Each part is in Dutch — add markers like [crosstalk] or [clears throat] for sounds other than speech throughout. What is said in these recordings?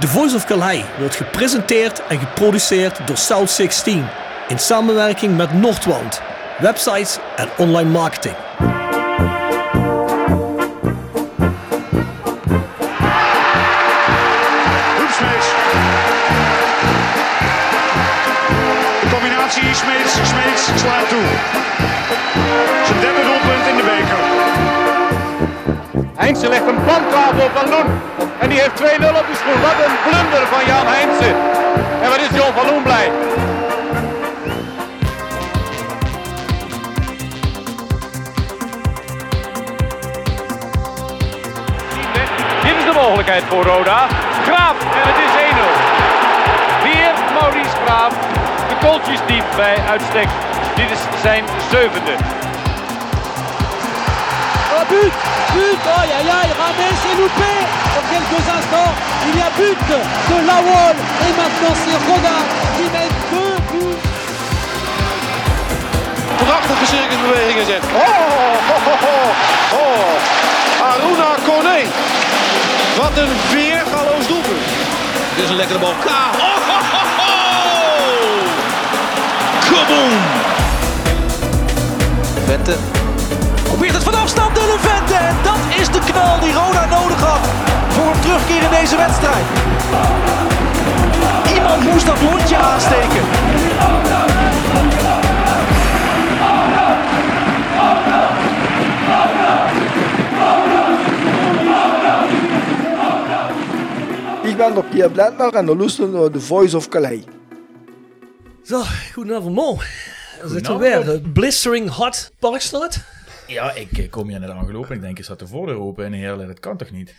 The Voice of Calais wordt gepresenteerd en geproduceerd door South 16 in samenwerking met Noordwand, websites en online marketing. Hoefsmeets. De combinatie Smeets, Smeets slaat toe. Zijn derde doelpunt in de beker. Heinze legt een planttafel op Van Loen. En die heeft 2-0 op de schoen. Wat een blunder van Jan Heinze. En wat is John van Loen blij. Dit is de mogelijkheid voor Roda. Graaf en het is 1-0. Weer Maurice Graaf. De kooltjesdief bij uitstek. Dit is zijn zevende. Oh but Aïe aïe aïe Rames est loupé Dans quelques instants, il y a but de Lawol Et maintenant c'est Roda qui met deux buts prachtige circusbewegingen zet. Oh, oh, oh, oh, oh. Aruna Kone. Wat een weergaloos doelpunt. Dit is een lekkere bal. K. Oh, ho, ho, ho. Kaboom. Vente probeert het van afstand de Vente. En dat is de knal die Roda nodig had voor een terugkeer in deze wedstrijd. Iemand moest dat hondje aansteken. Ik ben de Pierre Blendner en de luisteren naar The Voice of Calais. Zo, goedenavond Mo. Er zit er weer. De blistering hot Parkstraat. Ja, ik kom hier net aangelopen. Ik denk, is dat de voordeur open? En heerlijk, dat kan toch niet?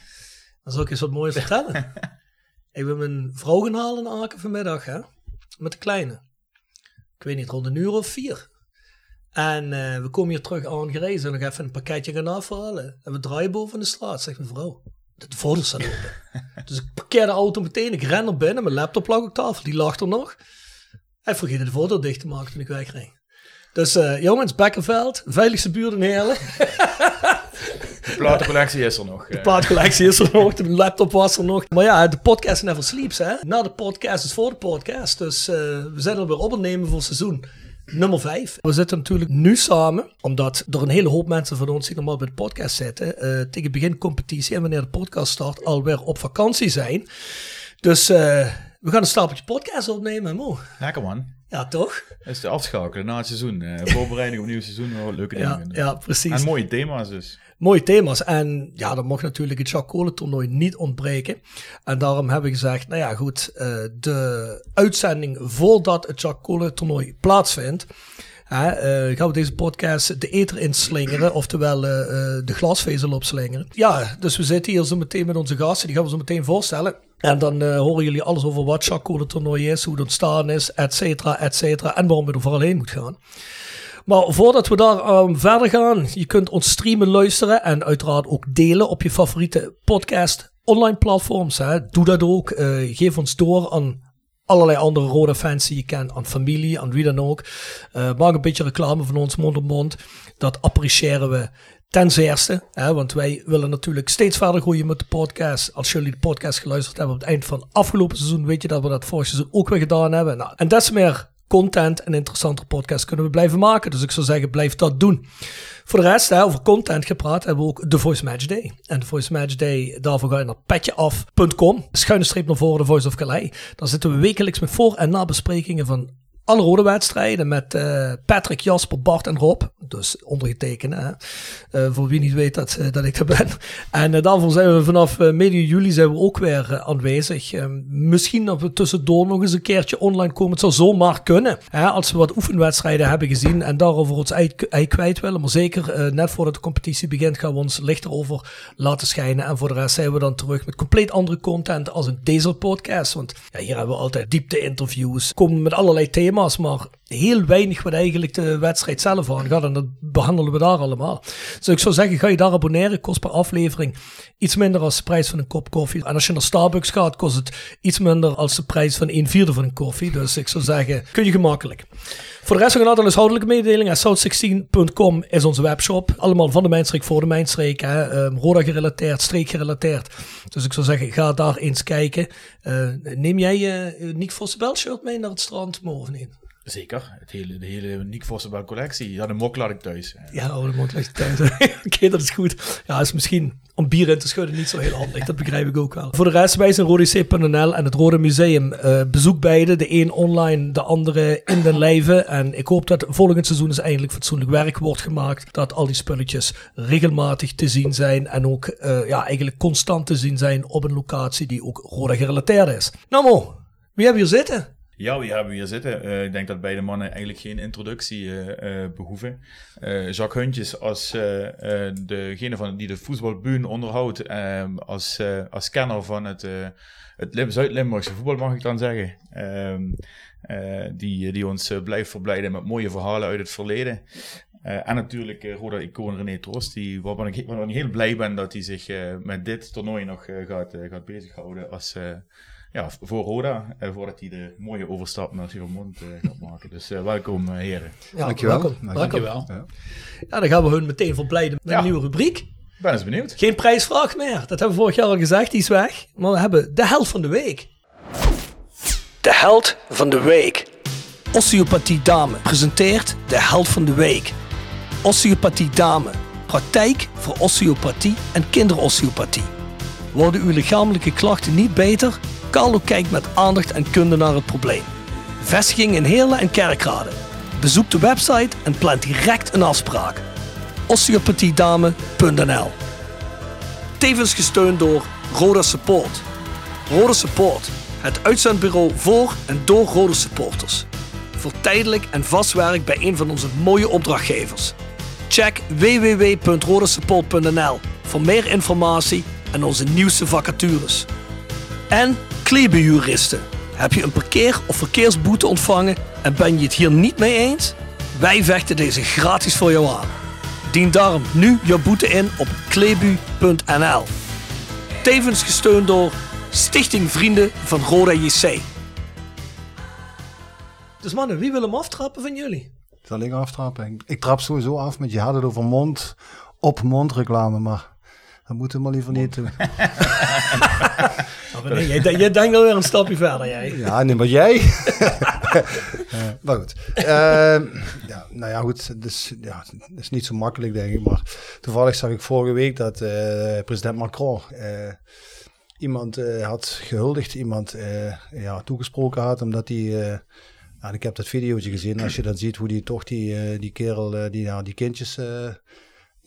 Dan zal ik eens wat moois vertellen. [laughs] ik ben mijn vrouw gaan halen in Aken vanmiddag, hè. Met de kleine. Ik weet niet, rond een uur of vier. En eh, we komen hier terug aangerezen en nog even een pakketje gaan afhalen. En we draaien boven de straat, zegt mijn vrouw. De voordeur staat open. [laughs] dus ik parkeer de auto meteen, ik ren naar binnen, mijn laptop lag op tafel, die lag er nog. Hij vergeten de voordeur dicht te maken toen ik wegreed. Dus uh, jongens, Bekkerveld, veiligste buurt in Heerlen. De platencollectie is er nog. De plaatcollectie is er nog, de laptop was er nog. Maar ja, de podcast never sleeps, hè. Na de podcast is voor de podcast. Dus uh, we zijn er weer op het nemen voor seizoen nummer 5. We zitten natuurlijk nu samen, omdat er een hele hoop mensen van ons die normaal bij de podcast zitten, uh, tegen begin competitie en wanneer de podcast start, alweer op vakantie zijn. Dus we gaan een stapeltje podcast opnemen, Mo. Lekker man. Ja, toch? Dat is de afschakelen na het seizoen. Uh, voorbereiding op nieuw seizoen. Leuke dingen. Ja, ja, precies. En mooie thema's dus. Mooie thema's. En ja, dan mag natuurlijk het Jacques toernooi niet ontbreken. En daarom hebben we gezegd, nou ja, goed, uh, de uitzending voordat het Jacques toernooi plaatsvindt. Uh, gaan we deze podcast de eter inslingeren, oftewel uh, de glasvezel opslingeren. Ja, dus we zitten hier zo meteen met onze gasten, die gaan we zo meteen voorstellen. En dan uh, horen jullie alles over wat Jacques toernooi is, hoe het ontstaan is, et cetera, et cetera. En waarom we er vooral heen moet gaan. Maar voordat we daar um, verder gaan, je kunt ons streamen, luisteren en uiteraard ook delen op je favoriete podcast online platforms. Hè. Doe dat ook. Uh, geef ons door aan allerlei andere rode fans die je kent, aan familie, aan wie dan ook. Uh, maak een beetje reclame van ons mond op mond. Dat appreciëren we ten zeerste. Hè, want wij willen natuurlijk steeds verder groeien met de podcast. Als jullie de podcast geluisterd hebben op het eind van afgelopen seizoen, weet je dat we dat vorig seizoen ook weer gedaan hebben. Nou, en des meer content en interessantere podcast kunnen we blijven maken. Dus ik zou zeggen, blijf dat doen. Voor de rest, hè, over content gepraat, hebben we ook The Voice Match Day. En The Voice Match Day, daarvoor ga je naar petjeaf.com. Schuine streep naar voren, The Voice of Calais. Dan zitten we wekelijks met voor- en nabesprekingen van alle rode wedstrijden met uh, Patrick, Jasper, Bart en Rob. Dus ondergetekend, hè. Uh, voor wie niet weet dat, uh, dat ik er ben. [laughs] En daarvoor zijn we vanaf medio juli zijn we ook weer aanwezig. misschien dat we tussendoor nog eens een keertje online komen. Het zou zomaar kunnen. Als we wat oefenwedstrijden hebben gezien en daarover ons ei kwijt willen. Maar zeker net voordat de competitie begint gaan we ons licht erover laten schijnen. En voor de rest zijn we dan terug met compleet andere content als in deze podcast. Want ja, hier hebben we altijd diepte interviews. Komen met allerlei thema's maar heel weinig wat eigenlijk de wedstrijd zelf aangaat. En dat behandelen we daar allemaal. Dus ik zou zeggen, ga je daar abonneren, kost per aflevering iets minder als de prijs van een kop koffie. En als je naar Starbucks gaat, kost het iets minder als de prijs van een vierde van een koffie. Dus ik zou zeggen, kun je gemakkelijk. Voor de rest nog een aantal huishoudelijke mededelingen. South16.com is onze webshop. Allemaal van de mijnstreek voor de mijnstreek. Hè. Um, Roda gerelateerd, streek gerelateerd. Dus ik zou zeggen, ga daar eens kijken. Uh, neem jij uh, Nick Vossenbel shirt mee naar het strand morgen in? Zeker, het hele, de hele Nick Vossenbel collectie. Ja, de mok laat ik thuis. Ja, oh, de mok laat ik thuis. [laughs] Oké, okay, dat is goed. Ja, is misschien bier in te schudden niet zo heel handig. Dat begrijp ik ook wel. Voor de rest, wij zijn rodec.nl en het Rode Museum. Uh, bezoek beide, de een online, de andere in den lijve. En ik hoop dat volgend seizoen is eindelijk fatsoenlijk werk wordt gemaakt. Dat al die spulletjes regelmatig te zien zijn. En ook uh, ja, eigenlijk constant te zien zijn op een locatie die ook Roda gerelateerd is. Nou Mo, wie hebben hier zitten? Ja, wie hebben we hier zitten? Uh, ik denk dat beide mannen eigenlijk geen introductie uh, uh, behoeven. Jacques Huntjes als degene van, die de voetbalbuun onderhoudt, ehm, als, als kenner van het, het Zuid-Limburgse voetbal mag ik dan zeggen. Ehm, die, die ons blijft verblijden met mooie verhalen uit het verleden. en natuurlijk uh, Roda Icoon René Troost, die, waarvan, ik, waarvan ik heel blij ben dat hij zich met dit toernooi nog gaat, gaat bezighouden als ja, voor Roda, eh, voordat hij de mooie overstap naar Siermond uh, gaat maken. Dus uh, welkom uh, heren. Ja, dankjewel. Welkom. Dankjewel. Ja. ja, dan gaan we hun meteen verblijden met ja. een nieuwe rubriek. Ben eens benieuwd. Geen prijsvraag meer. Dat hebben we vorig jaar al gezegd, die is weg. Maar we hebben de held van de week. De held van de week. Osteopathie Dame presenteert de held van de week. Osteopathie Dame. Praktijk voor osteopathie en kinderosteopathie. Worden uw lichamelijke klachten niet beter? Carlo kijkt met aandacht en kunde naar het probleem. Vestiging in Heerlen en Kerkrade. Bezoek de website en plan direct een afspraak. osteopathiedame.nl Tevens gesteund door Roda Support. Roda Support, het uitzendbureau voor en door Roda supporters. Voor tijdelijk en vast werk bij een van onze mooie opdrachtgevers. Check www.rodasupport.nl voor meer informatie en onze nieuwste vacatures. En Klebenjuristen. Heb je een parkeer- of verkeersboete ontvangen en ben je het hier niet mee eens? Wij vechten deze gratis voor jou aan. Dien daarom nu jouw boete in op klebu.nl. Tevens gesteund door Stichting Vrienden van Roda JC. Dus mannen, wie wil hem aftrappen van jullie? Zal ik aftrappen? Ik, trap sowieso af met je had over mond op mond reclame, maar dat moeten we maar liever niet doen. [laughs] oh, nee, jij, jij denkt alweer een stapje verder, jij. Ja, nee, maar jij. uh, [laughs] maar goed. Uh, ja, nou ja, goed. Dus, ja, het is niet zo makkelijk, denk ik. Maar toevallig zag ik vorige week dat uh, president Macron eh, iemand had gehuldigd, iemand ja, toegesproken had, omdat hij... Ja, ik heb dat videootje gezien. Als je dan ziet hoe die toch die, die kerel, die, ja, die kindjes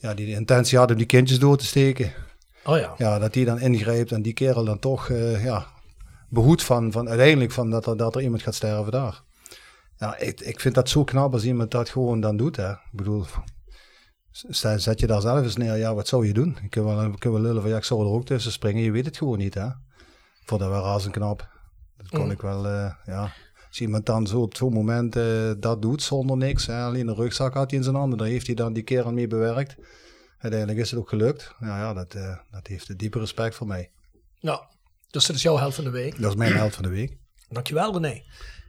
ja, die de intentie had om die kindjes door te steken. Oh ja. Ja, dat die dan ingrijpt en die kerel dan toch uh, ja, behoedt van, van uiteindelijk van dat, er, dat er iemand gaat sterven daar. Ja, ik, ik vind dat zo knap als iemand dat gewoon dan doet. Hè. Ik bedoel, zet je daar zelf eens neer, ja, wat zou je doen? Ik kan wel, kan wel lullen van, ja, ik zou er ook tussen springen. Je weet het gewoon niet, hè. Voor dat wel razend knap. Dat kon mm. ik wel, uh, ja. Als iemand dan zo op zo'n moment uh, dat doet zonder niks, hè, alleen een rugzak had hij in zijn handen, daar heeft hij dan die kerel mee bewerkt. Uiteindelijk is het ook gelukt. Ja, ja dat, uh, dat heeft een diepe respect voor mij. Ja, dus dat is jouw held van de week. Dat is mijn held van de week. Dankjewel René.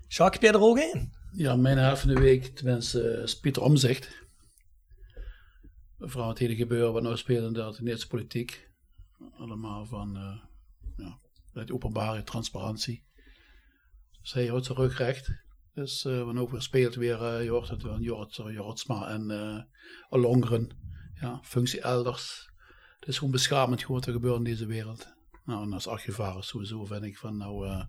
Jacques, heb jij er ook een? Ja, mijn held van de week, tenminste, is Pieter Omzicht. Vooral het hele gebeuren wat nou speelt in de Nederlandse politiek. Allemaal van uh, ja, openbare transparantie. Dus hij houdt zijn rug recht. Dus uh, wanneer speelt weer, uh, je hoort het van Jort, Jortsma en Alongren. Ja, functie elders. Het is gewoon beschamend gewoon wat er gebeurt in deze wereld. Nou, en als archivaris sowieso vind ik van nou...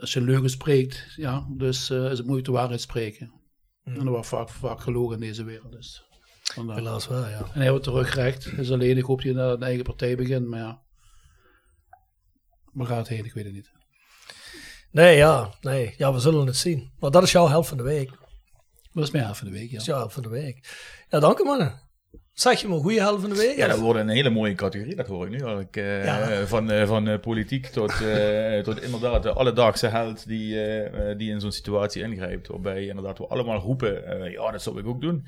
Als je een leugen spreekt, ja, dus uh, is het moeilijk de waarheid spreken. Mm. En er wordt vaak, vaak gelogen in deze wereld. Dus. Helaas wel, ja. En hij wordt terug recht. Dus alleen, ik hoop dat hij naar een eigen partij begint, maar ja. Waar gaat het heen? Ik weet het niet. Nee, ja, nee, ja, we zullen het zien. Maar dat is jouw helft van de week. Dat is mijn helft van de week, ja. Dat is jouw helft van de week. Ja, dank u mannen. Zeg je maar, goede helft van de week? Ja, dat wordt een hele mooie categorie, dat hoor ik nu al. Ik, eh, Ja. Van, eh, van eh, politiek tot, eh, [laughs] tot inderdaad de alledaagse held die, die in zo'n situatie ingrijpt. Waarbij inderdaad we allemaal roepen, ja, dat zou ik ook doen.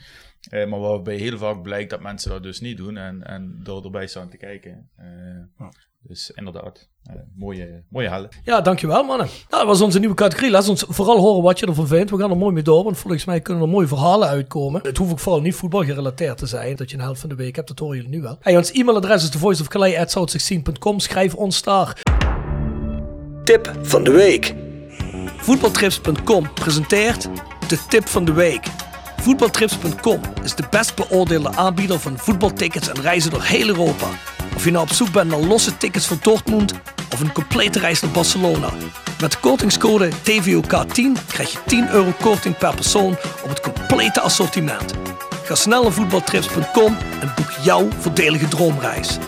Eh, maar waarbij heel vaak blijkt dat mensen dat dus niet doen en, en door erbij staan te kijken. Eh, Dus inderdaad, eh, mooie, mooie helden. Ja, dankjewel mannen. Nou, dat was onze nieuwe categorie. Laat ons vooral horen wat je ervan vindt. We gaan er mooi mee door, want volgens mij kunnen er mooie verhalen uitkomen. Het hoeft ook vooral niet voetbal gerelateerd te zijn. Dat je een helft van de week hebt, dat horen jullie nu wel. Hey, ons e-mailadres is thevoiceofcalais.south16.com. Schrijf ons daar. Tip van de week. Voetbaltrips.com presenteert de tip van de week. Voetbaltrips.com is de best beoordeelde aanbieder van voetbaltickets en reizen door heel Europa. Of je nou op zoek bent naar losse tickets voor Dortmund of een complete reis naar Barcelona. Met de kortingscode TVOK10 krijg je 10 euro korting per persoon op het complete assortiment. Ga snel naar voetbaltrips.com en boek jouw voordelige droomreis.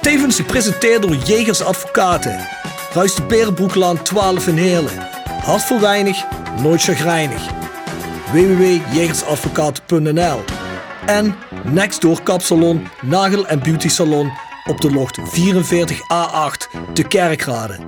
Tevens gepresenteerd door Jegers Advocaten. Ruist de Berenbroeklaan 12 in Heerlen. Hart voor weinig, nooit chagrijnig. www.jegersadvocaten.nl En Nextdoor Kapsalon, Nagel en Beauty Salon op de locht 44A8 te Kerkrade.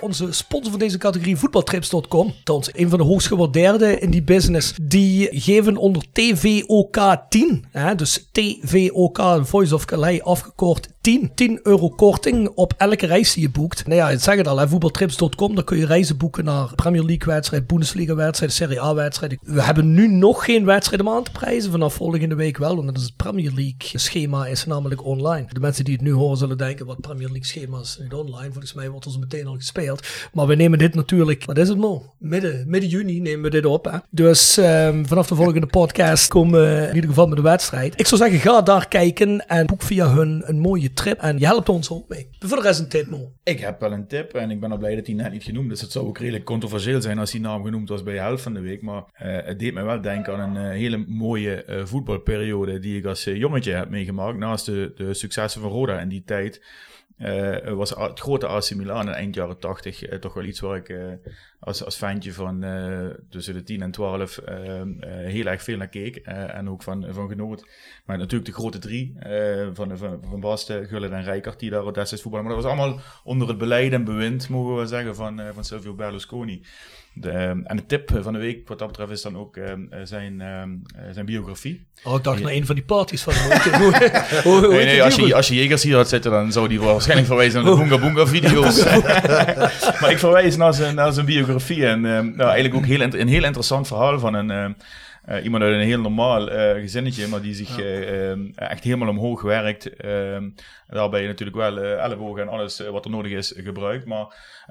Onze sponsor van deze categorie, voetbaltrips.com, trouwens een van de hoogst gewaardeerde in die business, die geven onder TVOK 10, hè, dus TVOK, Voice of Calais afgekort 10, 10 euro korting op elke reis die je boekt. Nou ja, het zeg het al, voetbaltrips.com, daar kun je reizen boeken naar Premier League wedstrijden, Bundesliga wedstrijden, Serie A wedstrijden. We hebben nu nog geen wedstrijden om aan te prijzen, vanaf volgende week wel, want het Premier League schema is namelijk online. De mensen die het nu horen zullen denken, wat Premier League schema is niet online, volgens mij wordt zo meteen al gespeeld. Maar we nemen dit natuurlijk, wat is het Mo? Midden, midden juni nemen we dit op. Dus ehm, vanaf de volgende podcast komen we in ieder geval met de wedstrijd. Ik zou zeggen, ga daar kijken en boek via hun een mooie trip. En je helpt ons ook mee. Voor de rest een tip, Mo. Ik heb wel een tip en ik ben al blij dat die net niet genoemd is. Het zou ook redelijk controversieel zijn als die naam genoemd was bij de helft van de week. Maar eh, het deed me wel denken aan een eh, hele mooie eh, voetbalperiode die ik als jongetje heb meegemaakt. Naast de, de successen van Roda in die tijd. Eh, was het grote AC Milan in eind jaren 80 eh, toch wel iets waar ik eh, als, als fantje van tussen de 10 en 12 eh, eh, heel erg veel naar keek en ook van, van genoot. Maar natuurlijk de grote drie van, van, van Basten, Gullit en Rijkaard die daar destijds voetballen. Maar dat was allemaal onder het beleid en bewind, mogen we zeggen, van, van Silvio Berlusconi. De, eh, en de tip van de week wat dat betreft is dan ook eh, zijn, eh, zijn biografie. Oh, ik dacht naar een van die parties van. Hoe- Nee, als je, als je Jegers hier had zitten, dan zou die waarschijnlijk verwijzen naar de Boonga Boonga video's. [laughs] maar ik verwijs naar zijn, naar zijn biografie. En nou, eigenlijk ook heel, een heel interessant verhaal van een, eh, iemand uit een heel normaal gezinnetje, maar die zich echt helemaal omhoog werkt. daarbij natuurlijk wel ellebogen en alles wat er nodig is gebruikt. Maar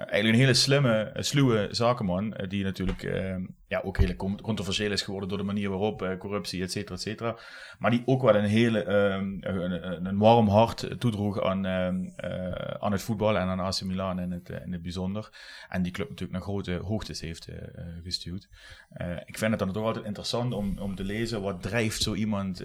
eigenlijk een hele slimme, eh, sluwe zakenman, eh, die natuurlijk eh, ja, ook heel con- controversieel is geworden door de manier waarop, eh, corruptie, et cetera, et cetera. Maar die ook wel een hele, ehm, een, een- warm hart toedroeg aan, ehm, eh, aan het voetbal en aan AC Milan in het, in het bijzonder. En die club natuurlijk naar grote hoogtes heeft gestuurd. Ik vind het dan toch altijd interessant om, om te lezen wat drijft zo iemand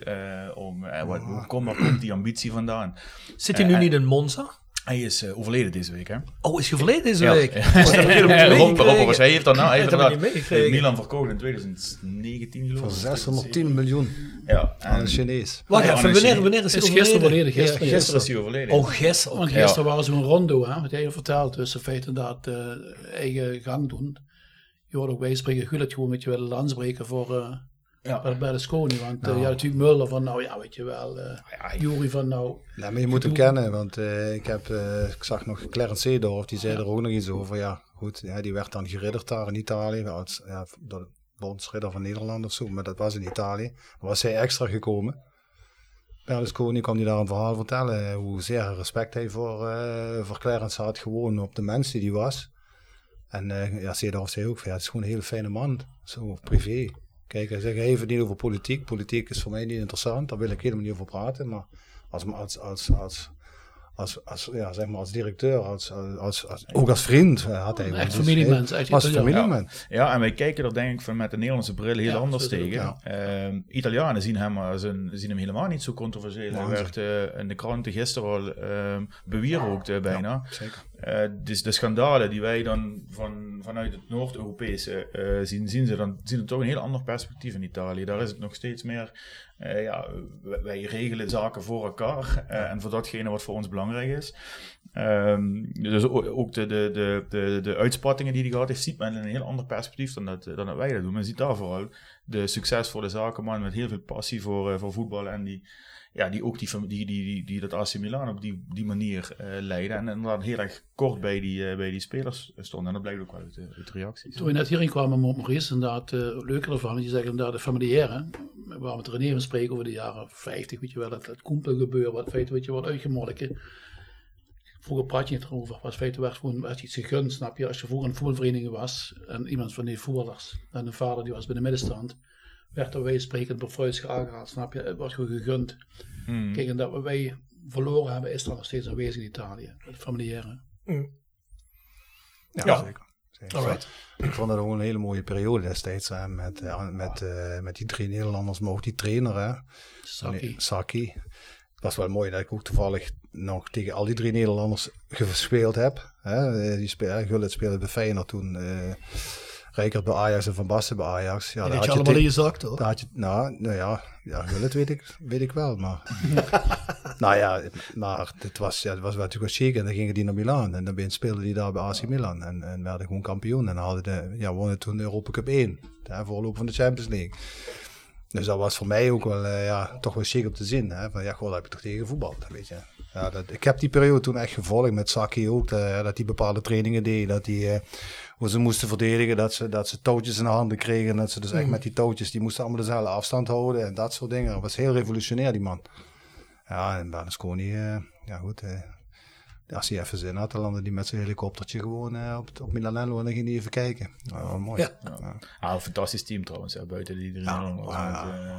om, wat, hoe komt, waar komt die ambitie vandaan? Zit hij nu niet in Monza? Hij is eh, overleden deze week, hè? Oh, is hij overleden deze Ja. week? [laughs] Ja. Dat niet Rob- hij heeft dan nou, hij heeft Dat. Milan verkocht in 2019 geloof ik. Voor 610 miljoen. Ja, Aan een Chinees. Wacht Ja, even, wanneer, Chinees. wanneer is hij Is gisteren overleden? overleden, gisteren. Ja, gisteren is hij overleden. Oh, gisteren. Want gisteren waren ze een rondo, hè, wat jij vertelt. Dus in feite inderdaad eh, eigen gang doen. Je hoort ook bij spreken Gullit gewoon met je willen landsbreken voor eh Ja. bij Berlusconi. Want eh, Nou. ja, natuurlijk Mulder van, nou ja, weet je wel. eh Jury van, nou... Nee, maar je moet hem kennen, want eh, ik, heb, eh, ik zag nog Clarence Seedorf, die zei er ook nog iets over. Ja, goed, ja, die werd dan geridderd daar in Italië, als, ja, door de bondsridder van Nederland of zo, maar dat was in Italië. Maar was hij extra gekomen. Berlusconi kwam hij daar een verhaal vertellen, hoe zeer hij respect hij voor, eh, voor Clarence had, gewoon op de mens die hij was. En eh ja, Seedorf zei ook, van, ja, het is gewoon een hele fijne man, zo privé. Kijk, hij zegt even niet over politiek. Politiek is voor mij niet interessant, daar wil ik helemaal niet over praten. Maar als, als, als, als, als, als, ja, zeg maar als directeur, als, als, als, ook als vriend eh, had hij. Echt Dus familiemens, Als Italiaan. familiemens. Ja, en wij kijken er denk ik van met de Nederlandse bril heel Ja, anders tegen. ook, Ehm, Italianen zien hem, als een, zien hem helemaal niet zo controversieel. Hij werd eh, in de kranten gisteren al ehm bewierookt eh, bijna. Zeker. Eh, dus de schandalen die wij dan van, vanuit het Noord-Europese eh, zien, zien ze dan zien ze toch een heel ander perspectief in Italië. Daar is het nog steeds meer, eh, ja, wij, regelen zaken voor elkaar en voor datgene wat voor ons belangrijk is. Ehm, dus ook de, de, de, de, de uitspattingen die hij gehad heeft, ziet men in een heel ander perspectief dan dat, dan dat wij dat doen. Men ziet daar vooral de succesvolle zakenman met heel veel passie voor, voor voetbal en die, ja, die ook die, die, die, die, dat AC Milan op die, die manier eh leiden. En inderdaad heel erg kort bij die, eh, bij die spelers stonden. En dat blijkt ook wel uit, uit de reacties. Toen we net hierin kwamen, Maurice, inderdaad, uh, leuker ervan, je zegt inderdaad de familiaire. We waren met René van spreken over de jaren 50, weet je wel, het, het koempelgebeuren, wat feiten, weet je, wat uitgemolken. Vroeger praat je niet erover, was feiten werd gewoon werd iets gegund, snap je. Als je vroeger een voetbalvereniging was, en iemand van die voetballers, en een vader die was bij de middenstand, werd er wij sprekend door Freud's aangehaald, snap je. Het wordt gewoon gegund. Hmm. Kijk, en dat wat wij verloren hebben, is dan nog steeds aanwezig in Italië, het familiaire. Ja, Ja. zeker. zeker. Alright. Ik vond dat ook een hele mooie periode destijds. Hè, met, eh, met, eh, met die drie Nederlanders, maar ook die trainer. Hè. Saki. Saki. Het was wel mooi dat ik ook toevallig nog tegen al die drie Nederlanders gespeeld heb. Hè. Eh, Die spelen, Gullit speelde bij Feyenoord toen. eh Rijker bij Ajax en Van Basten bij Ajax. Ja, daar had je allemaal in je zak, toch? had je, nou, nou ja, ja Gullit weet ik, weet ik wel, maar... [laughs] nou ja, maar het was, ja, het was wel natuurlijk chic en dan gingen die naar Milaan. En dan speelden die daar bij AC Milan en, en werden gewoon kampioen. En hadden de, ja, wonnen toen de Europa Cup 1, de voorloop van de Champions League. Dus dat was voor mij ook wel, eh, ja, toch wel chic om te zien. Hè? Van ja, goh, daar heb je toch tegen voetbal, weet je. Ja, dat, ik heb die periode toen echt gevolgd met Saki ook. eh, dat hij bepaalde trainingen deed. Dat hij, eh, hoe ze moesten verdedigen. Dat ze, dat ze touwtjes in de handen kregen. En dat ze dus echt Mhm. met die touwtjes, die moesten allemaal dezelfde afstand houden. En dat soort dingen. Dat was heel revolutionair, die man. Ja, en Berlusconi, eh ja goed. eh, als hij even zin had, dan landde hij met zijn helikoptertje gewoon eh, op, op Milanello. En dan ging hij even kijken. Ja, wel mooi. Ja. Ja. Ah, een fantastisch team trouwens, hè, buiten die drie Ja, ja, met,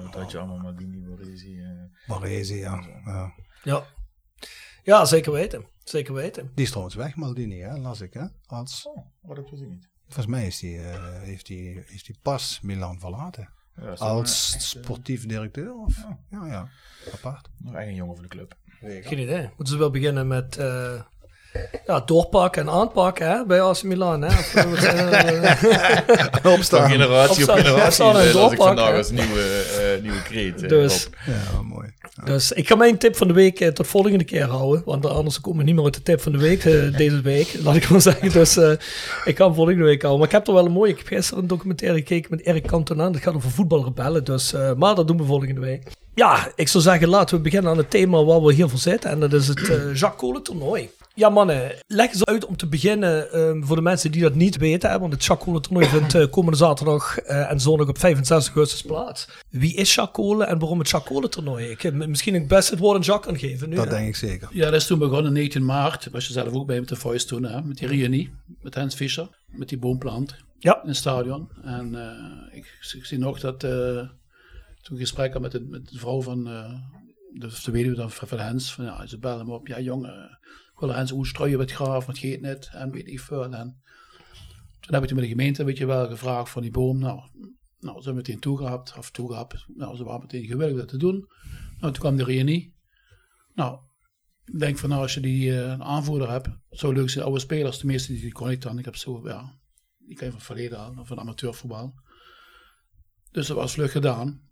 wat had je allemaal, Maldini, eh. Baresi, ja. ja. Ja. ja, zeker weten. Zeker weten. Die is trouwens weg, Maldini, hè? las ik. Hè? Als, Oh, wat heb je niet? volgens mij is die, eh, heeft hij heeft die pas Milan verlaten. Ja, Als echt, eh, sportief directeur? Of? Ja, ja. Apart. Nog echt een jongen van de club. Geen idee. Moeten ze wel beginnen met eh, ja, doorpakken en aanpakken hè, bij AC Milan. Hè? Of, [laughs] Opstaan. generatie op generatie opstaan en las ik vandaag als nieuwe, eh, nieuwe kreet. eh, Dus-. Ja, mooi. Dus ik ga mijn tip van de week eh, tot volgende keer houden. Want anders komen we niet meer uit de tip van de week deze week. Laat ik maar zeggen. Dus eh, ik ga hem volgende week houden. Maar ik heb er wel een mooie. Ik heb gisteren een documentaire gekeken met Erik Cantona. Dat gaat over voetbalrebellen. Dus, eh, maar dat doen we volgende week. Ja, ik zou zeggen laten we beginnen aan het thema waar we hier voor zitten. En dat is het Jacques Kolen toernooi. Ja mannen, leg eens uit om te beginnen ehm, voor de mensen die dat niet weten. Hè, want het Kolen toernooi vindt eh, komende zaterdag eh, en zondag op 65 augustus plaats. Wie is Kolen en waarom het Kolen toernooi? Ik heb misschien het best het woord aan Jacques kan geven nu. Dat hè? denk ik zeker. Ja, dat is toen begonnen, 19 maart. Was je zelf ook bij met de Voice toen, hè? met die reunie. Met Hans Fischer, met die boomplant Ja. in het stadion. En eh, ik, ik zie nog dat eh, toen ik gesprek had met de, met de vrouw van eh, de, de weduwe dan van Hens. Van, ja, ze bellen me op. Ja, jongen, ik wil hoe strooien met graaf, wat geeft net en weet ik veel. En toen heb ik toen met de gemeente weet je wel gevraagd van die boom. Nou, nou ze hebben meteen toegehapt, of toegehapt. Nou, ze waren meteen gewillig dat te doen. Nou, toen kwam de reunie. Nou, ik denk van nou, als je die eh, aanvoerder hebt, zo leuk zijn oude spelers, de meeste die, die kon ik dan. Ik heb zo, ja, die ken van het verleden al, van amateurvoetbal. Dus dat was vlug gedaan.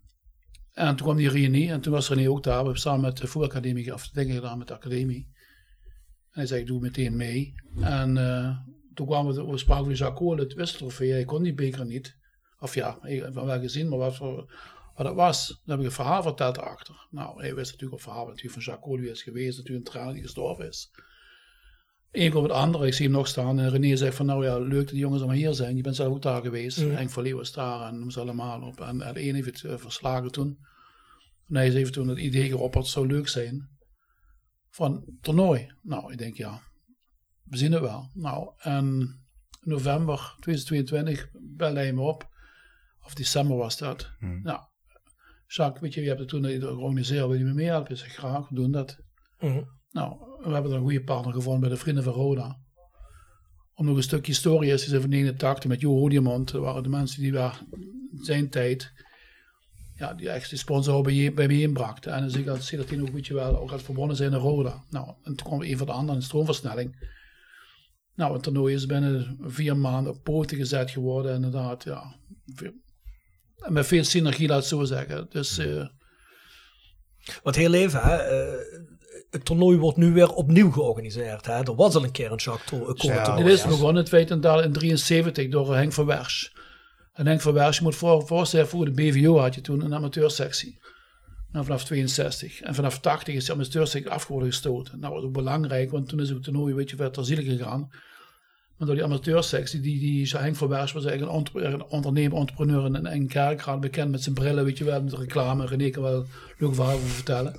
En toen kwam die reunie en toen was René ook daar. We hebben samen met de voetbalacademie dingen gedaan met de academie. En hij zei, ik doe meteen mee. En eh, toen kwamen we, we spraken van Jacques Kool, het wisseltrofee. Hij kon die beker niet. Of ja, hem wel gezien, maar wat, voor, wat dat was, dan heb ik een verhaal verteld erachter. Nou, hij wist natuurlijk een verhaal natuurlijk van Jacques wie is geweest, natuurlijk een trainer die gestorven is. Eén komt het andere, ik zie hem nog staan en René zegt van nou ja, leuk dat die jongens allemaal hier zijn. Je bent zelf ook daar geweest. Mm. Henk van Leeuwen is daar en noem ze allemaal op. En, de een heeft het eh, verslagen toen. En hij heeft toen het idee geopperd, het zou leuk zijn. Van toernooi. Nou, ik denk ja, we zien het wel. Nou, en november 2022 belde hij me op. Of december was dat. Hmm. Nou, Jacques, weet je, je hebt het toen georganiseerd, wil je me meehelpen? Ik zeg graag, we doen dat. Mhm. Nou, we hebben dan een goede partner gevonden bij de Vrienden van Roda. Om nog een stukje historie is, is van 89 met Jo Hodiemond. Dat waren de mensen die daar zijn tijd, ja, die echt de sponsor bij, je- bij me inbrachten. En dan zie ik dat, zie dat die ook, weet je wel, ook had verbonden zijn naar Roda. Nou, en toen kwam een van de anderen, een stroomversnelling. Nou, het toernooi is binnen vier maanden op poten gezet geworden. Inderdaad, ja. Veel- En met veel synergie, laat ik het zo zeggen. Dus eh, Want heel even, hè, eh, het toernooi wordt nu weer opnieuw georganiseerd. Hè. Er was al een keer een Jacques Tour- dit toernooi. is begonnen in feite in in 73 door Henk van Wersch. En Henk van Wersch, je moet voor, voorstellen, voor de BVO had je toen een amateursectie. Nou, vanaf 62. En vanaf 80 is de amateursectie afgeworden gestoten. Nou, dat is ook belangrijk, want toen is ook het toernooi een beetje verder ter ziele gegaan. Maar door die amateursectie, die, die Henk van was eigenlijk een, entre- een ondernemer, entrepreneur in, in Kerkrade, bekend met zijn brillen, weet je wel, met reclame. René kan wel een leuk verhaal over vertellen.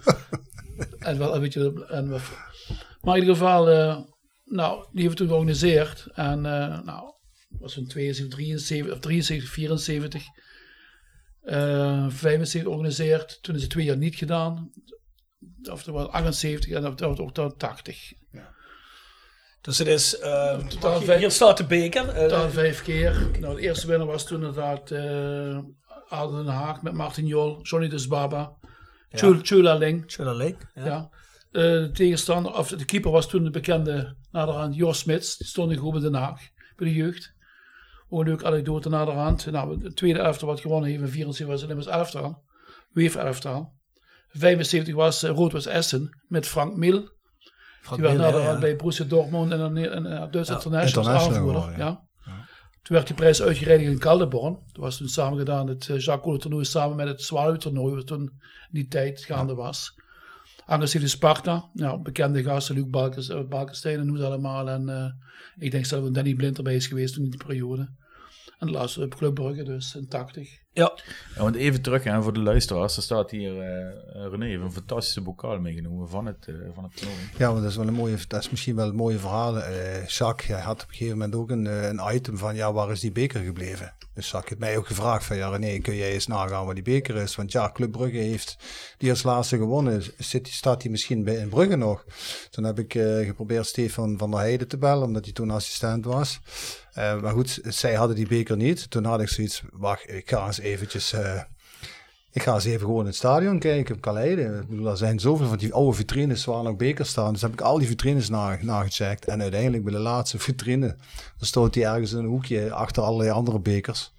[laughs] en wel, weet je, en, wat- maar in ieder geval, eh, nou, die hebben we toen georganiseerd. En eh, nou, was een 72, 73, of 73, 74, eh 75 georganiseerd. Toen is het twee jaar niet gedaan. Of er was 78 en dat was ook dan 80. Dus het is, eh, Totaal vijf- hier staat de beker. eh, Totaal vijf keer. Nou, de eerste winnaar was toen inderdaad eh Aden Den Haag met Martin Jol, Johnny de Baba, Ja. Chul- Chula Ling. Chula Ling, ja. Ja. De tegenstander, of de keeper was toen de bekende naderhand Jos Smits. Die stond in groep in Den Haag bij de jeugd. Ook een leuke anekdote naderhand. Nou, de tweede elftal wat gewonnen heeft in 74 was het Limmers elftal. Weef elftal. 75 was uh, Rood was Essen met Frank. Frank die werd naderhand ja. bij Borussia Dortmund en een, een, een Duits Ja, international aanvoerder. Ja. Toen werd die prijs uitgereikt in Caldeborn. Dat was toen samen gedaan, het eh, Jacques Kolen toernooi samen met het Zwaluw toernooi, wat toen in die tijd gaande was. Agressieve Sparta, nou, bekende gasten, Luc Balkens, eh, Balkenstein en hoe ze allemaal. En eh, ik denk zelf dat Danny Blind erbij is geweest toen in die periode. En de laatste op Club Brugge, dus in 80. Ja. Ja, want even terug gaan voor de luisteraars. Er staat hier, eh René heeft een fantastische bokaal meegenomen van het, eh, van het toernooi. Ja, want dat is wel een mooie, dat is misschien wel een mooie verhaal. Eh Jacques, hij had op een gegeven moment ook een, een item van, ja, waar is die beker gebleven? Dus Jacques heeft mij ook gevraagd van, ja René, kun jij eens nagaan waar die beker is? Want ja, Club Brugge heeft die als laatste gewonnen. Zit, staat hij misschien bij in Brugge nog? Toen heb ik eh, geprobeerd Stefan van der Heijden te bellen, omdat hij toen assistent was. Eh, maar goed, zij hadden die beker niet. Toen had ik zoiets, wacht, ik ga eens eventjes... eh, ik ga eens even gewoon in het stadion kijken op Kaleiden. Ik bedoel, er zijn zoveel van die oude vitrines waar nog bekers staan. Dus heb ik al die vitrines na, nagecheckt. En uiteindelijk bij de laatste vitrine, dan stond die ergens in een hoekje achter allerlei andere bekers.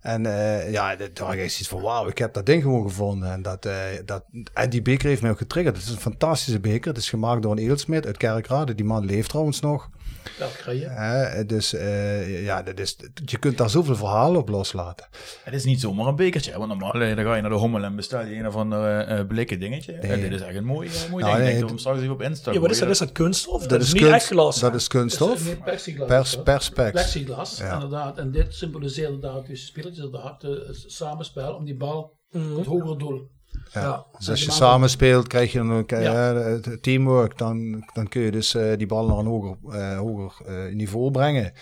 En eh, ja, ik echt zoiets van, wauw, ik heb dat ding gewoon gevonden. En, dat, dat, en die beker heeft mij ook getriggerd. Het is een fantastische beker. Het is gemaakt door een Eelsmid uit Kerkrade. Die man leeft trouwens nog. Dat krijg je. Eh, dus eh, ja, dat is, je kunt daar zoveel verhalen op loslaten. Het is niet zomaar een bekertje, want normaal eh, dan ga je naar de Hommel en bestel je een of ander eh, blikken dingetje. En dit is echt een mooi, eh, mooi Nou, ding. nee, ik denk dat we hem straks even op Insta Ja, wat is dat? Is dat kunststof? Dat, Dat is is niet kunst- echt glas. dat is kunststof. Dat. Pers- perspex. Plexiglas, Ja. inderdaad. En dit symboliseert inderdaad dus spelletjes inderdaad, het samenspel om die bal het hogere doel. Ja. Dus als je samen speelt, krijg je dan eh, Ja. het teamwork. Dan, dan kun je dus eh, die bal naar een hoger, eh, hoger eh, niveau brengen.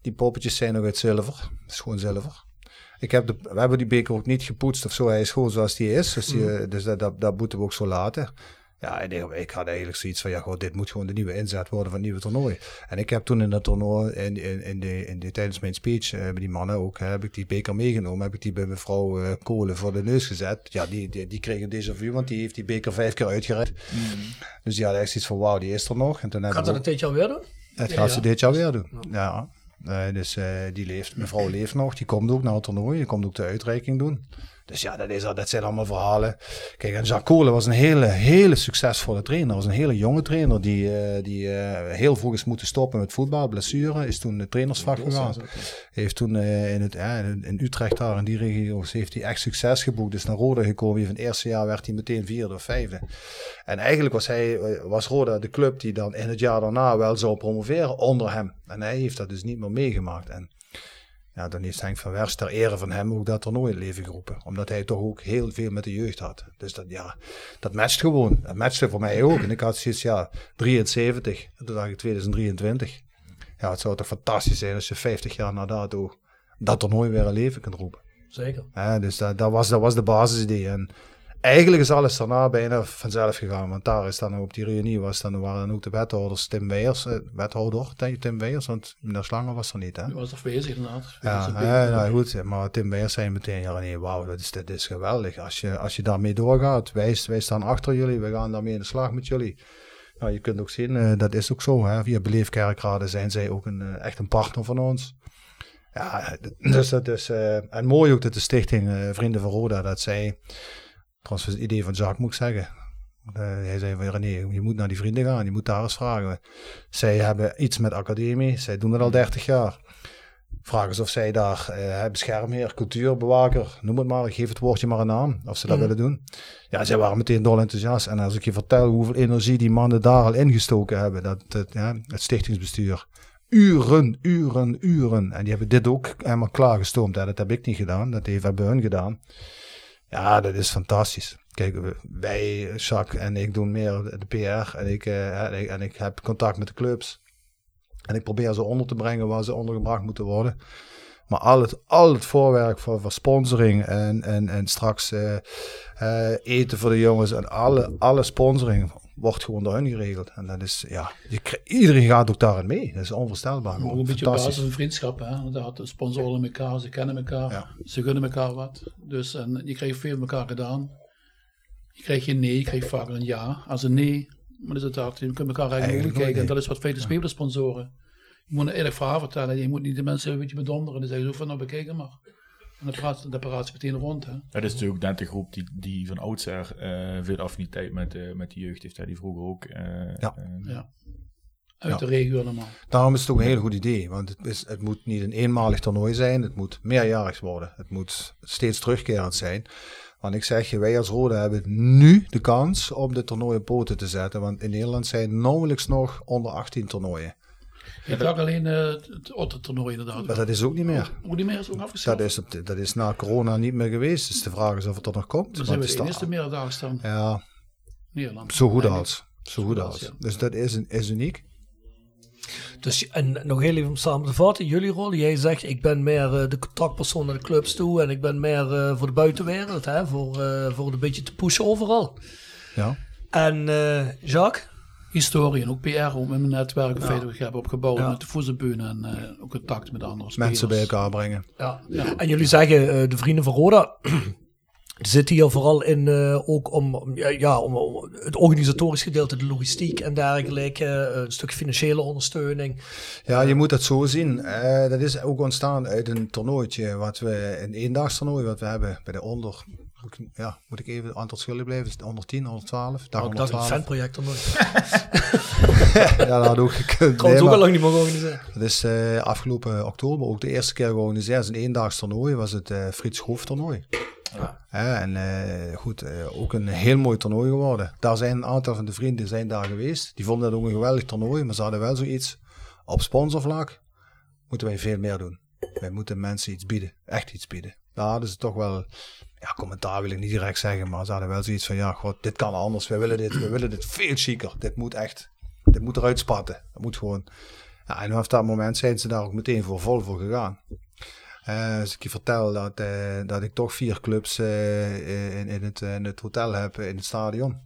Die poppetjes zijn nog uit zilver. Het is gewoon zilver. Ik heb de, we hebben die beker ook niet gepoetst of zo. Hij is gewoon zoals die is. Dus, die, eh, dus dat, dat, dat moeten we ook zo laten. Ja, en ik, ik had eigenlijk zoiets van, ja, goh, dit moet gewoon de nieuwe inzet worden van het nieuwe toernooi. En ik heb toen in dat toernooi, in, in, in, de, in de, tijdens mijn speech, eh, bij die mannen ook, hè, heb ik die beker meegenomen. Heb ik die bij mevrouw eh, Kolen voor de neus gezet. Ja, die, die, die kreeg een déjà vu, want die heeft die beker vijf keer uitgered. Dus die had echt zoiets van, wauw, die is er nog. En toen Gaat dat we het dit jaar weer doen? het Ja, gaat ja. ze dit jaar weer doen. Ja. Eh, dus die leeft, mevrouw leeft nog, die komt ook naar het toernooi, die komt ook de uitreiking doen. Dus ja, dat, is, dat zijn allemaal verhalen. Kijk, en Jacques Kolen was een hele, hele succesvolle trainer. was een hele jonge trainer die, eh, die eh, heel vroeg is moeten stoppen met voetbal, blessure. Is toen de trainersvak gegaan. Heeft toen eh, in, het, in- Utrecht daar, in die regio's, heeft hij echt succes geboekt. Is naar Roda gekomen. In het eerste jaar werd hij meteen vierde of vijfde. En eigenlijk was, hij, was Roda de club die dan in het jaar daarna wel zou promoveren onder hem. En hij heeft dat dus niet meer meegemaakt. En ja, dan heeft Henk van Wers ter ere van hem ook dat toernooi in leven geroepen. Omdat hij toch ook heel veel met de jeugd had. Dus dat, ja, dat matcht gewoon. Dat matchte voor mij ook. En ik had zoiets, ja, 73. En toen dacht ik 2023. Ja, het zou toch fantastisch zijn als je 50 jaar na dato dat toernooi weer in leven kunt roepen. Zeker. Ja, dus dat, dat, was, dat was de basisidee. En eigenlijk is alles daarna bijna vanzelf gegaan. Want daar is dan op die reunie was dan, waren dan ook de wethouders Tim Weijers, eh, wethouder Tim- Tim Weijers, want meneer Slanger was er niet. Hè? Die was afwezig inderdaad. Ja, ja, beetje- nou goed, maar Tim Weijers zei meteen, ja nee, wauw, dat is, dit is geweldig. Als je, als je daarmee doorgaat, wij, wij staan achter jullie, we gaan daarmee in de slag met jullie. Nou, je kunt ook zien, eh, dat is ook zo. Hè? Via Beleefkerkraden zijn zij ook een, eh, echt een partner van ons. Ja, dus dat is... eh, en mooi ook dat de stichting Vrienden van Roda, dat zij... Trouwens, het idee van Jacques moet ik zeggen. Eh, hij zei van René, je moet naar die vrienden gaan, je moet daar eens vragen. Zij hebben iets met academie, zij doen het al 30 jaar. Vraag eens of zij daar eh, beschermheer, cultuurbewaker, noem het maar, geef het woordje maar een naam, of ze dat Mhm. willen doen. Ja, zij waren meteen dol enthousiast. En als ik je vertel hoeveel energie die mannen daar al ingestoken hebben, dat, dat, ja, het stichtingsbestuur. Uren, uren, uren. En die hebben dit ook helemaal klaargestoomd. hè. Dat heb ik niet gedaan, dat heeft hebben hun gedaan. Ja, dat is fantastisch. Kijk, wij, Jacques en ik doen meer de PR en ik, eh, en ik, en ik heb contact met de clubs. En ik probeer ze onder te brengen waar ze ondergebracht moeten worden. Maar al het, al het voorwerk voor, voor sponsoring en, en, en straks eh, eh, eten voor de jongens en alle, alle sponsoring wordt gewoon door hun geregeld. En dat is, ja, je iedereen gaat ook daarin mee. Dat is onvoorstelbaar. Ook Gewoon een beetje op basis van vriendschap. Hè? Inderdaad, de sponsoren elkaar, ze kennen elkaar, ze gunnen elkaar wat. Dus en je krijgt veel met elkaar gedaan. Je krijgt geen nee, je krijgt vaker een ja. Als een nee, maar is het dat, je kunt elkaar eigenlijk ogen kijken. En dat is wat vele spelers sponsoren. Je moet een eerlijk verhaal vertellen. Je moet niet de mensen een beetje bedonderen. Dan zeggen ze van nou bekijken maar. En dan praat, dan praat ze meteen rond. Hè? Dat is natuurlijk net de groep die, die van oudsher eh veel affiniteit met, eh, met de jeugd heeft. Hè, die vroeger ook. eh, Ja. Ja. Uit Ja. de regio allemaal. Daarom is het ook een heel goed idee. Want het, is, het moet niet een eenmalig toernooi zijn. Het moet meerjarig worden. Het moet steeds terugkerend zijn. Want ik zeg je, wij als Rode hebben nu de kans om dit toernooi op poten te zetten. Want in Nederland zijn nauwelijks nog onder 18 toernooien. Ik dacht alleen eh, het Otter-toernooi inderdaad. Maar dat is ook niet meer. Hoe die meer is ook afgeschaft. Dat is, op de- dat is na corona niet meer geweest. Dus de vraag is of het er nog komt. Dan zijn we het de is enige meerdaags dan. Ja, Nederland. zo goed als. Zo goed als. Dus dat is, een, is uniek. Dus, en nog heel even om samen te vatten, jullie rol. Jij zegt, ik ben meer eh, de contactpersoon naar de clubs toe en ik ben meer eh, voor de buitenwereld, hè, voor, eh, voor het een beetje te pushen overal. Ja. En eh, Jacques? Historie en ook PR, met mijn netwerk Ja. feitelijk hebben opgebouwd Ja. met de voetbalbühne en eh, ook contact met andere spelers. Mensen bij elkaar brengen. Ja. En jullie zeggen, eh, de vrienden van Roda [clears throat] zitten hier vooral in eh, ook om, om, ja, ja, om, om het organisatorisch gedeelte, de logistiek en dergelijke, eh, een stuk financiële ondersteuning. Ja, je moet dat zo zien. Eh, dat is ook ontstaan uit een toernooitje, wat we, een eendagstoernooi wat we hebben bij de onder, moet ik- ja, moet ik even het aantal schuldig blijven, is het 110, 112? Dag Oh, ik dacht een 112. fanproject nooit. [laughs] ja, dat had ook gekund. Trouwens ook maar- al lang niet meer georganiseerd. Dat is eh, afgelopen oktober ook de eerste keer georganiseerd. Het is een eendaags toernooi, was het eh Frits Schoof toernooi. Ja, en eh, goed, ook een heel mooi toernooi geworden. Daar zijn een aantal van de vrienden zijn daar geweest. Die vonden dat ook een geweldig toernooi, maar ze hadden wel zoiets. Op sponsorvlak moeten wij veel meer doen. Wij moeten mensen iets bieden, echt iets bieden. Daar hadden ze toch wel, ja, commentaar wil ik niet direct zeggen, maar ze hadden wel zoiets van, ja, god, dit kan anders. We willen dit, we willen dit veel chiquer. Dit moet echt, dit moet eruit spatten. Dat moet gewoon. Ja, en vanaf dat moment zijn ze daar ook meteen voor vol voor gegaan. Eh, als ik je vertel dat, eh, dat ik toch vier clubs eh, in, in, het, hotel heb, in het stadion.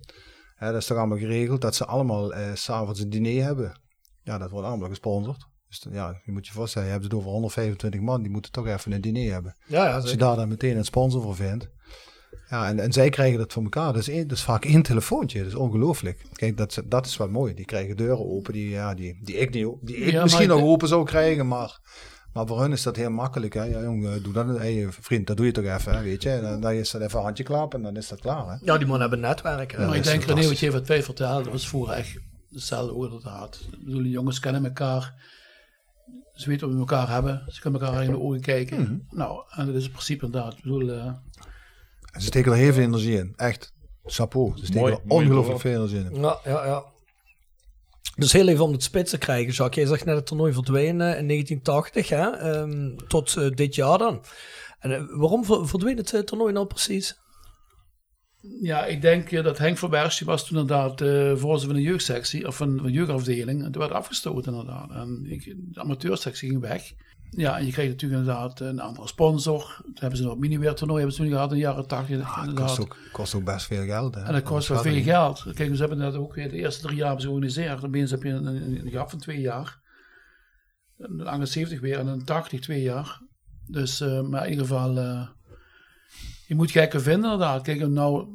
Dat is toch allemaal geregeld dat ze allemaal s s'avonds een diner hebben. Ja, dat wordt allemaal gesponsord. Dus dan- ja, je moet je voorstellen, je hebt het over 125 man, die moeten toch even een diner hebben. Ja, ja, Als je daar dan meteen een sponsor voor vindt. Ja, en, en zij krijgen dat voor elkaar. Dat is, één, dat is vaak één telefoontje. Dat is ongelooflijk. Kijk, dat, is- dat is wel mooi. Die krijgen deuren open die, ja, die, die ik, niet, die ik Ja, misschien nog open zou krijgen. Maar, maar voor hun is dat heel makkelijk. Hè? Ja, jongen, doe dat. Hey, vriend, dat doe je toch even. Hè? Weet je? Dan, dan is dat even een handje klappen en dan is dat klaar. Hè? Ja, die mannen hebben netwerk. maar ik denk, René, wat je wat wij vertelde, dat was vroeger echt hetzelfde inderdaad. Ik bedoel, die jongens kennen elkaar. Ze weten wat we elkaar hebben. Ze kunnen elkaar in de ogen kijken. Mhm. Nou, en dat is het principe inderdaad. Ik bedoel, eh, En ze steken er heel veel energie in. Echt. Chapeau. Ze steken Mooi, er ongelooflijk veel energie in. Ja, ja, ja. Dus heel even om het spits te krijgen, Jacques. Jij zegt net het toernooi verdwenen in 1980, hè? ehm, tot eh, dit jaar dan. En eh, waarom ver- verdween het eh, toernooi nou precies? Ja, ik denk eh, dat Henk Verbergs, die was toen inderdaad eh voorzitter van de jeugdsectie, of van de jeugdafdeling. En toen werd afgestoten inderdaad. En ik, de amateursectie ging weg. Ja, en je kreeg natuurlijk inderdaad een andere sponsor. Toen hebben ze nog miniweer toernooi hebben ze toen gehad in de jaren 80. Het inderdaad. kost ook, kost ook best veel geld. Hè? En dat kost wel veel geld. Kijk, ze hebben dat ook weer de eerste drie jaar hebben ze georganiseerd. Dan heb je een, een, een gap van twee jaar. Een 78 weer en een 80 twee jaar. Dus, eh, maar in ieder geval, eh, je moet gekken vinden inderdaad. Kijk, nou,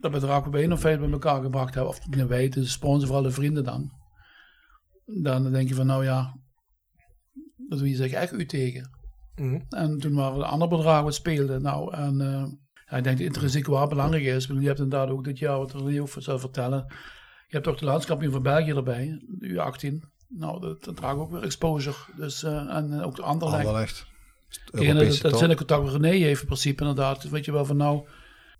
dat bedrag wat wij in feite bij elkaar gebracht hebben, of niet wij, de sponsor, vooral de vrienden dan. Dan denk je van, nou ja, dat doe je zich echt u tegen. Mhm. En toen waren er andere bedragen wat speelden. Nou, en eh, ja, ik denk dat intrinsiek wel belangrijk is. Je hebt inderdaad ook dit jaar, wat René ook zou vertellen, je hebt ook de landskampioen van België erbij, de U18. Nou, dat, dat draagt ook weer exposure. Dus, eh, en eh, ook de Anderlecht. Anderlecht. En dat, dat zijn de contact met René heeft in principe inderdaad. Weet je wel van nou,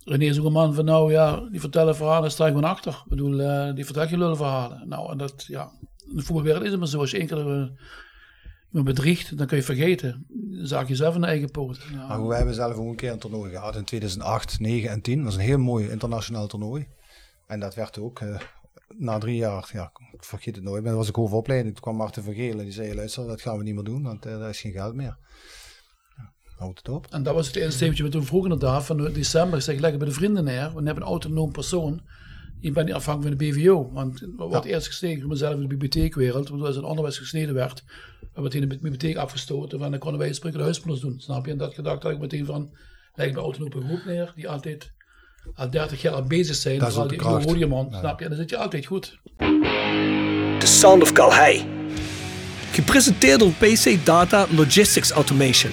René is ook een man van nou ja, die vertellen verhalen, sta je gewoon achter. Ik bedoel, eh, die vertelt je lullen verhalen. Nou, en dat ja, in de voetbalwereld is het maar zo. Als je één keer eh, bedriegt, dan kun je vergeten. Dan zaak je zelf de eigen poot. Ja. Goed, we hebben zelf ook een keer een toernooi gehad in 2008, 9 en 10. Dat was een heel mooi internationaal toernooi. En dat werd ook eh, na drie jaar, ja, ik vergeet het nooit, maar dat was ik hoofdopleiding. Toen kwam Martin van Geel en die zei, luister, dat gaan we niet meer doen, want uh, daar is geen geld meer. Ja, houd het op. En dat was het eerste stemmetje met toen vroeg inderdaad, van december. Ik zeg, leg bij de vrienden neer. We hebben een autonoom persoon. Je bent niet afhankelijk van de BVO. Want wat ja. eerst gestegen voor mezelf in de bibliotheekwereld, want als het onderwijs gesneden werd, we meteen de bibliotheek afgestoten. En dan konden wij spreken de huisplus doen, snap je? En dat gedacht had ik meteen van, leg bij autonome groep neer, die altijd al 30 jaar bezig zijn. Dat de die kracht. Rodiumon, Ja. snap je? En dan zit je altijd goed. The Sound of Calhei. Gepresenteerd door PC Data Logistics Automation.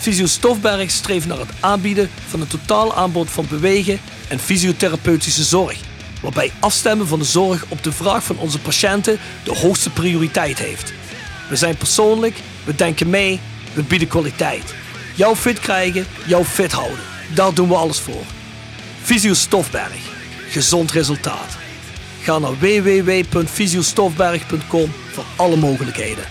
Visio Stofberg streeft naar het aanbieden van een totaal aanbod van bewegen en fysiotherapeutische zorg. Waarbij afstemmen van de zorg op de vraag van onze patiënten de hoogste prioriteit heeft. We zijn persoonlijk, we denken mee, we bieden kwaliteit. Jou fit krijgen, jou fit houden. Daar doen we alles voor. Visio Stofberg. Gezond resultaat. Ga naar www.visiostofberg.com voor alle mogelijkheden.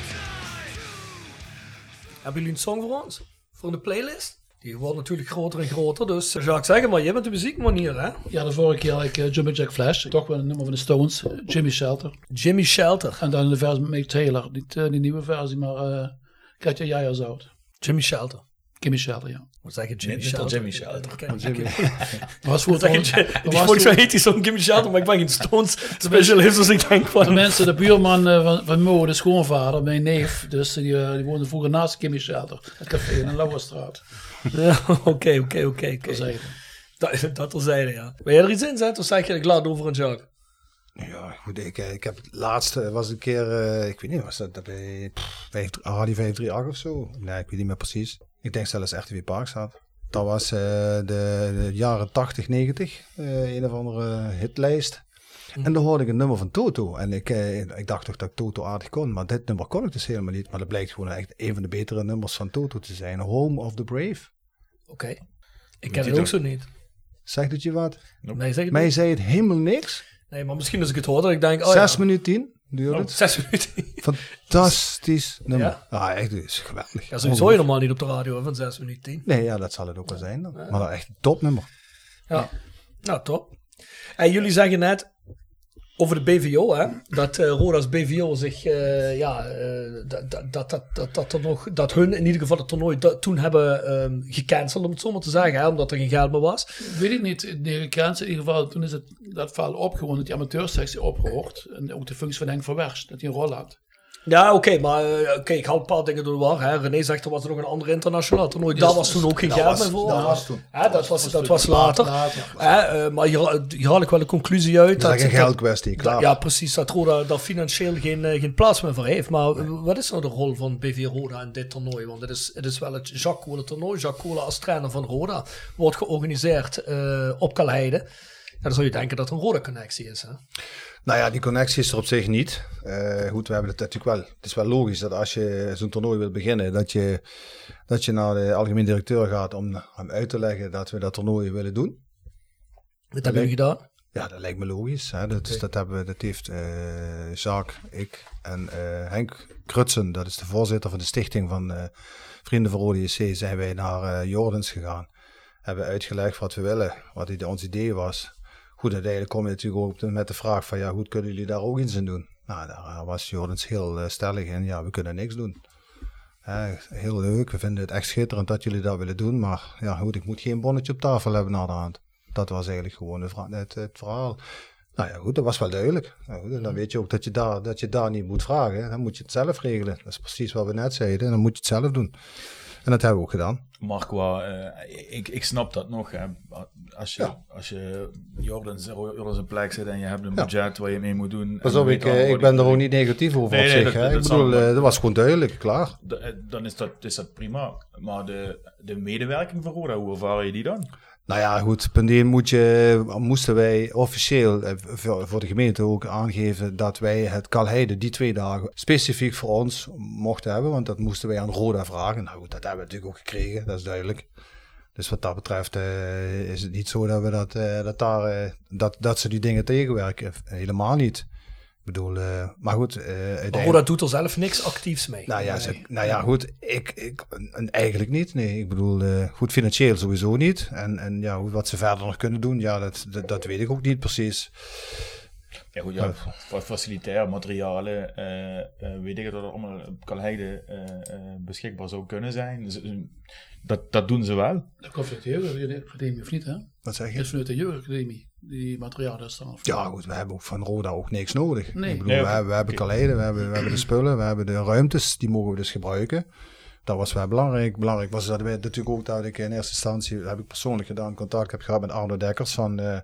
Hebben jullie een song voor ons? Voor de playlist? Die wordt natuurlijk groter en groter, dus zou ik zeggen, maar je bent de muziekmanier, hè? Ja, de vorige keer had ik uh, Jumbo Jack Flash. Toch wel een nummer van de Stones. eh, Jimmy Shelter. Jimmy Shelter. En dan de versie met Mick Taylor. Niet uh, die nieuwe versie, maar uh, Katja Jaja Zout. Jimmy Shelter. Jimmy Shelter, ja. Wat zeg je, Jimmy Shelter? Jimmy Shelter. Jimmy. kijk. [laughs] [laughs] was voor volgens mij heet die zo'n Jimmy Shelter, maar ik ben geen Stones [laughs] specialist, dus ik denk De van... mensen, de buurman uh, van, van Mo, de schoonvader, mijn neef, dus die, uh, die woonde vroeger naast Jimmy Shelter. Het café in de Lauwerstraat. Ja, oké, oké, oké. Dat, dat terzijde, ja. Wil jij er iets in zetten of zeg je ik laat over een Jacques? Ja, goed, ik, ik heb het laatste, was een keer, uh, ik weet niet, was dat bij Radio 538 of zo? Nee, ik weet niet meer precies. Ik denk zelfs RTV Parkstad. Dat was uh, de, de, jaren 80, 90, uh, een of andere hitlijst. Mm. En dan hoorde ik een nummer van Toto. En ik, uh, ik dacht toch dat ik Toto aardig kon, maar dit nummer kon ik dus helemaal niet. Maar dat blijkt gewoon echt een van de betere nummers van Toto te zijn. Home of the Brave. Oké. Okay. Ik ken het ook zo niet. Zegt het je wat? Nope. Nee, zeg het Mij niet. zei het helemaal niks. Nee, maar misschien als ik het hoor, dat ik denk... Oh, 6 ja. minuten 10 duurde oh, het. 6 minuten. Fantastisch nummer. Ja? ja, echt, is geweldig. Ja, sowieso je normaal niet op de radio van 6 minuten 10. Nee, ja, dat zal het ook wel zijn dan. Maar dat echt een topnummer. Ja, nou top. En jullie zeggen net over de BVO, hè, dat uh, Roda's BVO zich, uh, ja, uh, dat, dat, dat, dat, dat, nog, dat hun in ieder geval het toernooi dat, toen hebben um, gecanceld, om het zo maar te zeggen, hè, omdat er geen geld meer was. Weet ik niet, nee, gecanceld in ieder geval, toen is het dat verhaal opgewonden, dat die amateursectie opgehoord en ook de functie van Henk van Werst, dat hij een rol had. Ja, oké, okay, maar uh, okay, ik haal een paar dingen door de war. Hè. René zegt er was er nog een ander internationaal toernooi. Daar was toen ook geen geld meer voor. Dat was toen. Dat was, dat was later. later. Ja, uh, maar hier, hier haal ik wel een conclusie uit. Dat is een geldkwestie, klaar. Ja, precies. Dat Roda daar financieel geen, geen plaats meer voor heeft. Maar nee. wat is nou de rol van BV Roda in dit toernooi? Want het is, het is wel het Jacques Kolen toernooi. Jacques Kolen als trainer van Roda wordt georganiseerd op Kalheide. Ja, dan zou je denken dat er een Roda-connectie is, hè? Nou ja, die connectie is er op zich niet. Uh, goed, we hebben het natuurlijk wel. Het is wel logisch dat als je zo'n toernooi wilt beginnen, dat je, dat je naar de algemeen directeur gaat om hem uit te leggen dat we dat toernooi willen doen. Dat hebben jullie gedaan? Ja, dat lijkt me logisch. Hè. Dat, is, dat, hebben, dat heeft uh, ik en uh, Henk Krutsen, dat is de voorzitter van de stichting van Vrienden van Rode JC, zijn wij naar Jordans gegaan. Hebben uitgelegd wat we willen, wat ons idee was goed, uiteindelijk kom je natuurlijk ook met de vraag van, ja, goed, kunnen jullie daar ook iets in doen? Nou, daar was Jordans heel uh, stellig in, ja, we kunnen niks doen. heel leuk, we vinden het echt schitterend dat jullie dat willen doen, maar ja, goed, ik moet geen bonnetje op tafel hebben naar de hand. Dat was eigenlijk gewoon het, het verhaal. Nou ja, goed, dat was wel duidelijk. Nou goed, dan weet je ook dat je, daar, dat je daar niet moet vragen. Dan moet je het zelf regelen. Dat is precies wat we net zeiden. Dan moet je het zelf doen. En dat hebben we ook gedaan. Marco, uh, ik, ik snap dat nog. Hè. Als je, ja. als je Jordan, Jordan zijn plek zit en je hebt een budget waar je mee moet doen. Pas op, ik, eh, ik ben er ook niet negatief over nee, op zich. Dat, dat, ik bedoel, uh, dat was gewoon duidelijk, klaar. Dan is dat, is dat prima. Maar de, de medewerking van Roda, hoe ervaar je die dan? Nou ja, goed. Punt moet je, moesten wij officieel eh, voor de gemeente ook aangeven dat wij het Kalheide die twee dagen specifiek voor ons mochten hebben. Want dat moesten wij aan Roda vragen. Nou goed, dat hebben we natuurlijk ook gekregen, dat is duidelijk. Dus wat dat betreft uh, is het niet zo dat, we dat, dat, daar, dat, dat ze die dingen tegenwerken. Helemaal niet bedoel, uh, maar goed. Uh, maar Roda doet er zelf niks actiefs mee. Nou ja, ze, nou ja goed, ik, ik, eigenlijk niet. Nee, ik bedoel, uh, goed financieel sowieso niet. En, en ja, wat ze verder nog kunnen doen, ja, dat, dat, dat weet ik ook niet precies. Ja goed, ja, voor facilitair materialen weet ik dat er allemaal op Kalheide beschikbaar zou kunnen zijn. Dat, dat doen ze wel. Dat komt vanuit de jeugdacademie of niet, hè? Wat zeg je? Dat is vanuit de jeugdacademie, die materialen staan. Ja, goed, we hebben ook van Roda ook niks nodig. Nee. Ik bedoel, nee, we, hebben, we hebben Kaleiden, we hebben, we hebben de spullen, we hebben de ruimtes, die mogen we dus gebruiken. Dat was wel belangrijk. Belangrijk was dat we natuurlijk ook dat ik in eerste instantie, heb ik persoonlijk gedaan, contact heb gehad met Arno Dekkers van, uh,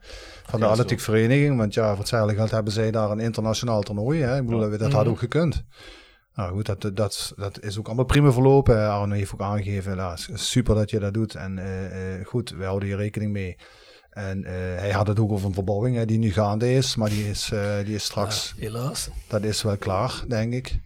van de Atletiek Vereniging. Want ja, voor hetzelfde geld hebben zij daar een internationaal toernooi. Hè? Ik bedoel, dat had ook gekund. Nou goed, dat, dat, dat is ook allemaal prima verlopen. Arno heeft ook aangegeven, ja, super dat je dat doet. En uh, uh, goed, we houden hier rekening mee. En uh, hij had het ook over een verbouwing hè, die nu gaande is, maar die is, die is straks. Ja, helaas. Dat is wel klaar, denk ik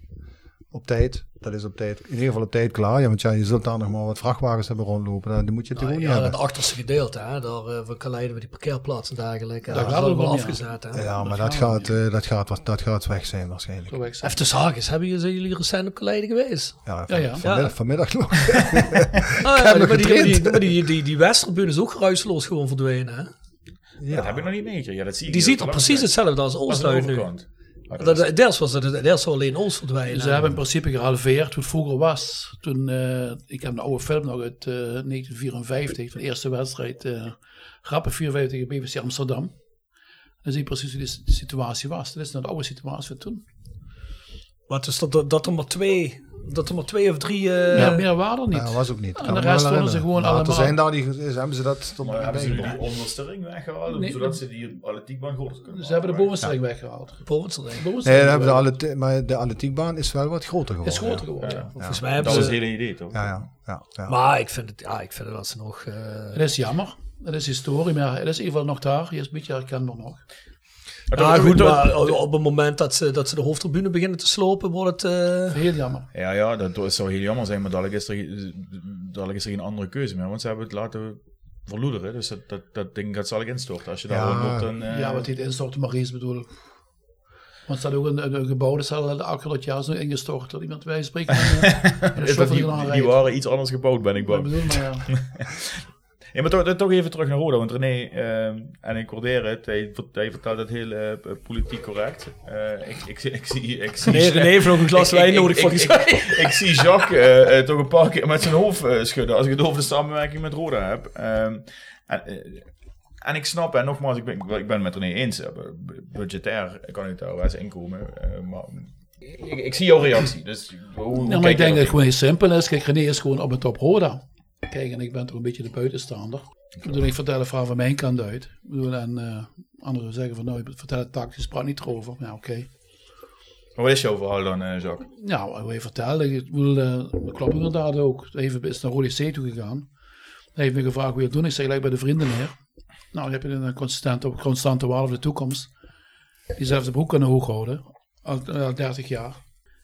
op tijd. Dat is op tijd, in ieder geval op tijd klaar. Ja, want ja, je zult daar nog maar wat vrachtwagens hebben rondlopen. Die moet je natuurlijk ah, ja, niet hebben. het achterste gedeelte, hè. Daar uh, we leiden we die parkeerplaatsen dergelijke. Daar gaat wel afgezet. Hè. Ja, maar dat, gaat, uh, dat, gaat, dat gaat weg zijn waarschijnlijk. Weg zijn. Even zagen, hebben jullie, zijn jullie recent op Kaleiden geweest? Ja, van, ja, Vanmiddag, vanmiddag nog. [laughs] ah, ja, [laughs] die, die, die, die, die, die Westerbune is ook geruisloos gewoon verdwenen, hè? Ja. Dat heb ik nog niet meegekregen. Ja, dat zie die ziet er precies hetzelfde als Oosthuis nu. Dat, deels was het deels alleen ons verdwijnen. Ze hebben in principe gehalveerd hoe het vroeger was. Toen, uh, ik heb een oude film nog uit uh, 1954, de eerste wedstrijd. Uh, Grappen 54 tegen BVC Amsterdam. Dan zie je precies hoe de situatie was. Dat is nou de oude situatie van toen. Wat is dat, dat er maar twee dat er maar twee of drie... Uh... Ja, meer waren er niet. Ja, was ook niet. En de rest vonden ze gewoon allemaal... zijn daar die, hebben ze dat tot maar hebben ze die onderste ring weggehaald, nee, zodat ze die atletiekbaan groter kunnen Ze hebben de bovenste ring weggehaald. Bovenste ring. Nee, hebben de maar de atletiekbaan is wel wat groter geworden. Is groter geworden, ja. Volgens mij dat is het hele idee, toch? Ja, ja. ja, ja. Maar ik vind het, ja, ik vind het dat ze nog... Uh... Het is jammer. Het is historie, maar het is in ieder geval nog daar. Je is een beetje herkenbaar nog. Ja, goed, maar op het moment dat ze, dat ze de hoofdtribune beginnen te slopen, wordt het... Uh... Heel jammer. Ja, ja, dat zou heel jammer zijn, maar dadelijk is, er, dadelijk is er geen andere keuze meer, want ze hebben het laten verloederen. Dus dat, dat, dat ding gaat zal ik instorten. Als je daar ja. loopt, dan... Uh... Ja, wat heet instorten, Maries bedoel ik. Want er staat ook een, een gebouw, dat dat jaar zo ingestort. Dat iemand wij spreken. [laughs] die, die waren iets anders gebouwd, ben ik bang. bedoel, maar ja. [laughs] Ja, maar toch, toch even terug naar Roda. Want René, uh, en ik waardeer het, hij, hij vertelt het heel uh, politiek correct. Uh, ik, ik, ik, zie... Ik zie nee, René heeft nog een glas [laughs] wijn nodig voor. Ik, zie Jacques toch een paar keer met zijn hoofd schudden als ik het over de samenwerking met Roda heb. Um, en, en ik snap, en nogmaals, ik ben, ik ben het met René eens. Budgetair kan ik daar wel eens inkomen. maar ik, ik, zie jouw reactie. Dus hoe, ja, maar ik denk dat het gewoon heel simpel is. Kijk, René is gewoon op het top Roda. Kijk, en ik ben toch een beetje de buitenstaander. Ik bedoel, ik vertel het verhaal van mijn kant uit. Ik bedoel, en uh, anderen zeggen van, nou, vertel het tactisch, praat niet erover. Ja, oké. Okay. Maar wat is jouw verhaal dan, uh, Jacques? Nou, hoe je vertelde, ik bedoel, uh, dat klopt inderdaad ook. Even is naar Rode C toe gegaan. Hij heeft me gevraagd hoe je het doen. Ik zeg gelijk bij de vrienden neer. Nou, dan heb je een constante, constante waarde voor de toekomst. Diezelfde broek kunnen hoog houden. Al, al 30 jaar.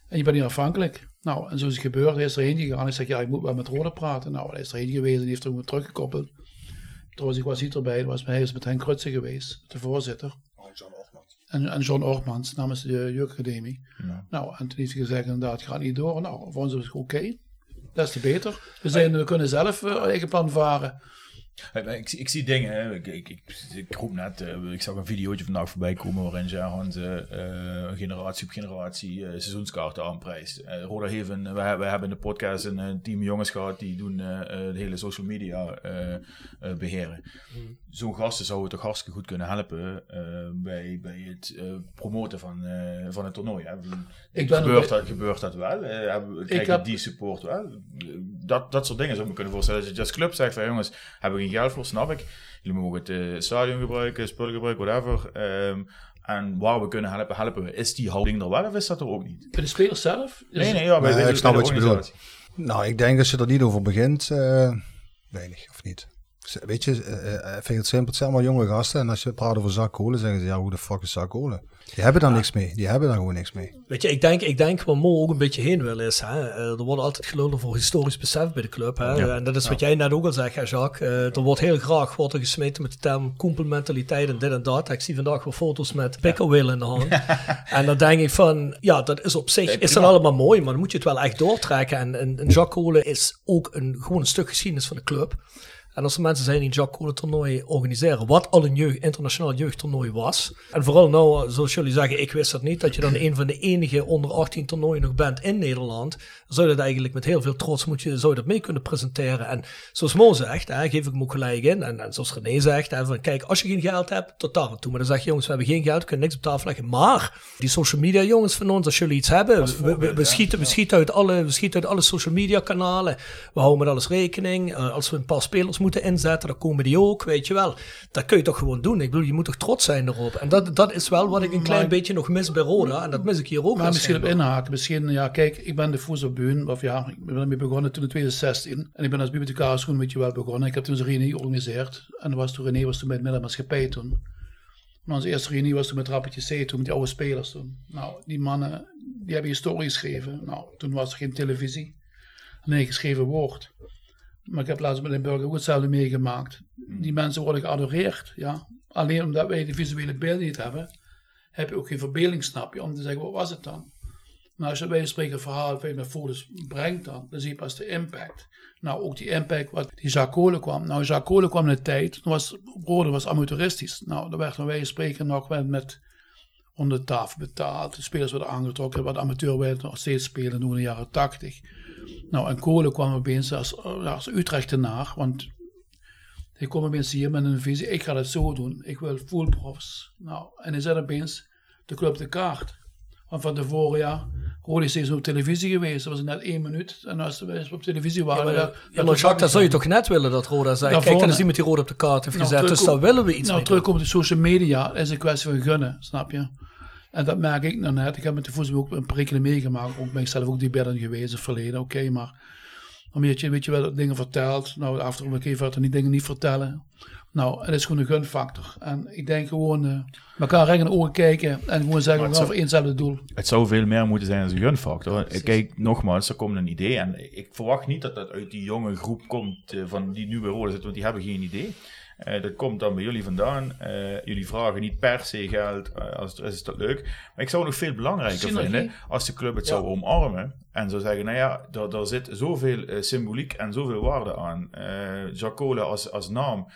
En je bent niet afhankelijk. Nou, en zo is het gebeurd. Hij is erheen gegaan. Ik zeg, ja, ik moet wel met Rode praten. Nou, hij is erheen geweest en heeft er teruggekoppeld. Trouwens, ik was niet erbij. Was, hij is met Henk Krutse geweest, de voorzitter. En, en John Ortmans namens de Jeugdacademie. Ja. Nou, en toen heeft hij gezegd, inderdaad, gaat niet door. Nou, voor ons is het oké. Okay. Des te beter. We, zijn, we kunnen zelf uh, eigen plan varen. Ik, ik zie dingen, hè. Ik, ik, ik, roep net, eh, ik zag een videootje vandaag voorbij komen waarin Gerhans eh, eh, generatie op generatie eh, seizoenskaarten aanprijst. Eh Roda heeft een, we, we hebben in de podcast een, team jongens gehad die doen de hele social media eh, eh, beheren. Zo'n gasten zouden toch hartstikke goed kunnen helpen eh, bij, bij het eh, promoten van, eh, van het toernooi. Hè. Ik ben gebeurt, dat, gebeurt dat wel? Eh, hebben, we- krijg je heb- die support wel? Dat, dat soort dingen zou ik me kunnen voorstellen. Als je als club zegt van jongens, hebben we geen geld voor, snap ik. Jullie mogen het stadion gebruiken, spullen gebruiken, whatever. Ehm, en waar we kunnen helpen, helpen we. Is die houding er wel of is dat er ook niet? Bij de spelers zelf? Nee, nee, ja, bij, Nee, bij de- ik snap wat je bedoelt. Nou, ik denk als je er niet over begint, eh, weinig of niet. Weet je, eh, eh, ik vind het simpel. Het zijn allemaal jonge gasten. En als je praat over zak kolen, zeggen ze, ja, hoe de fuck is zak kolen? Die hebben daar niks mee. Die hebben daar gewoon niks mee. Weet je, ik denk, ik denk waar Mo ook een beetje heen wil is, hè, eh, er wordt altijd geluld voor historisch besef bij de club. Hè, Ja. En dat is wat jij net ook al zegt, hè, Jacques. Eh, er wordt heel graag wordt er gesmeten met de term koempelmentaliteit en dit en dat. Ik zie vandaag weer foto's met pikkelwillen in de hand. [laughs] en dan denk ik van, ja, dat is op zich, is allemaal mooi, maar dan moet je het wel echt doortrekken. En, en, en Jacques Kolen is ook een, gewoon een stuk geschiedenis van de club. En als er mensen zijn die een Jacques Kolen toernooi organiseren, wat al een jeugd, internationaal jeugdtoernooi was. En vooral nou, zoals jullie zeggen, ik wist dat niet, dat je dan een van de enige onder 18 toernooien nog bent in Nederland. Zou je dat eigenlijk met heel veel trots moet je, zou je dat mee kunnen presenteren. En zoals Mo zegt, hè, geef ik hem ook gelijk in. En, en zoals René zegt, hè, van, kijk, als je geen geld hebt, tot daar aan toe. Maar dan zeg je, jongens, we hebben geen geld, we kunnen niks op tafel leggen. Maar die social media jongens van ons, als jullie iets hebben, we, we, we schieten, we, schieten uit alle, we schieten uit alle social media kanalen. We houden met alles rekening. Eh, als we een paar spelers moeten inzetten, dan komen die ook, weet je wel. Dat kun je toch gewoon doen. Ik bedoel, je moet toch trots zijn erop. En dat, dat is wel wat ik een klein Maar- beetje nog mis bij Roda. En dat mis ik hier ook. Maar misschien op inhaken. Misschien, ja, kijk, ik ben de of ja, ik ben ermee begonnen toen in 2016. En ik ben als bibliothecaris gewoon een wel begonnen. Ik heb toen een reunie georganiseerd. En was toen, René was toen met middenmaatschappij toen. Maar onze eerste reunie was toen met Rappetje C, toen met die oude spelers toen. Nou, die mannen, die hebben historie geschreven. Nou, toen was er geen televisie. Nee, geschreven woord. Maar ik heb laatst met Limburg ook hetzelfde meegemaakt. Die mensen worden geadoreerd, ja. Alleen omdat wij de visuele beelden niet hebben, heb je ook geen verbeelding, snap je, om te zeggen, wat was het dan? Nou, als je bij spreken een verhaal met foto's brengt dan, dan zie je pas de impact. Nou, ook die impact wat die Jacques kwam. Nou, Jacques kwam in de tijd, toen was was amateuristisch. Nou, daar werd bij spreken nog met, met onder de tafel betaald. De spelers werden aangetrokken, wat amateur werden nog steeds spelen, toen in de jaren tachtig. Nou, en Kolen kwam opeens als, ja, als Utrechtenaar, want hij kwam opeens hier met een visie, ik ga het zo doen, ik wil full profs. Nou, en hij zet opeens de club de kaart. Want van tevoren, ja, Rode is steeds op televisie geweest, dat was net één minuut. En als we op televisie waren... Ja, maar, dat- ja, Jacques, dat zou je toch net willen dat Roda. Daarvoor, Kijk, dat is iemand die Roda op de kaart heeft Nou, gezet. Dus daar willen we iets nou, mee terugkomen op de social media is een kwestie van gunnen, snap je? En dat merk ik nou net. Ik heb met de voetbal ook een prikkeling meegemaakt. Ook ben ik zelf ook die bedden geweest in het verleden. Oké, maar dan weet je, weet je wel dingen verteld. Nou, af en toe keer verder die dingen niet vertellen. Nou, het is gewoon een gunfactor. En ik denk gewoon eh elkaar recht in de ogen kijken en gewoon zeggen, we gaan zou- voor eenzelfde doel. Het zou veel meer moeten zijn als een gunfactor. Kijk, nogmaals, er komt een idee. En ik verwacht niet dat dat uit die jonge groep komt eh, van die nu bij Roda zitten, want die hebben geen idee. Eh, dat komt dan bij jullie vandaan. Eh, jullie vragen niet per se geld, als het is dat leuk. Maar ik zou het nog veel belangrijker Synergie. vinden als de club het zou omarmen. En zou zeggen, nou ja, daar, daar zit zoveel symboliek en zoveel waarde aan. Eh Jacques Kolen als, als naam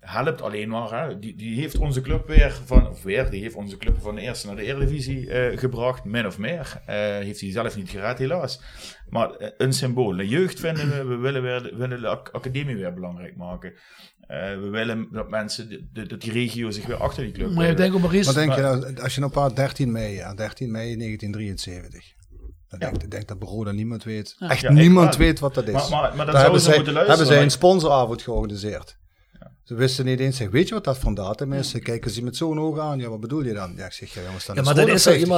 helpt alleen maar. Hè. Die, die heeft onze club weer van, of weer, die heeft onze club van de eerste naar de Eredivisie eh, gebracht, min of meer. Eh, heeft hij zelf niet gered, helaas. Maar eh, een symbool. De jeugd vinden we, we willen, weer, de- willen de ac- academie weer belangrijk maken. Eh, we willen dat mensen, de, de- dat die regio zich weer achter die club Maar ik denk ook Maurice... Wat denk je Maar- nou, als je nou praat 13 mei, ja, 13 mei 1973. Dan denk ik denk dat niemand weet. Ja. Echt Ja, ik niemand weet wat dat is. Maar- maar- maar dan Daar zouden hebben ze zij, moeten luisteren, hebben zij een sponsoravond georganiseerd. Ze wisten niet eens, zeg, weet je wat dat een datum is? Ze kijken ze met zo'n oog aan. Ja, wat bedoel je dan? Ja, ik zeg, ja jongens, dan Ja, is maar Roda dat is 50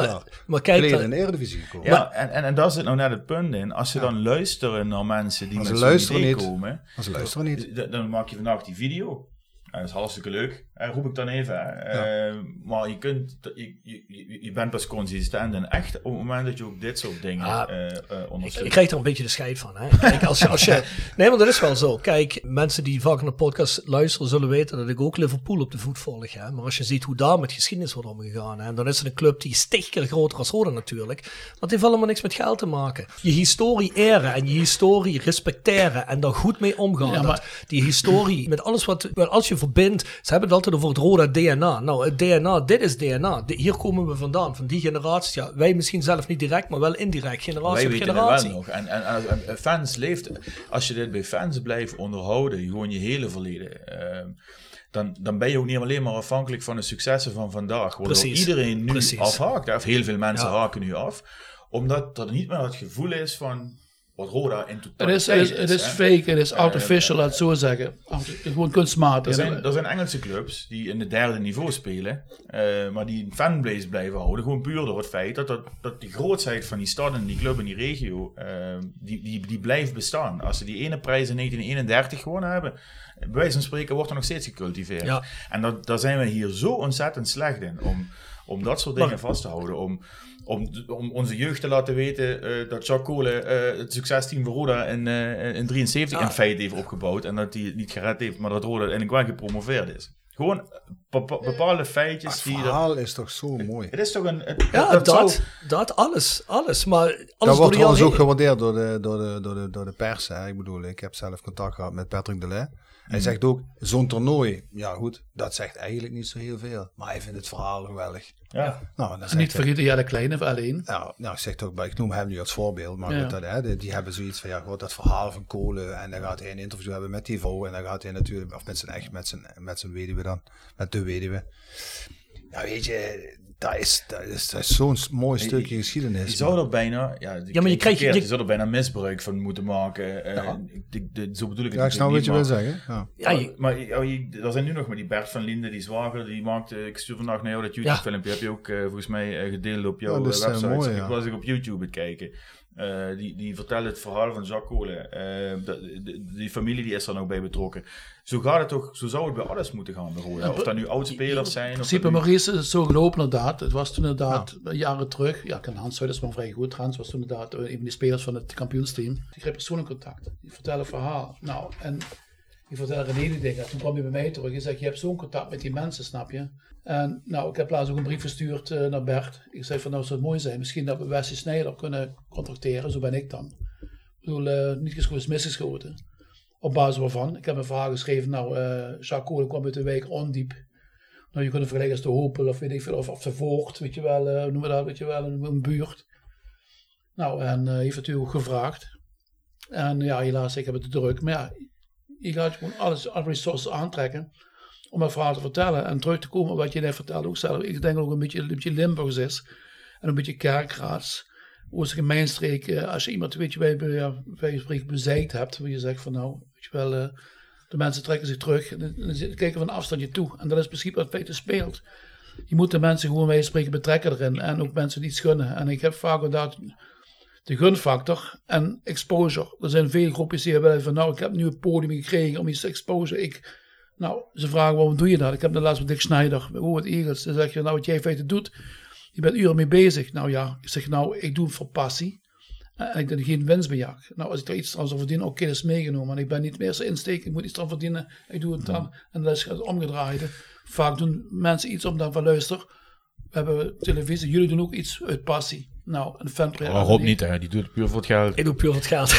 maar- kijk, geleden dat- in de Eredivisie gekomen. Ja, en, en, en daar zit nou net het punt in. Als ze dan luisteren naar mensen die Maar ze met zo'n luisteren idee niet. komen, Maar ze luisteren niet. dan- dan maak je vandaag die video. En dat is hartstikke leuk. Eh, roep ik dan even. Eh, maar je, kunt, je, je, je bent pas consistent en echt op het moment dat je ook dit soort dingen Ah, eh, eh, Ik, ondersteunt. ik krijg er een beetje de scheid van. Hè? Kijk, als als je, [laughs] nee, maar dat is wel zo. Kijk, mensen die vaak naar de podcast luisteren zullen weten dat ik ook Liverpool op de voet volg. Hè? Maar als je ziet hoe daar met geschiedenis wordt omgegaan, hè? dan is het een club die is tig keer groter als Roda natuurlijk. Maar het heeft allemaal niks met geld te maken. Je historie eren en je historie respecteren en daar goed mee omgaan. Ja, maar- dat die historie, met alles wat, wel, als je verbindt, ze hebben altijd over het Roda DNA. Nou, het DNA, dit is DNA. De- hier komen we vandaan, van die generatie. Ja, wij misschien zelf niet direct, maar wel indirect, generatie Wij op generatie. wel nog. En, en, en- fans leeft, als je dit bij fans blijft onderhouden, gewoon je hele verleden, ehm, dan, dan ben je ook niet alleen maar afhankelijk van de successen van vandaag. Waardoor Precies. iedereen nu Precies. afhaakt, of heel veel mensen Ja. haken nu af, omdat er niet meer het gevoel is van wat Roda in Het is, het is, het is hè. fake, het is artificial, laat het zo zeggen. Gewoon kunstmatig. Er zijn, er zijn Engelse clubs die in het derde niveau spelen, eh, maar die een fanbase blijven houden. Gewoon puur door het feit dat, dat, dat die grootsheid van die stad en die club en die regio, eh, die, die, die blijft bestaan. Als ze die ene prijs in 1931 gewonnen hebben, bij wijze van spreken wordt er nog steeds gecultiveerd. Ja. En dat, daar zijn we hier zo ontzettend slecht in, om, om dat soort dingen Maar- vast te houden. Om, om, om onze jeugd te laten weten eh, dat Jacques Kolen eh, het succesteam van Roda in, eh in 73 Ja. in feite heeft opgebouwd. En dat hij het niet gered heeft, maar dat Roda uiteindelijk wel gepromoveerd is. Gewoon bepa- bepaalde feitjes Het die... Dat, verhaal is toch zo mooi. het is toch een... het- Ja, dat, dat, alles, alles. Maar alles Dat wordt trouwens ook gewaardeerd door de, door, de, door, de, door de pers. Hè. Ik bedoel, ik heb zelf contact gehad met Patrick Delay. Hij Mm. zegt ook, zo'n toernooi, ja goed, dat zegt eigenlijk niet zo heel veel. Maar hij vindt het verhaal geweldig. Ja. Nou, dan niet vergeten, ja, de kleine of alleen. ja, nou, ik zeg toch, bij- ik noem hem nu als voorbeeld, maar Ja. goed, dat, hè, die, die hebben zoiets van, ja, goed, dat verhaal van Kolen. En dan gaat hij een interview hebben met die vrouw. En dan gaat hij natuurlijk, of met zijn echt, met zijn, met zijn weduwe dan, met de weduwe. Ja, weet je, dat is, dat is, dat is zo'n mooi stukje geschiedenis. Je zou er bijna, ja, ja, maar je krijgt- je, je- je zou er bijna misbruik van moeten maken. eh, Ja. de- zo bedoel ik het Ja, ik snap wat je wil zeggen. Ja. Je- maar er zijn nu nog maar die Bert van Linde, die zwager, die maakte, ik stuur vandaag naar jou dat YouTube-filmpje, heb je ook eh, volgens mij eh, gedeeld op jouw website. mooi, Ik was ik op YouTube het kijken. Eh, die, die vertelt het verhaal van Jacques Kolen. Eh, de- die familie die is er nog bij betrokken. Zo gaat het toch, zo zou het bij alles moeten gaan bij Roda. Of dat nu oudspelers zijn. In principe, nu- Maurice, is het zo gelopen inderdaad. Het was toen inderdaad jaren terug. Ja, ik ken Hans Huiders maar vrij goed. Hans was toen inderdaad een van die spelers van het kampioensteam. Ik kreeg persoonlijk contact. Die vertelde een verhaal. Nou, en die vertelde die dingen. Toen kwam hij bij mij terug en zei, je hebt zo'n contact met die mensen, snap je? En nou, ik heb laatst ook een brief verstuurd eh, naar Bert. Ik zei van, nou zou het mooi zijn. Misschien dat we Wesley Snijder kunnen contracteren. Zo ben ik dan. Ik bedoel, eh, niet geschoten is misgeschoten. Op basis waarvan. Ik heb een verhaal geschreven. Nou, eh Jacques Kolen kwam uit de wijk Ondiep. Nou, je kunt het vergelijken als de Hopel of weet ik veel, of, of de Voort, weet je wel, hoe noemen we dat, weet je wel, een, buurt. Nou, en heeft ook gevraagd. En ja, helaas, ik heb het druk. Maar ja, je gaat gewoon alles, alle resources aantrekken om een verhaal te vertellen. En terug te komen op wat je net vertelde ook zelf. Ik denk ook een beetje, een beetje Limburgs is. En een beetje kerkraads. Oost gemeenstreek, eh, als je iemand, weet je, bij, bij, spreken hebt, waar je zegt van nou, weet je wel, eh, de mensen trekken zich terug en zit- kijken van afstandje toe. En dat is principe wat feite speelt. Je moet de mensen gewoon bij spreken betrekken erin en ook mensen iets gunnen. En ik heb vaak inderdaad de gunfactor en exposure. Er zijn veel groepjes die hebben van nou, ik heb nu een podium gekregen om iets te exposen. Ik, nou, ze vragen waarom doe je dat? Ik heb de laatst met Dick Schneider, hoe het Eagles. Dan zeg je nou, wat jij in feite doet, je bent uren mee bezig. Nou ja, ik zeg nou, ik doe het voor passie. En ik doe geen winstbejag. Nou, als ik er iets aan zou verdienen, oké, dat is meegenomen. Maar ik ben niet meer zo insteken, ik moet iets aan verdienen. Ik doe het dan. En dat is het omgedraaide. Vaak doen mensen iets om dan van luister. We hebben televisie, jullie doen ook iets uit passie. Nou, een fan Oh, Rob niet, hè. die doet het puur voor het geld. Ik doe puur voor het geld. [laughs]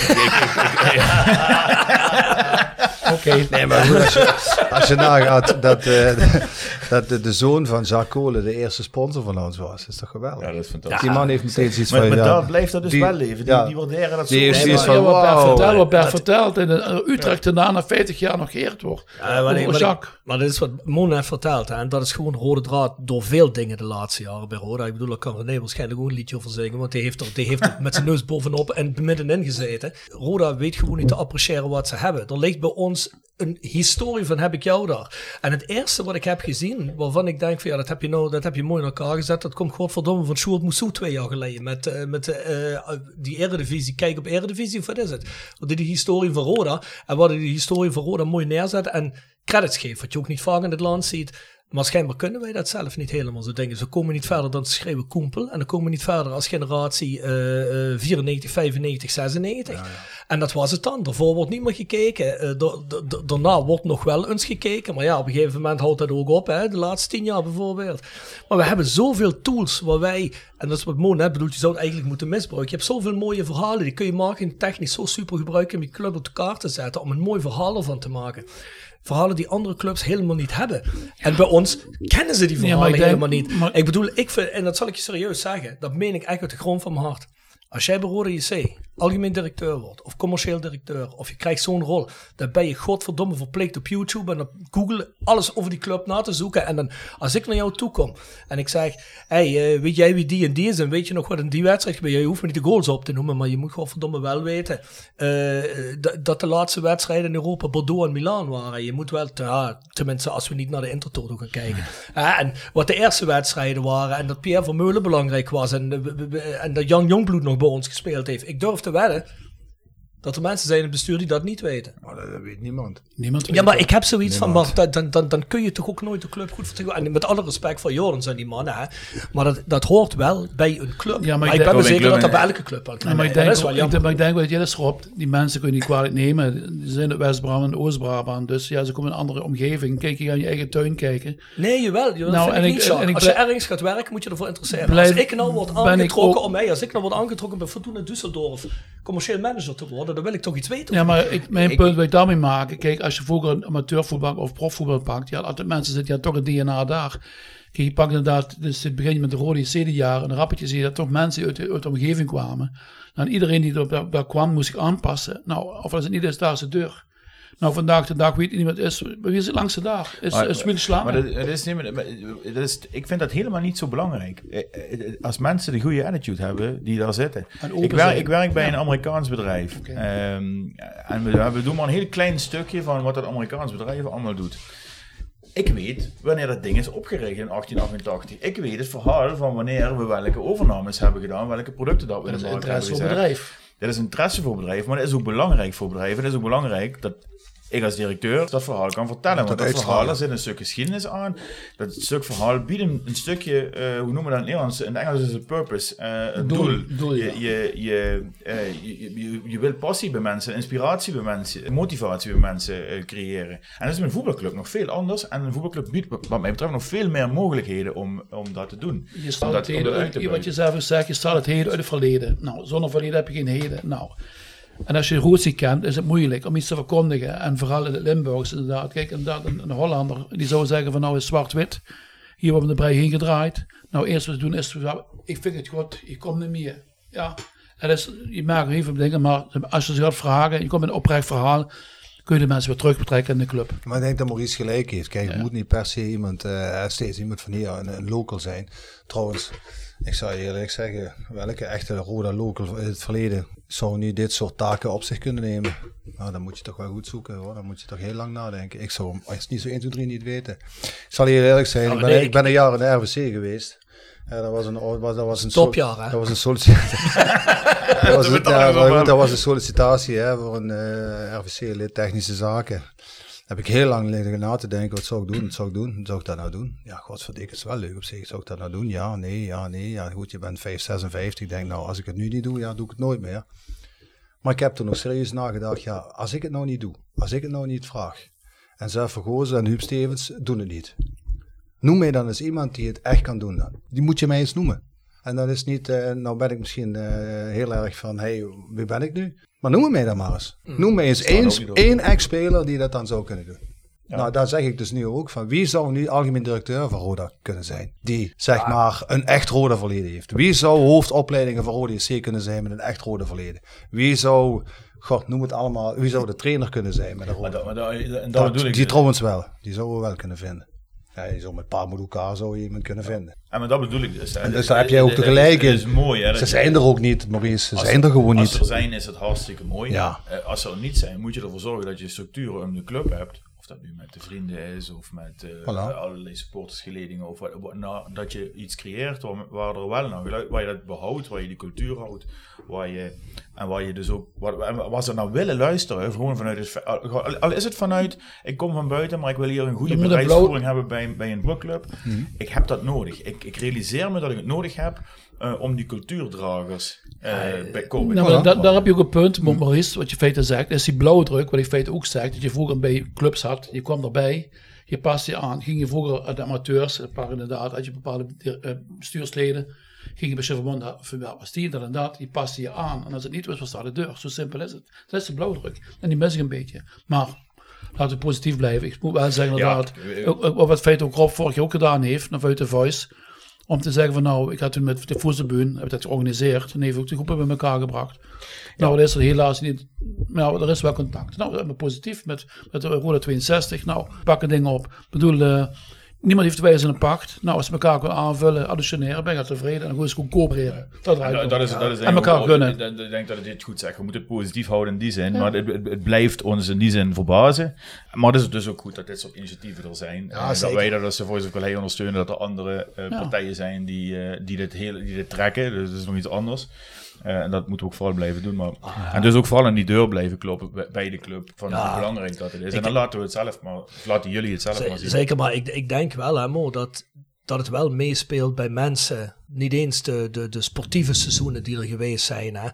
[laughs] Oké. [laughs] Nee, maar goed, als, je, als je nagaat dat, eh, [laughs] dat de, de zoon van Jacques Kolen de eerste sponsor van ons was, is toch geweldig? Ja, dat is fantastisch. Die man heeft meteen iets van... maar ja, daar blijft dat dus die- wel leven. Die, ja. die waarderen dat zo. Die heeft maar- van, Ja, wat Bert vertelt, wat Bert vertelt. En Utrecht daarna na 50 jaar nog geëerd wordt. Ja, maar, maar, Jacques. maar dat is wat Mona heeft verteld. Hè, en dat is gewoon rode draad door veel dingen de laatste jaren bij Roda. Ik bedoel, daar kan René waarschijnlijk ook een liedje over zingen. Want die heeft er, die heeft er met zijn neus bovenop en middenin gezeten. Roda weet gewoon niet te appreciëren wat ze hebben. Er ligt bij ons een historie van heb ik jou daar. En het eerste wat ik heb gezien, waarvan ik denk van ja, dat heb je, nou, dat heb je mooi in elkaar gezet. Dat komt godverdomme van Sjoerd Moussou twee jaar geleden. Met, eh, met eh, die Eredivisie. Kijk op Eredivisie, wat is het? Hadden die historie van Roda. En hadden die historie van Roda mooi neerzetten. En credits geeft. Wat je ook niet vaak in het land ziet. Maar schijnbaar kunnen wij dat zelf niet helemaal zo denken. Ze komen niet verder dan te schrijven Koempel. En dan komen we niet verder als generatie eh, eh, 94, 95, 96. En dat was het dan. Daarvoor wordt niet meer gekeken. Eh, da- da- da- daarna wordt nog wel eens gekeken. Maar ja, op een gegeven moment houdt dat ook op. Hè? De laatste tien jaar bijvoorbeeld. Maar we hebben zoveel tools waar wij... En dat is wat Mo net bedoelt. Je zou het eigenlijk moeten misbruiken. Je hebt zoveel mooie verhalen. Die kun je marketingtechnisch zo super gebruiken om je club op de kaart te zetten. Om een mooi verhaal ervan te maken. Verhalen die andere clubs helemaal niet hebben. En bij ons kennen ze die verhalen denk- helemaal niet. maar- Ik bedoel, ik vind, en dat zal ik je serieus zeggen, dat meen ik echt uit de grond van mijn hart. Als jij bij Rode JC algemeen directeur wordt, of commercieel directeur, of je krijgt zo'n rol, dan ben je godverdomme verplicht op YouTube en op Google alles over die club na te zoeken. En dan, als ik naar jou toe kom en ik zeg, hey, eh, weet jij wie die en die is en weet je nog wat in die wedstrijd gebeurt? Je hoeft me niet de goals op te noemen, maar je moet godverdomme wel weten eh, dat- de laatste wedstrijden in Europa Bordeaux en Milaan waren. Je moet wel, ja, tenminste als we niet naar de Intertoto gaan kijken. Eh, en wat de eerste wedstrijden waren en dat Pierre Vermeulen belangrijk was en, en dat Jan Jongbloed nog ons gespeeld heeft. Ik durf te wedden dat er mensen zijn in het bestuur die dat niet weten. Maar dat, dat weet niemand. Niemand Ja, maar ik heb zoiets van, maar dan, dan, dan kun je toch ook nooit de club goed vertegenwoordigen. En met alle respect voor Jorens en die mannen, hè. maar dat, dat hoort wel bij een club. Ja, maar maar ik ik ben me zeker club- dat dat bij elke club wel Ja, kan. maar, ik dat denk, is wel ook- jammer. ik, maar ik denk wel dat jij is Rob, die mensen kun je niet kwalijk nemen. Die zijn uit West-Brabant en Oost-Brabant. Dus ja, ze komen in een andere omgeving. Kijk, je gaat in je eigen tuin kijken. Nee, jawel. Dat Nou, en ik ik- niet zo. en ik Als je ergens gaat werken, moet je ervoor interesseren. Blijf- als ik nou word aangetrokken ook- om mij, als ik nou word aangetrokken bij Fortuna Düsseldorf, commercieel manager te worden, dan wil ik toch iets weten. Ja, maar ik, mijn punt wil ik daarmee maken. Kijk, als je vroeger een amateurvoetbal of profvoetbal pakt, ja, altijd mensen zitten ja toch het DNA daar. Kijk, je pakt inderdaad, dus het begint met de rode CD-jaren, en een rappetje zie je dat toch mensen uit de, uit de omgeving kwamen. Nou, en iedereen die er daar, daar kwam, moest zich aanpassen. Nou, of als het niet is, daar is de deur. Nou, vandaag de dag weet niemand is. Wie is het langste dag? Is, Maar- is. Maar dat, dat is niet, dat is, ik vind dat helemaal niet zo belangrijk. Eh, eh, Als mensen de goede attitude hebben die daar zitten. Ik werk, ik werk bij Ja. een Amerikaans bedrijf. Ehm, en we, we doen maar een heel klein stukje van wat dat Amerikaans bedrijf allemaal doet. Ik weet wanneer dat ding is opgericht in 1888. Ik weet het verhaal van wanneer we welke overnames hebben gedaan, welke producten dat we in dat de is markt hebben interesse voor gezet. bedrijf. Dat is interesse voor bedrijven, maar dat is ook belangrijk voor bedrijven. Het is ook belangrijk dat ik als directeur dat verhaal kan vertellen. Want Dat verhaal, daar zit een stuk geschiedenis aan. Dat stuk verhaal biedt een, een stukje, eh, hoe noemen we dat in het Nederlands? In het Engels is het purpose, eh, het Doel, doel. doel, ja. je, je, je, eh, je, je, je wil passie bij mensen, inspiratie bij mensen, motivatie bij mensen creëren. En dat is met een voetbalclub nog veel anders. En een voetbalclub biedt wat mij betreft nog veel meer mogelijkheden om, om dat te doen. Je staat het heden, uit wat je zelf zegt, je staat het heden uit het verleden. Nou, zonder verleden heb je geen heden. Nou, en als je Roots niet kent, is het moeilijk om iets te verkondigen. En vooral in het Limburgs inderdaad. Kijk, inderdaad, een, een Hollander, die zou zeggen van nou is zwart-wit. Hier wordt de brei heen gedraaid. Nou, eerst wat we doen is, ik vind het goed, je komt niet meer. Ja, dat is, je maakt heel veel dingen, maar als je ze gaat vragen, je komt met een oprecht verhaal, kun je de mensen weer terug betrekken in de club. Maar ik denk dat Maurice gelijk heeft. Kijk, het moet niet per se iemand, eh, steeds iemand van hier, een, een local zijn. Trouwens, ik zou je eerlijk zeggen, welke echte Roda local in het verleden zou nu dit soort taken op zich kunnen nemen? Nou, dan moet je toch wel goed zoeken hoor. Dan moet je toch heel lang nadenken. Ik zou hem als niet zo 1, 2, 3 niet weten. Ik zal je eerlijk zijn, Ja, ik, ben, nee, ik ben een jaar in de RVC geweest. Ja, dat was een, was, dat was een Topjaar, hè? Dat was een sollicitatie. [laughs] dat, was, ja, goed, dat was een sollicitatie hè, voor een eh, RVC-lid technische zaken. Heb ik heel lang liggen na te denken, wat zou ik doen, wat zou ik doen, zou ik dat nou doen? Ja, godverdikke, is wel leuk op zich, zou ik dat nou doen? Ja, nee, ja, nee, ja, goed, je bent 5, 56, ik denk nou, als ik het nu niet doe, ja, doe ik het nooit meer. Maar ik heb er nog serieus nagedacht, ja, als ik het nou niet doe, als ik het nou niet vraag, en zelf Vergozen en Huub Stevens doen het niet. Noem mij dan eens iemand die het echt kan doen dan. Die moet je mij eens noemen. En dat is niet, eh, nou ben ik misschien eh, heel erg van, hey, wie ben ik nu? Maar noem mij dan maar eens. Noem mij eens één, één ex-speler die dat dan zou kunnen doen. Nou, daar zeg ik dus nu ook van. Wie zou nu algemeen directeur van Roda kunnen zijn? Die, zeg maar, een echt Roda verleden heeft. Wie zou hoofdopleidingen van Roda SC kunnen zijn met een echt Roda verleden? Wie zou, god, noem het allemaal, wie zou de trainer kunnen zijn met een Roda Maar dat, maar dat, en dat dat, bedoel ik. die trouwens wel. Die zouden we wel kunnen vinden. Ja, je zou met elkaar zou je iemand kunnen vinden. Ja, maar dat bedoel ik dus. hè. En dus Dat- daar heb jij ook tegelijk dat in. is mooi, hè. Ze zijn er ook niet, Maurice. Ze Als- zijn er gewoon Als niet. ze er zijn, is het hartstikke mooi. Ja. Eh, als ze er niet zijn, moet je ervoor zorgen dat je structuren om de club hebt of dat nu met de vrienden is of met eh, Voilà. allerlei supportersgeledingen. Of wat, wat- nou, dat je iets creëert waar, waar er wel naar geluid, waar je dat behoudt, waar je die cultuur houdt. Waar je, en waar je dus ook, waar, en waar ze naar willen luisteren. Gewoon vanuit het, al, al is het vanuit, ik kom van buiten, maar ik wil hier een goede bedrijfsvoering hebben bij, bij een voetbalclub. Mhm. Ik heb dat nodig. Ik, ik realiseer me dat ik het nodig heb eh, om die cultuurdragers eh bij komen. Nou, maar da- daar heb je ook een punt, Mo- Maurice, wat je in feite zegt, is die blauwdruk, wat ik in feite ook zeg, dat je vroeger bij clubs had, je kwam erbij, je past je aan, ging je vroeger uit de amateurs, een paar inderdaad, had je bepaalde eh, bestuursleden, ging je bij Chevron, ja, was die, dat en dat, die paste je aan, en als het niet was, was daar de deur, zo simpel is het. Dat is de blauwdruk, en die mis ik een beetje. Maar, laten we positief blijven, ik moet wel zeggen Ja, inderdaad, ook wat in feite ook Rob vorig jaar ook gedaan heeft, naar buiten Voice, om te zeggen van nou, ik had toen met de voedselbuun, heb ik dat georganiseerd. En heeft ook de groepen bij elkaar gebracht. Nou, dat is er helaas niet. Nou, er is wel contact. Nou, positief met, met de Roda 62. Nou, pakken dingen op. Ik bedoel, eh, niemand heeft twee in een pacht. Nou, als ze elkaar kunnen aanvullen, additioneren, ben ik tevreden. En dan gewoon coöpereren. Dat, Ja, dat, is, dat is en elkaar gunnen. Ik denk- ik dat het dit goed zegt. We moeten het positief houden in die zin. Maar het, blijft ons in die zin verbazen. Maar het is dus ook goed dat dit soort initiatieven er zijn. Ja, En dat wij dat als de Voice of Calais ondersteunen. Dat er andere eh, partijen zijn die, eh, die, dit hele, die dit trekken. Dus dat is nog iets anders. Eh, en dat moeten we ook vooral blijven doen. Maar, En dus ook vooral aan die deur blijven kloppen bij- de club. Van Ja. hoe belangrijk dat het is. Ik- en dan laten we het zelf maar, of laten jullie het zelf maar zien. Zeker, maar ik, ik denk wel, hè, Mo, dat, dat het wel meespeelt bij mensen. Niet eens de, de, de sportieve seizoenen die er geweest zijn. Hè,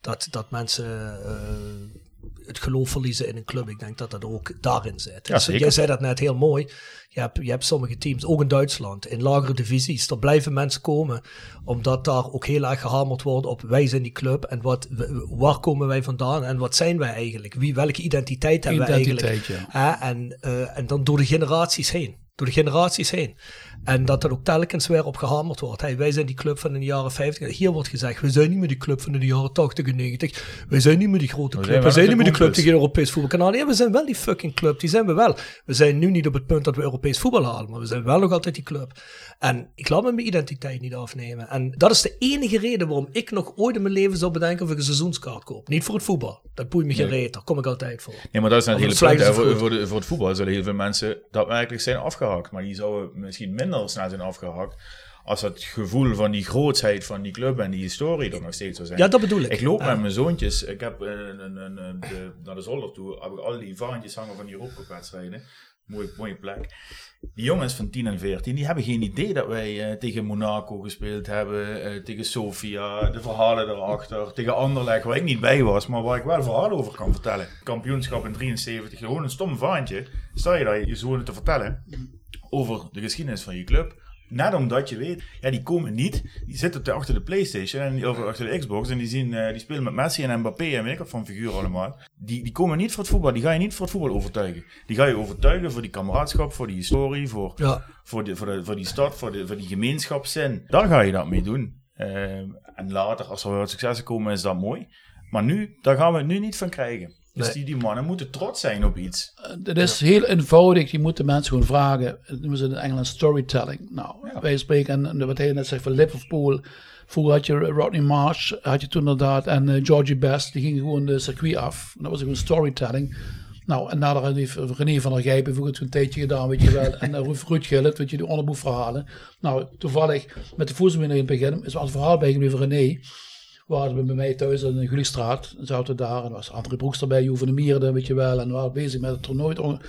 dat, dat mensen eh, het geloof verliezen in een club. Ik denk dat dat ook daarin zit. Ja, Dus jij zei dat net heel mooi. Je hebt, je hebt sommige teams, ook in Duitsland, in lagere divisies. Er blijven mensen komen, omdat daar ook heel erg gehamerd wordt op wij zijn die club. En wat, waar komen wij vandaan en wat zijn wij eigenlijk? Wie, welke identiteit hebben wij Identiteit, eigenlijk? ja. En, eh, en dan door de generaties heen. Door de generaties heen. En dat er ook telkens weer op gehamerd wordt. Hey, wij zijn die club van in de jaren 50. Hier wordt gezegd, we zijn niet meer die club van in de jaren 80 en 90. Wij zijn niet meer die grote We club. zijn We zijn niet meer die club tegen Europees voetbalkanaal. Ja, we zijn wel die fucking club. Die zijn we wel. We zijn nu niet op het punt dat we Europees voetbal halen. Maar we zijn wel nog altijd die club. En ik laat me mijn identiteit niet afnemen. En dat is de enige reden waarom ik nog ooit in mijn leven zou bedenken of ik een seizoenskaart koop. Niet voor het voetbal. Dat boeit me geen Nee. reet. Daar kom ik altijd voor. Nee, maar dat is het hele punt. Voor, voor, de- voor het voetbal zullen heel veel mensen daadwerkelijk zijn afgehakt. Maar die zouden misschien minder snel zijn afgehakt. Als het gevoel van die grootsheid van die club en die historie er nog steeds zou zijn. Ja, dat bedoel ik. Ik loop Ja. met mijn zoontjes. Ik heb een, een, een, een- de, naar de zolder toe. Heb ik al die varentjes hangen van die Europcup-wedstrijden. Mooie, mooie plek. Die jongens van 10 en 14, die hebben geen idee dat wij eh, tegen Monaco gespeeld hebben, eh, tegen Sofia, de verhalen erachter, tegen Anderlecht, waar ik niet bij was, maar waar ik wel verhalen over kan vertellen. Kampioenschap in 73, gewoon een stom vaantje. Sta je daar je zonen te vertellen over de geschiedenis van je club. Net omdat je weet, ja, die komen niet. Die zitten te- achter de PlayStation en die- of achter de Xbox en die, zien, eh, die spelen met Messi en Mbappé en weet ik wat van figuren allemaal. Die, die komen niet voor het voetbal. Die ga je niet voor het voetbal overtuigen. Die ga je overtuigen voor die kameraadschap, voor die historie, voor, Ja. voor, de, voor, de, voor die stad, voor, de, voor die gemeenschapszin. Daar ga je dat mee doen. Eh, en later, als er weer wat successen komen, is dat mooi. Maar nu, daar gaan we het nu niet van krijgen. Dus Nee. die, die mannen moeten trots zijn op iets. Het is heel eenvoudig. Je moet de mensen gewoon vragen. Dat noemen ze in Engeland storytelling. Nou, wij spreken, en wat hij net zegt van Liverpool. Vroeger had je Rodney Marsh, had je toen inderdaad, en eh, Georgie Best. Die gingen gewoon de circuit af. Dat was gewoon storytelling. Nou, en nader heeft René van der Gijp bijvoorbeeld een tijdje gedaan, weet je wel. En uh, Ruud Gillet, weet je, die onderboekverhalen. Nou, toevallig met de voetbalwinner in het begin is wel een verhaal bijgebleven van René. We hadden we bij mij thuis in de Guliestraat. Zaten daar en was André Broeks erbij, Joe van de Mierde, weet je wel. En we waren bezig met het toernooi, het orga-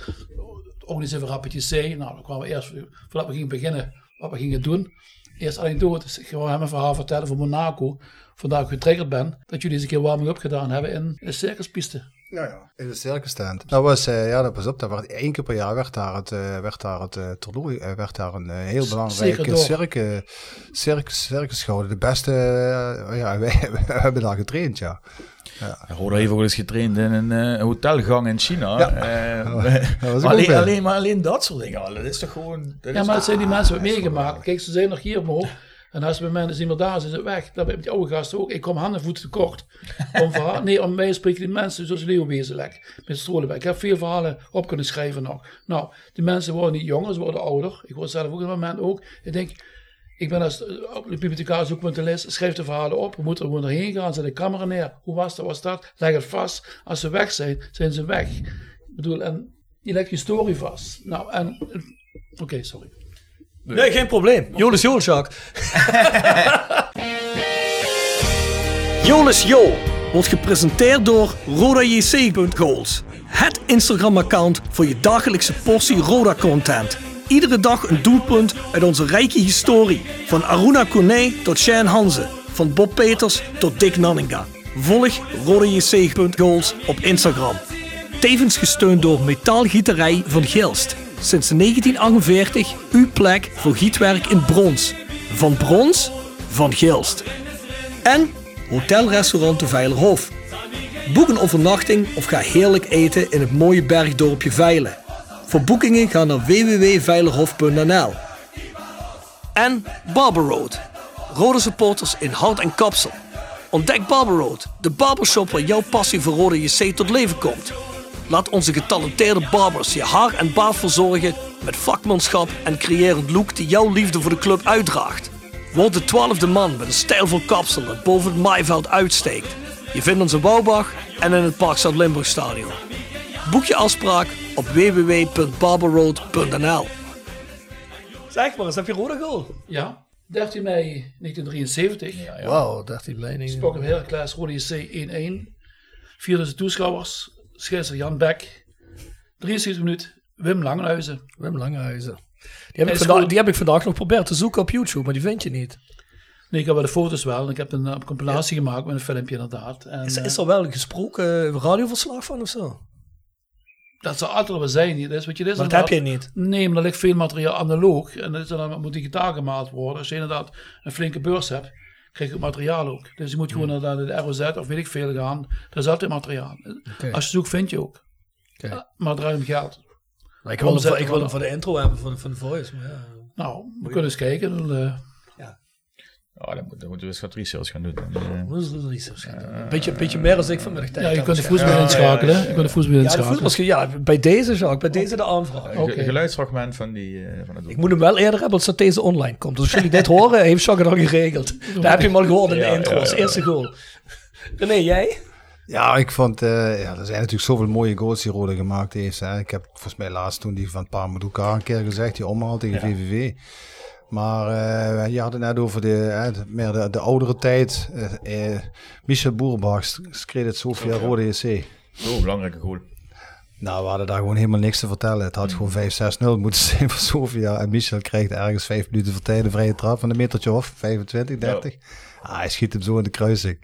het organiseren van Rapidje C. Nou, dan kwamen we eerst, voordat we gingen beginnen, wat we gingen doen. Eerst anekdotes. Ik ga hem een verhaal vertellen van Monaco. Ik getriggerd ben, dat jullie eens een keer warming-up gedaan hebben in de circuspiste. Ja, ja. In de circus stand. Dat was, eh, ja, dat pas op, dat werd één keer per jaar werd daar het, eh, werd daar het eh, toernooi, werd daar een heel belangrijke door. circus, circus, circus gehouden. De beste, ja, wij, [laughs] we hebben daar getraind, ja. Ja. Roda heeft ook wel eens getraind in een hotelgang in China. Ja. Eh, [laughs] Dat was ook alleen, alleen, maar alleen dat soort dingen. al, Dat is toch gewoon... Dat Ja, is maar het zijn die mensen wat dat meegemaakt. Kijk, ze zijn nog hier omhoog. En als bij is niet meer daar, zijn ze weg. Dat hebben die oude gasten ook. Ik kom handen en voeten tekort. Om verhaal, [laughs] nee, om mij spreken die mensen zoals Leeuwwezenlek. Met Strolenberg. Ik heb veel verhalen op kunnen schrijven nog. Nou, die mensen worden niet jonger, ze worden ouder. Ik word zelf ook op een moment ook. Ik denk, ik ben als eh, op de bibliothecaris ook les. Schrijf de verhalen op. We moeten er gewoon erheen gaan. Zet de camera neer. Hoe was dat? Was dat? Leg het vast. Als ze weg zijn, zijn ze weg. Ik bedoel, en die legt historie vast. Nou, en... Oké, sorry. Nee, geen probleem. Jolis Joel, Jacques. Jolis Jol wordt gepresenteerd door RodaJC.goals. Het Instagram-account voor je dagelijkse portie Roda-content. Iedere dag een doelpunt uit onze rijke historie. Van Aruna Kone tot Shane Hanze. Van Bob Peters tot Dick Nanninga. Volg RodaJC.goals op Instagram. Tevens gesteund door Metaalgieterij van Gilst. Sinds 1948 uw plek voor gietwerk in brons. Van brons, van Gilst. En Hotelrestaurant de Veilerhof. Boek een overnachting of ga heerlijk eten in het mooie bergdorpje Veilen. Voor boekingen ga naar www.veilerhof.nl. En Barber Road. Rode supporters in hout en kapsel. Ontdek Barber Road, de barbershop waar jouw passie voor Rode JC tot leven komt. Laat onze getalenteerde barbers je haar en baard verzorgen met vakmanschap en creërend look die jouw liefde voor de club uitdraagt. Word de twaalfde man met een stijlvol kapsel dat boven het maaiveld uitsteekt. Je vindt ons in Wouwbach en in het Parkstad Limburg Stadion. Boek je afspraak op www.barberroad.nl Zeg maar eens, heb je rode goal? Ja, 13 mei 1973. Ja, Wauw, 13 mei. Spok op Heracles, Rode JC 1-1. 4000 toeschouwers. Scheidsrechter Jan Beck. 73 minuut. Wim Langhuizen. Wim Langhuizen. Die heb, ik vandaag, die heb ik vandaag nog geprobeerd te zoeken op YouTube, maar die vind je niet. Nee, ik heb wel de foto's wel. En ik heb een, een compilatie ja. gemaakt met een filmpje inderdaad. En, is, is er wel een gesproken radioverslag van of zo? Dat zou altijd wel zijn. Dat is, wat je, dat maar dat heb je niet. Nee, maar er ligt veel materiaal analoog. En dat, is dan, moet digitaal gemaakt worden. Als je inderdaad een flinke beurs hebt, krijg je het materiaal ook. Dus je moet gewoon naar de ROZ of weet ik veel gaan. Dat is altijd materiaal. Okay. Als je zoekt, vind je ook. Okay. Ja, maar het draait om geld. Maar ik wil, hem voor, ik wil hem voor de intro hebben, van, van de voice. Maar ja. Nou, we kunnen eens kijken. Dan, uh, Ja, dan, moet, dan moeten we eens wat research gaan doen. Dan, uh, research gaan doen. Een beetje, beetje meer als ik vanmiddag tijd Ja, je kunt de voetbal ja, inschakelen. Ja, ja, je kunt de voetbal ja, inschakelen. Ja, bij deze, Jacques, bij deze de aanvraag. Een okay. geluidsfragment van, die, uh, van het Ik moet hem wel eerder hebben als dat deze online komt. Dus als jullie dit horen, heeft Jacques het al geregeld. Daar heb je hem al gehoord in de intro, als eerste goal. René, jij? Ja, ik vond, uh, ja, er zijn natuurlijk zoveel mooie goals die Rode gemaakt heeft. Hè. Ik heb volgens mij laatst toen die van Parmaduka een keer gezegd, die omhaal tegen VVV. Maar uh, je had het net over de, de meer de, de, oudere tijd. Uh, uh, Michel Boerbach schreef het Sofia Rode JC. Zo'n belangrijke goal. Nou, we hadden daar gewoon helemaal niks te vertellen. Het had mm. gewoon 5-6-0 moeten [laughs] zijn voor Sofia. En Michel krijgt ergens 5 minuten voor tijd een vrije trap van een metertje of 25, 30. Ja. Ah, hij schiet hem zo in de kruising.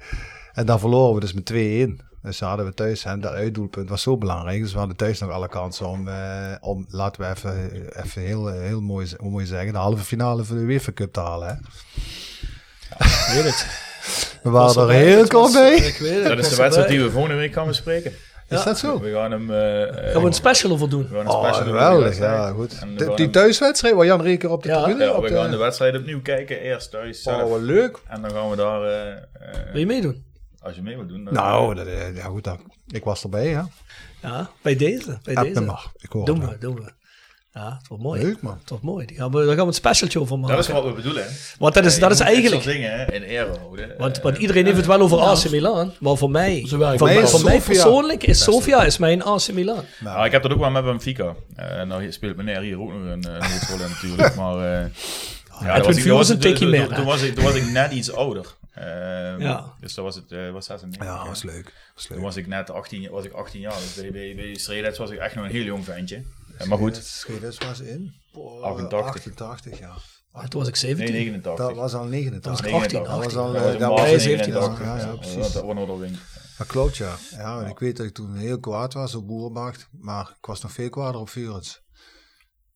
En dan verloren we dus met 2-1. Dus hadden we thuis, en dat uitdoelpunt was zo belangrijk. Dus we hadden thuis nog alle kansen om, uh, om laten we even, even heel, heel mooi, hoe mooi zeggen, de halve finale van de UEFA Cup te halen. Hè? Ja, weet het. We waren er heel kort bij. Dat is de wedstrijd die we volgende week gaan bespreken. Ja. Is dat zo? We gaan hem... Uh, gaan we een special over doen? We gaan een special oh, geweldig, ja, goed. De, die thuiswedstrijd waar Jan Reker op de ja. tribune... Ja, op we de... gaan de wedstrijd opnieuw kijken, eerst thuis zelf. Oh, wat leuk. En dan gaan we daar... Uh, Wil je meedoen? Als je mee wilt doen. Dan nou, dat, ja, goed, dan, ik was erbij, ja. Ja, bij deze. Bij App deze. Mag. Ik hoor doen we, doen we. Ja, het wordt mooi. Leuk, man. Het wordt mooi. Die gaan we, daar gaan we een specialtje over maken. Dat is wat we bedoelen. Want dat is, dat is eigenlijk... dingen in ere houden. Want, want iedereen heeft het wel over AC Milan. Maar voor mij, voor, mij, voor Sofia. mij persoonlijk is Sofia is mijn AC Milan. Nou, ik heb dat ook wel met Benfica. Uh, nou speelt meneer hier ook nog een, een hoofdrol in natuurlijk. [laughs] Maar uh, ja, het was, was een tikje meer. Toen was ik net iets ouder. Uh, ja. Dus dat was het, uh, was 96. Ja, was leuk. was leuk. Toen was ik net 18, was ik 18 jaar. Dus bij, bij, bij was ik echt nog een heel jong ventje. Uh, maar goed. Strelets was in? Oh, 88. 88, ja. Ah, toen was ik 17. Nee, 89. Dat was al 89. Dat was 18. 18. Dat was al, dat dat was 17. Ja, ja, precies. Dat was nog wel Dat klopt, ja. ja. En ik weet dat ik toen heel kwaad was op Boerenmacht. Maar ik was nog veel kwader op Vurens.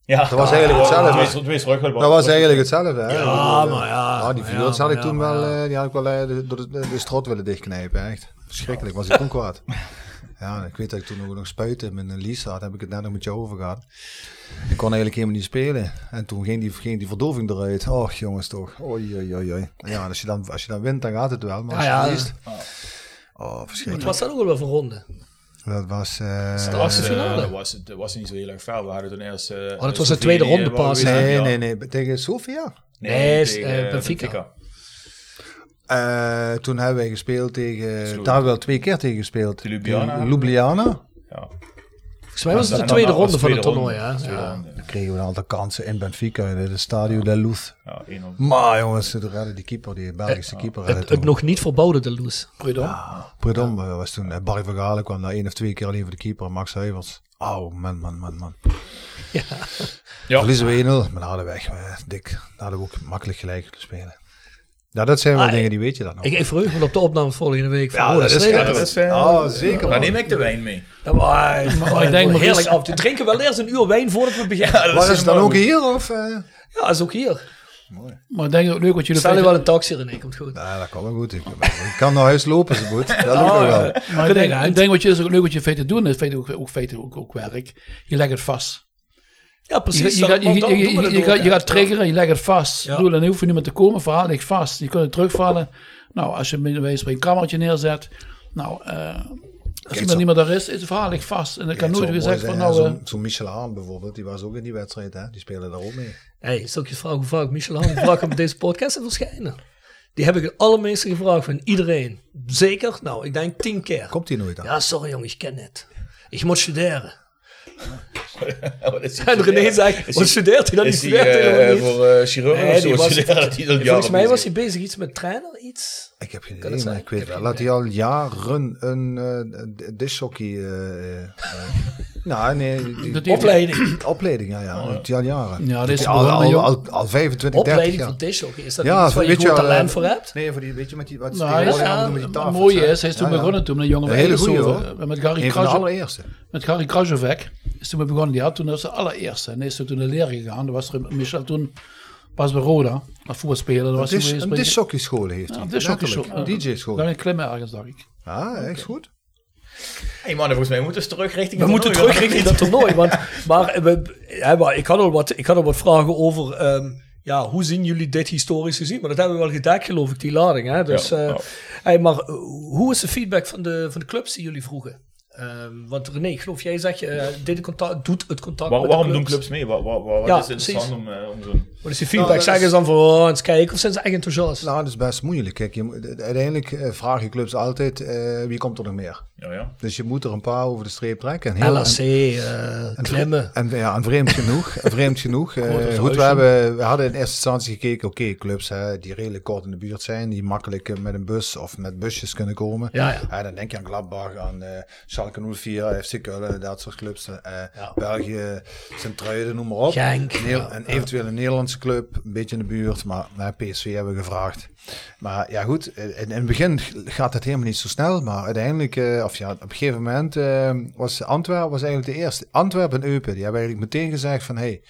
Ja, dat was eigenlijk hetzelfde. Dat was eigenlijk hetzelfde. Hè? Ja, maar ja. ja die Vurens ja, had ik toen wel, ja. die had ik wel door de, de, strot willen dichtknijpen. Echt verschrikkelijk. Was ik [laughs] toen kwaad. Ja, ik weet dat ik toen nog, nog spuiten met een Lisa had, heb ik het net nog met jou over gehad. Ik kon eigenlijk helemaal niet spelen. En toen ging die, ging die verdoving eruit. Och jongens toch. Oei, oei, oei. Ja, als je, dan, als je dan wint, dan gaat het wel. Maar als je verliest... Oh, verschrikkelijk. Het was dat ook wel voor ronde. Dat was... Uh, de achtste finale. Dat was, het was niet zo heel erg fel. We hadden toen eerst... Uh, oh, dat was de tweede ronde pas. Nee, nee, nee. Tegen Sofia? Nee, nee tegen, uh, Benfica. Benfica. Uh, toen hebben wij gespeeld tegen... Daar hebben we wel twee keer tegen gespeeld. Ljubljana. Ljubljana. Ja. Volgens mij was het de dan tweede ronde van het toernooi. Hè? Ja. Dan kregen we een aantal kansen in Benfica, in de Stadio de Luz. Ja, 1-0. Maar jongens, de redden die keeper, die Belgische keeper. redde Het, het nog niet verbouwde de Loes. Prudom. Prudom eh, was toen. eh, Barry van Galen kwam daar één of twee keer alleen voor de keeper. Max Huivers. Oh, man, man, man, man. Ja. [laughs] Ja. Verliezen we 1-0, maar hadden weg. eh, dik. Dan hadden we ook makkelijk gelijk kunnen spelen. Ja, dat zijn wel Ah, dingen die weet je dan nog. Ik, ik verheug me op de opname volgende week. Van Ja, Roda dat is- Strijd. ja, dat is, oh, zeker. Dan neem ik de wijn mee. Ja, maar, [laughs] maar, ik denk heerlijk af. We drinken wel eerst een uur wijn voordat we beginnen. [laughs] Ja, Maar is het dan ook hier? Of, eh? dat is ook hier. Maar ik denk ook leuk wat jullie Stel je feiten- wel een taxi René, komt goed. Ja, dat kan wel goed. Ik, ik kan naar huis lopen, ze moet. Dat lukt Oh, nog wel. ja. Maar ik denk, ik denk wat je is ook leuk wat je in feite doen, is feite ook, ook, feite ook, ook werk. Je legt het vast. Ja, Je, precies. je, gaat- je, Dan- je, dan je, je, je ook, gaat, je gaat triggeren, je legt het vast. Ja. Ik bedoel, dan hoeft er niemand te komen, verhaal ligt vast. Je kunt het terugvallen. Nou, als je bij een kamertje neerzet, nou, eh, als zo- iemand niet meer daar is, is het verhaal ligt vast. En dan kan nooit weer zeggen van nou, hè, Zo'n zo Michel Haan bijvoorbeeld, die was ook in die wedstrijd. Hè? Die speelde daar ook mee. Hey, stel ik je vraag hoe vaak Michel vraagt om op deze podcast te verschijnen. Die heb ik het allermeeste gevraagd van iedereen. Zeker? Nou, ik denk tien keer. Komt hij nooit aan? Ja, sorry jongen, ik ken het. Ik moet studeren. En René zegt, wat studeert hij dan? Is die studeert eh, helemaal niet. voor eh chirurg Nee, of zo? [laughs] was- hij Volgens mij was hij bezig iets met trainer, iets. Ik heb geen Kan idee, het maar ik weet Ik heb wel dat hij al jaren een uh, dishockey... eh, eh, [laughs] nou, nee. Die, Dat die- Opleiding. [clears throat] opleiding, ja, ja. Dat hij al jaren. Ja, dit is al, al, al, al 25, 30 Opleiding jaar. voor dishockey. Is dat Ja, iets waar je weet je gewoon wel, talent eh, voor hebt? Nee, voor die, weet je, met die, wat Nou, die ja, met die tafels, mooi hè? is, hij is toen Ja, ja. begonnen toen met een jongen hele hoor. Met Gary Een van de Krasov- allereerste. Met Gary Krasovek is toen begonnen. Die had toen als de allereerste. En is toen toen de leraar gegaan. Dat was er Michel toen pas bij Roda. Als voetbalspeler. Dat was Een dis- een bij- dishockey school heeft hij. Ja, DJ-school. Daar in Klimmen ergens, dacht ik. Ja, echt goed. Hey mannen, volgens mij moeten we terug richting We het moeten terug richting dat toernooi. Want, maar, we, ja, maar ik, had al wat, ik had al wat vragen over... ehm, ja, hoe zien jullie dit historisch gezien? Maar dat hebben we wel gedekt, geloof ik, die lading. Hè? Dus, Ja, eh, ja. hey, maar hoe is de feedback van de, van de clubs die jullie vroegen? Ehm, want René, ik geloof jij zegt, je deed het contact, doet het contact Waar- met waarom de doen clubs? clubs mee? Wat, wat, wat Ja, is interessant om, eh, om zo'n... Wat is die feedback? Nou, Zeggen ze dan van, oh, eens kijken, of zijn ze echt enthousiast? Nou, dat is best moeilijk. Kijk, je, uiteindelijk eh, vragen clubs altijd, eh, wie komt er nog meer? Ja, ja. Dus je moet er een paar over de streep trekken. En heel- LAC, en- eh, En, klimmen. en, ja, en vreemd genoeg. en vreemd genoeg. [laughs] eh, goed, we, hebben, we hadden in eerste instantie gekeken, oké, clubs hè, die redelijk kort in de buurt zijn, die makkelijk eh, met een bus of met busjes kunnen komen. Ja, ja. En dan denk je aan Gladbach, aan eh Schalke 04, FC Keulen, dat soort clubs. eh Ja. België, Sint-Truiden, noem maar op. Genk. Een, een eventueel een Nederlandse club, een beetje in de buurt, maar nou, PSV hebben we gevraagd. Maar ja goed, in, in het begin gaat het helemaal niet zo snel, maar uiteindelijk, eh, of ja, op een gegeven moment eh, was Antwerpen was eigenlijk de eerste. Antwerpen en Eupen, die hebben eigenlijk meteen gezegd van, hey,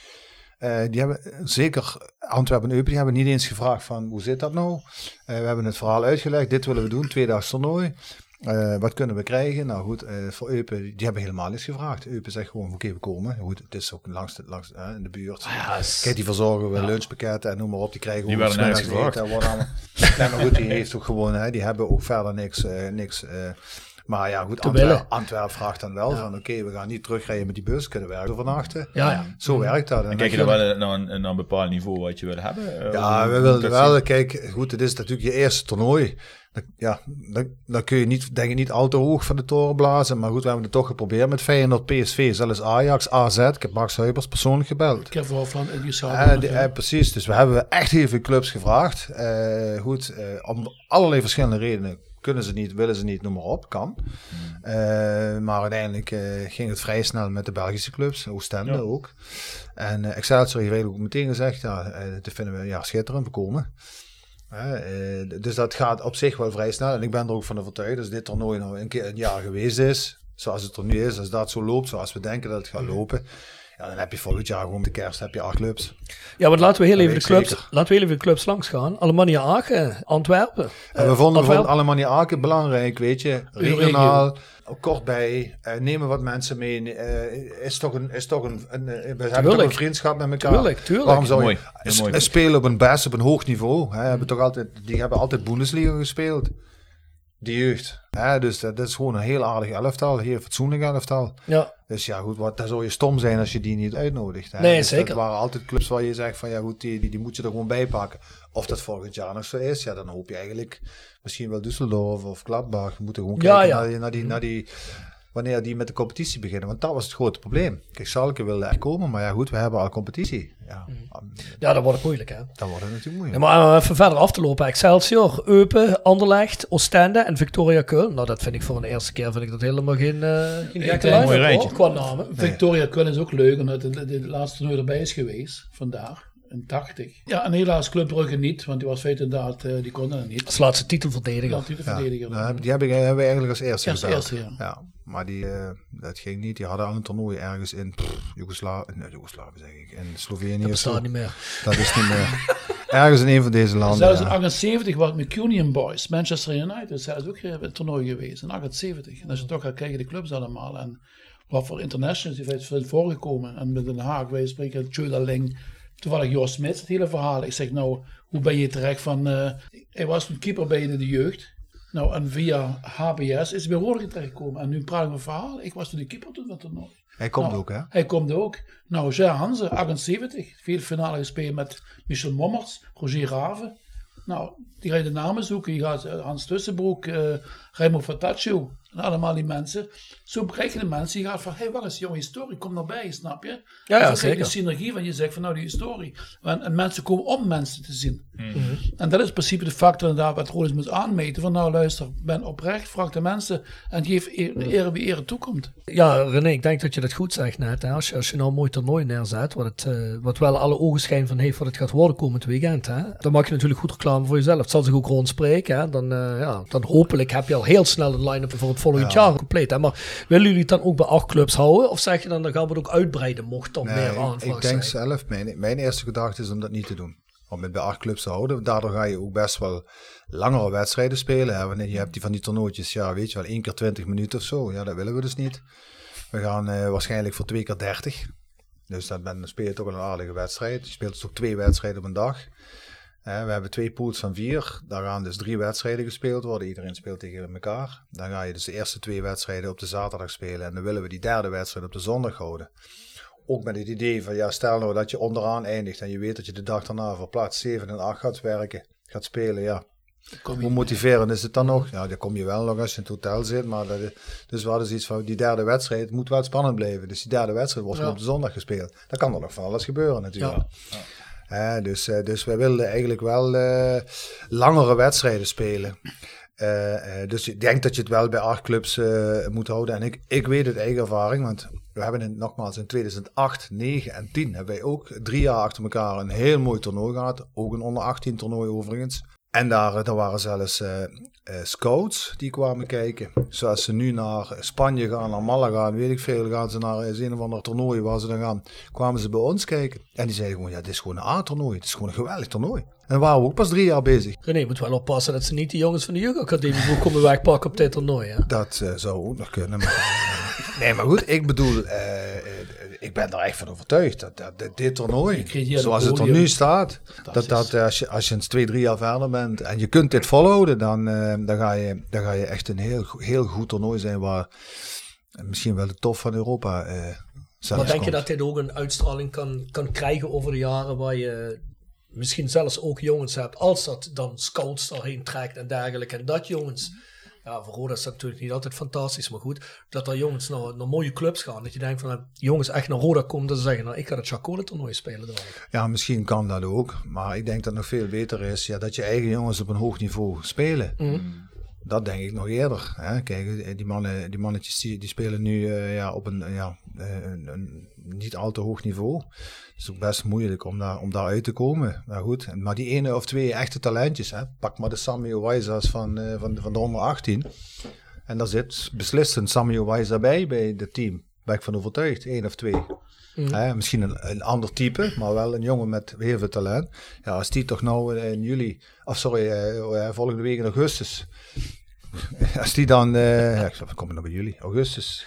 eh, die hebben zeker Antwerpen en Eupen, die hebben niet eens gevraagd van, hoe zit dat nou? Eh, we hebben het verhaal uitgelegd, dit willen we doen, tweedaags toernooi. Eh, wat kunnen we krijgen? Nou goed, voor Eupen, die hebben helemaal niets gevraagd. Eupen zegt gewoon, oké, we komen. Goed, het is ook langs de, langs, in de buurt. Is- Kijk, die verzorgen we lunchpakketten en noem maar op. Die krijgen gewoon worden allemaal- [laughs] nee, maar goed, die heeft ook gewoon, hè, die hebben ook verder niks. niks maar ja, goed, willen. Antwerp vraagt dan wel van, oké, we gaan niet terugrijden met die bus, kunnen we ergens overnachten. Ja, ja. Zo werkt dat. En En kijk je dan wel naar een, naar een bepaald niveau wat je wil hebben? Eh, ja, we dat wel. Kijk, goed, het is natuurlijk je eerste toernooi. Dan- Ja, dan, dan kun je niet, denk ik, niet al te hoog van de toren blazen. Maar goed, we hebben het toch geprobeerd met Feyenoord, PSV, zelfs Ajax, AZ. Ik heb Max Huibers persoonlijk gebeld. Ik heb wel van die Eh, die- eh, precies, dus we hebben echt heel veel clubs gevraagd. Eh, goed, eh, om allerlei verschillende redenen kunnen ze niet, willen ze niet, noem maar op, kan. Eh, maar uiteindelijk eh, ging het vrij snel met de Belgische clubs, Oostende Ja. ook. En eh, Excelsior heeft eigenlijk ook meteen gezegd, ja, eh, dat vinden we ja, schitterend, we komen. Eh, dus dat gaat op zich wel vrij snel. En ik ben er ook van overtuigd, als dit toernooi nou een keer een jaar geweest is, zoals het er nu is, als dat zo loopt, zoals we denken dat het gaat lopen, ja, dan heb je volgend jaar gewoon de kerst heb je acht clubs. Ja, want laten we heel Dat even de clubs, zeker. laten we heel even de clubs langs gaan. Alemannia Aachen, Antwerpen. En we Eh, vonden Antwerpen. niet Aken belangrijk, weet je. Regionaal, kort bij, eh, nemen wat mensen mee. eh, is toch een, is toch een, een, we hebben toch een vriendschap met elkaar. Tuurlijk, tuurlijk. Waarom zou Mooi, je mooi. spelen op een best, op een hoog niveau? Hè, hebben toch altijd, die hebben altijd Bundesliga gespeeld. De jeugd. Hè, dus dat, is gewoon een heel aardig elftal, heel fatsoenlijk elftal. Ja, Dus ja, goed, wat, dan zou je stom zijn als je die niet uitnodigt. Hè. Nee, Dus zeker. Dat waren altijd clubs waar je zegt van ja goed, die, die, die moet je er gewoon bij pakken. Of dat volgend jaar nog zo is, ja dan hoop je eigenlijk misschien wel Düsseldorf of Gladbach. We moeten gewoon Ja, kijken ja. Naar, die, naar, die, naar, die, wanneer die met de competitie beginnen. Want dat was het grote probleem. Kijk, Schalke wilde echt komen, maar ja goed, we hebben al competitie. Ja, Ja, dan wordt het moeilijk, hè? dan wordt het natuurlijk Ja, moeilijk. maar om even verder af te lopen. Excelsior, Eupen, Anderlecht, Oostende en Victoria Köln. Nou, dat vind ik voor een eerste keer vind ik dat helemaal geen, eh geen gekke hoor, qua namen. Victoria Köln is ook leuk, omdat het de, de laatste toernooi erbij is geweest, vandaag, 80. Ja, en helaas Club Brugge niet, want die was feit inderdaad, eh, die konden het niet. Als laatste titelverdediger. Ja, nou, die heb ik, hebben we eigenlijk als eerste Als eerste, ja. ja. Maar die, eh, dat ging niet. Die hadden al een toernooi ergens in Joegoslavië, nee, Joegoslavië zeg ik, in Slovenië Dat bestaat niet meer. Dat is niet meer. ergens in een van deze landen. Zelfs in ja. 78 was het McCunion Boys, Manchester United, zelfs ook een toernooi geweest, in 78. En als je toch gaat kijken, de clubs allemaal, en wat voor internationals die zijn voorgekomen. En met Den Haag, wij spreken Tjöla Ling, toevallig Jos Smits, het hele verhaal. Ik zeg nou, hoe ben je terecht van, eh, hij was een keeper bij de, de jeugd. Nou, en via HBS is hij bij Roorge terechtgekomen. En nu praat ik een verhaal. Ik was toen de keeper toen van toernooi. Hij komt Nou, ook, hè? Hij komt ook. Nou, Jean Hansen, 78. Veel finale gespeeld met Michel Mommers, Roger Raven. Nou, die ga je de namen zoeken. Je gaat eh, Hans Tussenbroek, eh Raimo Fataccio. En allemaal die mensen. Zo bereik je de mensen. Je gaat van, hé, hey, wat is jouw historie? Kom erbij, snap je? Ja, ja, je zeker. de synergie van je zegt van, nou, die historie. En, en mensen komen om mensen te zien. Mhm. En dat is in principe de factor inderdaad wat Rolis moet aanmeten. Van, nou, luister, ben oprecht, vraag de mensen. En geef eer, ere wie ere toekomt. Ja, René, ik denk dat je dat goed zegt net. Hè? Als, je, als je nou een mooi toernooi neerzet, wat, het, eh, wat wel alle ogen schijn van heeft wat het gaat worden komend weekend, hè? dan maak je natuurlijk goed reclame voor jezelf. Het zal zich ook rondspreken. Hè? Dan, eh, ja, dan hopelijk heb je al heel snel een line-up voor het volgend jaar compleet. Hè? Maar willen jullie het dan ook bij acht clubs houden? Of zeg je dan, dan gaan we het ook uitbreiden, mocht er meer Nee, aanvraag ik denk zijn? zelf, mijn, mijn eerste gedachte is om dat niet te doen. Om het bij acht clubs te houden. Daardoor ga je ook best wel langere wedstrijden spelen. Hè. Je hebt die van die toernooitjes, ja, weet je wel, één keer 20 minuten of zo. Ja, dat willen we dus niet. We gaan eh, waarschijnlijk voor twee keer 30. Dus dat ben, dan speel je toch wel een aardige wedstrijd. Je speelt dus ook twee wedstrijden op een dag. Eh, we hebben twee pools van vier. Daar gaan dus drie wedstrijden gespeeld worden. Iedereen speelt tegen elkaar. Dan ga je dus de eerste twee wedstrijden op de zaterdag spelen. En dan willen we die derde wedstrijd op de zondag houden. Ook met het idee van, ja, stel nou dat je onderaan eindigt en je weet dat je de dag daarna voor plaats 7 en 8 gaat werken, gaat spelen, ja. Hoe motiverend is het dan nog? Ja, daar kom je wel nog als je in het hotel zit, maar dat is, dus we hadden zoiets van, die derde wedstrijd moet wel spannend blijven. Dus die derde wedstrijd wordt Ja. op de zondag gespeeld. Dan kan er nog van alles gebeuren natuurlijk. Ja. Dus, eh, dus wij wilden eigenlijk wel eh, langere wedstrijden spelen. Eh, eh, dus ik denk dat je het wel bij acht clubs eh, moet houden. En ik, ik weet het eigen ervaring, want we hebben in, nogmaals in 2008, 9 en 10 hebben wij ook drie jaar achter elkaar een heel mooi toernooi gehad. Ook een onder 18 toernooi overigens. En daar, eh, daar waren zelfs eh, eh, scouts die kwamen kijken. Zoals ze nu naar Spanje gaan, naar Malaga, weet ik veel, gaan ze naar een of ander toernooi waar ze dan gaan. Kwamen ze bij ons kijken. En die zeiden gewoon, ja, dit is gewoon een A-toernooi. Het is gewoon een geweldig toernooi. En waren we ook pas drie jaar bezig. René moet wel oppassen dat ze niet de jongens van de jeugdacademie komen wegpakken op dit toernooi. Hè? Dat zou ook nog kunnen. Maar, [laughs] nee, maar goed, ik bedoel, ik ben er echt van overtuigd dat, dat, dit- dit toernooi, zoals het er nu staat, dat, dat eh, als, je, als je eens twee, drie jaar verder bent en je kunt dit volhouden, dan, eh, dan, ga, je, dan ga je echt een heel, heel goed toernooi zijn waar misschien wel de top van Europa eh zelfs Maar denk je dat dit ook een uitstraling kan, kan krijgen over de jaren waar je misschien zelfs ook jongens hebt, als dat dan scouts daarheen trekt en dergelijke. En dat jongens, ja, voor Roda is dat natuurlijk niet altijd fantastisch, maar goed, dat er jongens naar, naar mooie clubs gaan. Dat je denkt van, nou, jongens echt naar Roda komen, dat ze zeggen, nou, ik ga het Chacole toernooi spelen. Ja, misschien kan dat ook. Maar ik denk dat het nog veel beter is ja, dat je eigen jongens op een hoog niveau spelen. Dat denk ik nog eerder. Hè? Kijk, eh, die, mannen, die mannetjes die, die spelen nu eh, ja, op een, ja, eh, een, een niet al te hoog niveau. Het is ook best moeilijk om daar, om daar uit te komen. Maar goed, maar die ene of twee echte talentjes, hè? pak maar de Sammy Wijzers van, eh, van, van de onder 18. En daar zit beslist een Sammy Wijzer bij, bij het team. Ben ik van overtuigd, één of twee. Hè, misschien een, een ander type, maar wel een jongen met heel veel talent. Ja, als die toch nou in juli, of sorry, eh, eh, volgende week in augustus. [laughs] Als die dan, eh ja, ik kom ik nog bij juli, augustus.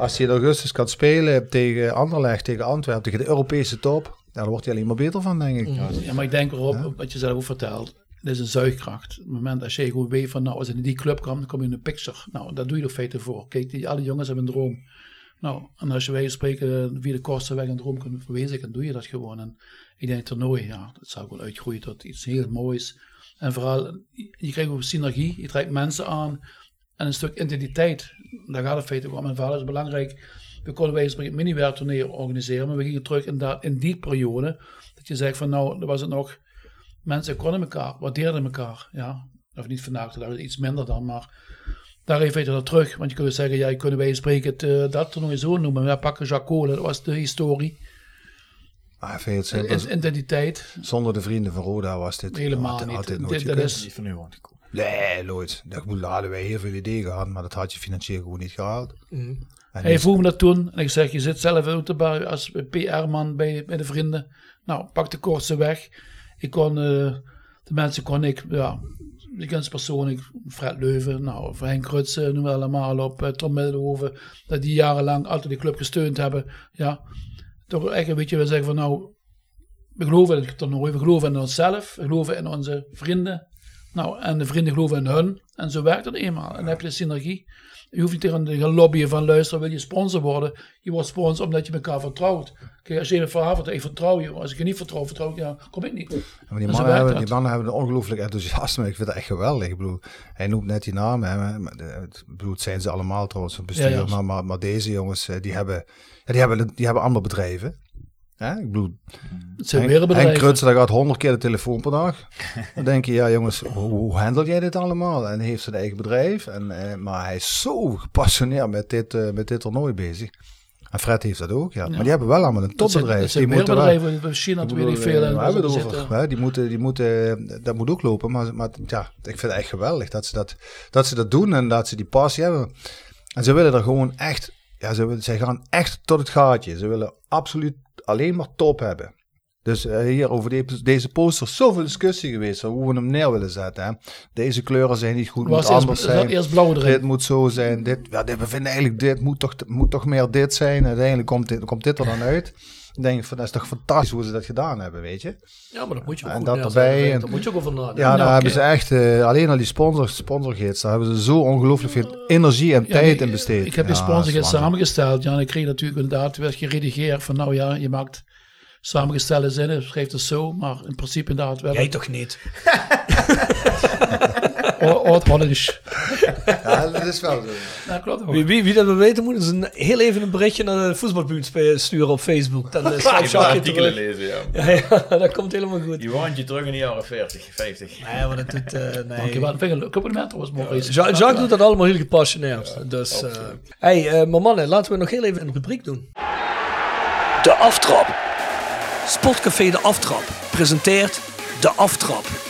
Als hij in augustus kan spelen tegen Anderlecht, tegen Antwerpen, tegen de Europese top, dan wordt hij alleen maar beter van, denk ik. Ja, maar ik denk erop, wat je zelf ook vertelt, het is een zuigkracht. Op het moment als je gewoon weet van, nou, als je in die club komt, dan kom je in een picture. Nou, daar doe je er feiten voor. Kijk, die, alle jongens hebben een droom. Nou, en als je wij spreken via de kostenweg een droom kunnen verwezenlijken, dan doe je dat gewoon. En ik denk toernooi, ja, dat zou wel uitgroeien tot iets heel moois. En vooral, je krijgt ook synergie, je trekt mensen aan. En een stuk identiteit. Daar gaat het feitelijk om. Mijn vader is belangrijk. We konden wij een mini-werktournee organiseren. Maar we gingen terug in, dat, in die periode. Dat je zegt van nou, dan was het nog... Mensen konden elkaar, waardeerden elkaar. Ja, of niet vandaag, dat is iets minder dan. Maar daar even dat terug. Want je kunt zeggen, ja, kunnen wij spreken het, uh, dat toernooi zo noemen. We pakken Jacques Cole, dat was de historie. Maar veel het identiteit. Zonder de vrienden van Roda was dit helemaal had, niet. Had dit nooit dit, dat is Niet van nu Nee, nooit. Dat moet hadden wij heel veel ideeën gehad, maar dat had je financieel gewoon niet gehaald. Mm. Hij vroeg me dat toen. En ik zeg, je zit zelf uit als PR-man bij, bij de vrienden. Nou, pak de kortste weg. Ik kon, uh, de mensen kon ik, ja, de ganse persoonlijk, Fred Leuven, nou, Henk Rutsen, noem allemaal op, uh, Tom Middelhoven, dat die jarenlang altijd die club gesteund hebben. Ja, toch echt een beetje we zeggen van nou, we geloven in het toernooi, we geloven in onszelf, we geloven in onze vrienden. Nou, en de vrienden geloven in hun. En zo werkt het eenmaal. En dan heb je de synergie. Je hoeft niet tegen te gaan lobbyen van luisteren, wil je sponsor worden? Je wordt sponsor omdat je elkaar vertrouwt. Kijk, als je een verhaal ik vertrouw je. Als ik je niet vertrouw, vertrouw ik, ja, kom ik niet. maar die, mannen hebben, die mannen hebben een ongelooflijk enthousiasme. Ik vind het echt geweldig. Ik bedoel, hij noemt net die namen. Hè, maar, ik bedoel, het zijn ze allemaal trouwens, een bestuur. Ja, ja. Maar, maar, maar, deze jongens, eh, die hebben, ja, die hebben, die hebben andere bedrijven. Ja, ik bedoel, het zijn bedrijven. Henk Krutsen, gaat honderd keer de telefoon per dag. [laughs] Dan denk je, ja jongens, hoe, hoe handel jij dit allemaal? En heeft zijn eigen bedrijf. En, eh, maar hij is zo gepassioneerd met dit, uh, met dit toernooi bezig. En Fred heeft dat ook, ja. ja. Maar die hebben wel allemaal een topbedrijf. Zijn, die bedrijven, in China weet ik veel. En we hebben het over. Hè, die moeten, die moeten, dat moet ook lopen. Maar, maar ja, ik vind het echt geweldig dat ze dat, dat ze dat doen en dat ze die passie hebben. En ze willen er gewoon echt, ja, ze, zij gaan echt tot het gaatje. Ze willen absoluut alleen maar top hebben. Dus uh, hier over de, deze poster zoveel discussie geweest hoe we hem neer willen zetten. Hè. Deze kleuren zijn niet goed, moet anders zijn. Eerst blauw erin. Dit moet zo zijn. Dit, ja, dit, we vinden eigenlijk dit moet toch, moet toch meer dit zijn. Uiteindelijk komt dit, komt dit er dan uit. Denk van dat is toch fantastisch hoe ze dat gedaan hebben, weet je. Ja, maar dat moet je ook en dat erbij. Daar moet je ook over nadenken. Ja, daar hebben ze echt, uh, alleen al die sponsor, sponsorgids, daar hebben ze zo ongelooflijk veel energie en Ja, tijd in besteed. Ik heb die Ja, sponsorgids dat is waanzinnig. samengesteld. Ja, en ik kreeg natuurlijk inderdaad, werd geredigeerd van nou ja, je maakt samengestelde zinnen, schrijft het zo, maar in principe inderdaad wel. Jij toch niet? [laughs] Oud-Hollands. Ja, dat is wel zo. Ja, klopt ook. Wie, wie, wie dat wil weten, moet eens een, heel even een berichtje naar de voetbalbuurt sturen op Facebook. Dan [laughs] uh, Even Jacques je artikelen terug. lezen, ja. Ja, ja, [laughs] dat komt helemaal goed. Je waant je terug in de jaren 40, 50. Nee, maar dat doet... eh [laughs] nee. Dankjewel. Vind ik een compliment was Maurice. Ja, Jacques doet dat allemaal heel gepassioneerd. dus, eh hey, eh, maar mannen, laten we nog heel even een rubriek doen. De aftrap. Sportcafé De Aftrap presenteert De Aftrap.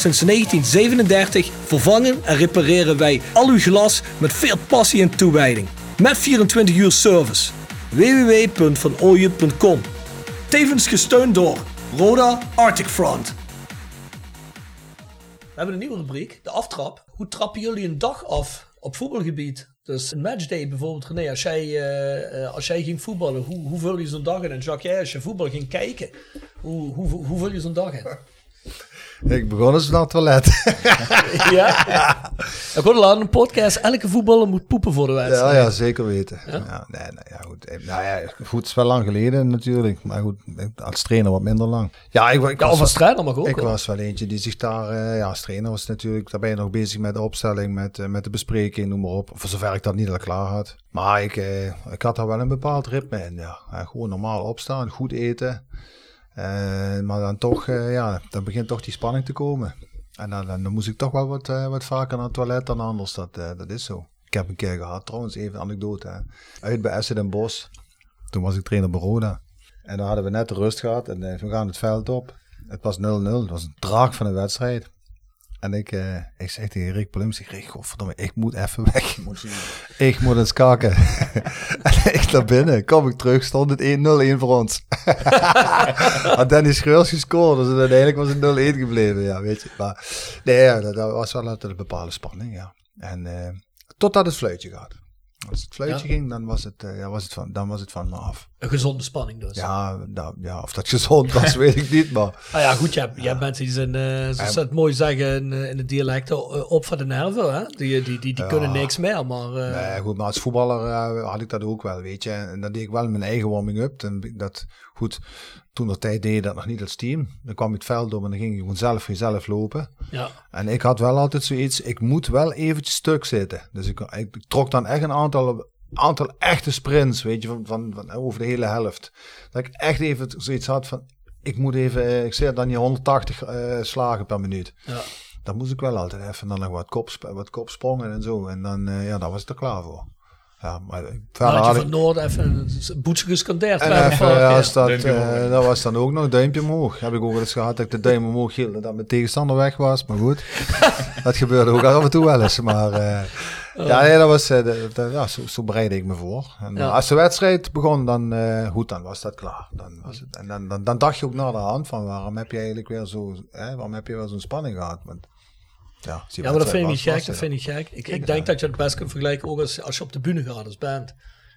Sinds 1937 vervangen en repareren wij al uw glas met veel passie en toewijding. Met 24 uur service. www.vanooyen.com Tevens gesteund door Roda Arctic Front. We hebben een nieuwe rubriek, de aftrap. Hoe trappen jullie een dag af op voetbalgebied? Dus een matchday bijvoorbeeld, René, als jij, eh, eh, als jij ging voetballen, hoe, hoe vul je zo'n dag in? En Jacques, als je voetbal ging kijken, hoe, hoe, hoe vul je zo'n dag in? [laughs] Ik begon eens naar het toilet. [laughs] ja? Ik hoorde in een podcast, elke voetballer moet poepen voor de Ja, wedstrijd. ja, zeker weten. Ja? nee, nee, ja, goed. Eh, Nou ja, goed, het is wel lang geleden natuurlijk. Maar goed, als trainer wat minder lang. Ja, ik, ik Ja, was, of als trainer mag ook. ik was wel eentje die zich daar, eh, ja, als trainer was natuurlijk, daar ben je nog bezig met de opstelling, met, eh, met de bespreking, noem maar op. Voor zover ik dat niet al klaar had. Maar ik, eh, ik had daar wel een bepaald ritme in, ja. Ja, gewoon normaal opstaan, goed eten. Eh, maar dan toch, eh, ja, dan begint toch die spanning te komen. En dan, dan, moest ik toch wel wat, eh, wat vaker naar het toilet dan anders. Dat, dat is zo. Ik heb een keer gehad, trouwens, even een anekdote. Uit bij Essen en Bos. Toen was ik trainer bij Roda. En dan hadden we net rust gehad en we gaan het veld op. Het was 0-0. Het was een draak van een wedstrijd. En ik, eh, ik zeg tegen Rick Plum, ik zeg, godverdomme, ik moet even weg. Ik moet [laughs] eens kakken. [laughs] en ik naar binnen, kom ik terug, stond het 1-0-1 voor ons. [laughs] Had Danny Schreurs gescoord, dus uiteindelijk was het 0-1 gebleven, ja, weet je. Maar nee, ja, dat, dat was wel altijd een bepaalde spanning, ja. En eh, totdat het fluitje gaat. Als het fluitje Ja. ging, dan was het, eh, ja, was het van, dan was het van me af. Een gezonde spanning dus. Ja, ja, of dat gezond was, [laughs] weet ik niet, maar... Nou ja, goed, je hebt, je hebt mensen die zijn, eh zoals ze het mooi zeggen in, eh, in het dialect, eh, op van de nerven. Hè? Die, die, die, kunnen niks meer, maar... eh, Nee, goed, maar als voetballer eh, had ik dat ook wel, weet je. En dan deed ik wel mijn eigen warming-up. Dat, goed, toen de tijd deed je dat nog niet als team. Dan kwam je het veld op en dan ging je gewoon zelf voor jezelf lopen. Ja. En ik had wel altijd zoiets, ik moet wel eventjes stuk zitten. Dus ik, ik trok dan echt een aantal, aantal echte sprints, weet je, van, van, van over de hele helft. Dat ik echt even zoiets had van, ik moet even, ik zeg dan die 180 eh, slagen per minuut. Ja. Dan moest ik wel altijd even dan nog wat, kopsp wat kopsprongen en zo. En dan, eh, ja, daar was ik er klaar voor. Ja, maar had van ik... Noord even een boetje gescandeerd. En even, ja, als dat, eh, dat was dan ook nog duimpje omhoog. Heb ik ook wel eens gehad dat ik de duim omhoog hield en dat mijn tegenstander weg was. Maar goed, [laughs] dat gebeurde ook af en toe wel eens. Maar eh, ja, nee, dat was, eh, de- de- ja, zo, zo bereidde ik me voor. En Ja. als de wedstrijd begon, dan, eh, goed, dan was dat klaar. Dan was het, en dan, dan, dan dacht je ook naar de hand van waarom heb je eigenlijk weer zo, hè, waarom heb je weer zo'n spanning gehad? Want, ja, Ja, maar dat vind ik niet gek. Dat vind ik gek. Ik, ik denk dat je het best kunt vergelijken ook als, als je op de bühne gaat als band.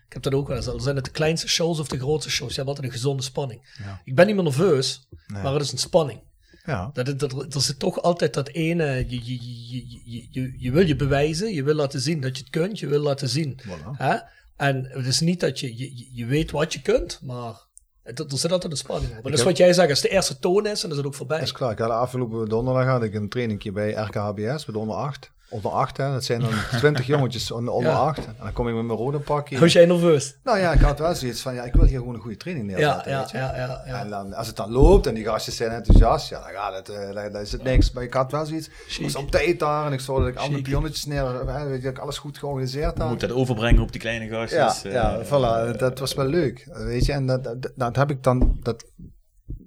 Ik heb dat ook wel eens. Al zijn het de kleinste shows of de grootste shows. Je hebt altijd een gezonde spanning. Ja. Ik ben niet meer nerveus, Nee. maar het is een spanning. Ja. Dat, dat, er zit toch altijd dat ene, je, je, je, je, je, je wil je bewijzen, je wil laten zien dat je het kunt, je wil laten zien. Voilà. Hè? En het is niet dat je, je, je weet wat je kunt, maar het, er zit altijd een spanning. En dat is wat jij zegt, als de eerste toon is, dan is het ook voorbij. Dat is klaar. Ik had de afgelopen donderdag had ik een trainingje bij RKHBS, bij de onder 8. Onder 8, hè. Dat zijn dan [laughs] 20 jongetjes onder, onder Ja. 8. En dan kom ik met mijn rode pakje. Was jij nerveus? Nou ja, ik had wel zoiets van, ja, ik wil hier gewoon een goede training Ja, neerzetten. ja, ja, ja, ja. En dan, als het dan loopt en die gastjes zijn enthousiast, ja, dan, gaat het, dan, dan is het niks. Maar ik had wel zoiets, ik was op tijd daar en ik zorgde dat ik andere pionnetjes neer, hè, weet je, dat ik alles goed georganiseerd Je had. moet dat overbrengen op die kleine Ja, gastjes. ja, eh, voilà, dat was wel leuk, weet je. En dat, dat, dat heb ik dan, dat,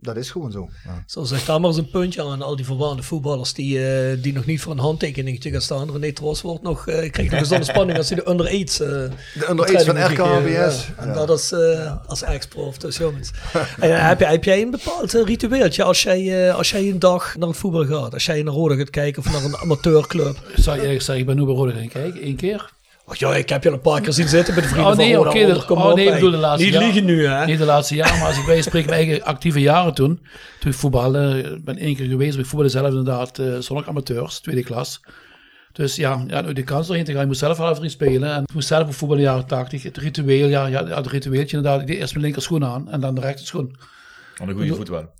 dat is gewoon zo. Ja. Zo zegt daar maar eens een puntje aan al die verwaande voetballers die, eh, die nog niet voor een handtekeningetje gaan staan. René Troos wordt nog, eh krijgt nog een gezonde spanning als hij de under 8 eh De under 8 van RKHBS. En Ja. dat is eh, als ex-prof, dus jongens. [laughs] en, heb, jij, heb jij een bepaald ritueeltje als jij, eh, als jij een dag naar het voetbal gaat? Als jij naar Rode gaat kijken of naar een amateurclub? Zou je eerlijk zeggen, ik ben nu bij Rode gaan kijken, één keer. Och joh, ik heb je al een paar keer zien zitten bij de vrienden Oh nee, van. Onder, dat- kom oh op, nee, ik bedoel de laatste Niet liegen nu, hè? Niet de laatste jaren, maar als ik bij spreek mijn eigen actieve jaren toen. Toen ik voetbalde, ik ben één keer geweest. maar Ik voetbalde zelf inderdaad eh zonnig amateurs, tweede klas. Dus ja, ja nu de kans erheen te gaan. Ik moest zelf wel even spelen. En ik moest zelf ook voetballen in de jaren 80. Het ritueel, ja, ja, het ritueeltje inderdaad. Ik deed eerst mijn linker schoen aan en dan de rechter schoen. Van een goede voetbal.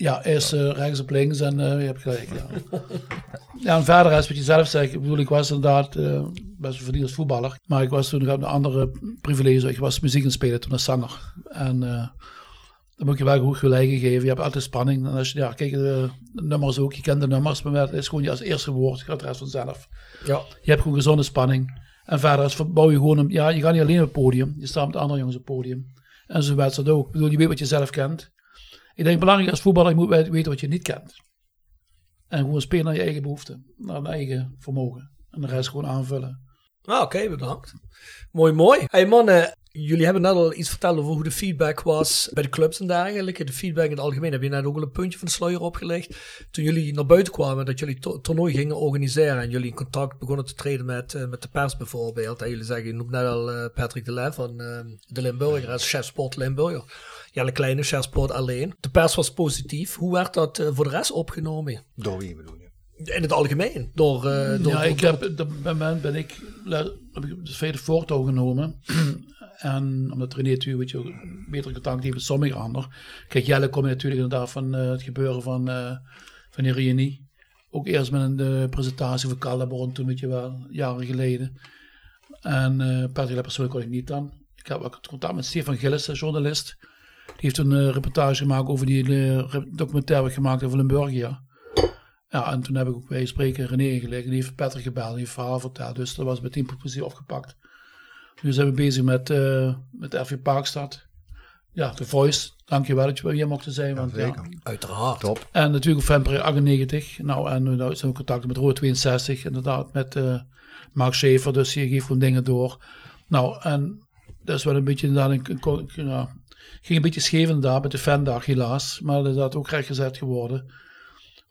Ja, eerst eh, rechts op links en eh je hebt gelijk. Ja. [laughs] ja, en verder is wat je zelf zegt. Ik bedoel, ik was inderdaad eh, best verdiend als voetballer. Maar ik was toen nog een andere privilege. Ik was muziek aan spelen toen als zanger. En dan moet je wel goed gelijk geven. Je hebt altijd spanning. En als je, ja, kijk, de, de nummers ook. Je kent de nummers, maar het is gewoon je als eerste woord. gaat de rest vanzelf. Ja. Je hebt gewoon gezonde spanning. En verder is, bouw je gewoon een, ja, je gaat niet alleen op het podium. Je staat met andere jongens op het podium. En zo werd dat ook. Ik bedoel, je weet wat je zelf kent. Ik denk belangrijk als voetballer, je moet weten wat je niet kent. En gewoon spelen naar je eigen behoeften, naar je eigen vermogen. En de rest gewoon aanvullen. Nou, oké, bedankt. Mooi, mooi. Hey mannen, jullie hebben net al iets verteld over hoe de feedback was bij de clubs en dergelijke. De feedback in het algemeen heb je net ook al een puntje van de sluier opgelegd. Toen jullie naar buiten kwamen, dat jullie to toernooi gingen organiseren en jullie in contact begonnen te treden met, eh, met de pers bijvoorbeeld. En jullie zeggen, je noemt net al eh, Patrick de Lev van eh, de Limburger, als chef sport Limburger. Jelle Kleine, chef sport alleen. De pers was positief. Hoe werd dat eh, voor de rest opgenomen? Door wie bedoel je? In het algemeen? Door, eh, door, ja, door- ik heb, op dat moment ben ik, heb ik de vele voortouw genomen. [clears throat] en omdat René natuurlijk weet je, betere contact heeft met sommige anderen. Kijk, Jelle komt natuurlijk inderdaad van eh, het gebeuren van, eh van die reunie. Ook eerst met een presentatie van Calabron, toen weet je wel, jaren geleden. En eh Patrick persoonlijk kon ik niet dan. Ik heb ook contact met Stefan Gillis, journalist. Die heeft een eh, reportage gemaakt over die eh, re- documentaire wat gemaakt over Limburgia. Ja, en toen heb ik ook bij spreken René ingelegd. En die heeft Patrick gebeld, die heeft verhaal verteld. Dus dat was meteen precies opgepakt. Nu zijn we bezig met, eh met RV Parkstad. Ja, The Voice. Dankjewel dat je bij hier mocht zijn. Want, ja. Uiteraard. Top. en natuurlijk Femper 98. Nou, en nu nou zijn we in contact met Rood 62. Inderdaad, met eh Mark Schaefer. Dus je geeft gewoon dingen door. Nou, en dat is wel een beetje inderdaad een, ging een beetje scheef inderdaad met de fandag helaas. Maar dat is ook rechtgezet geworden.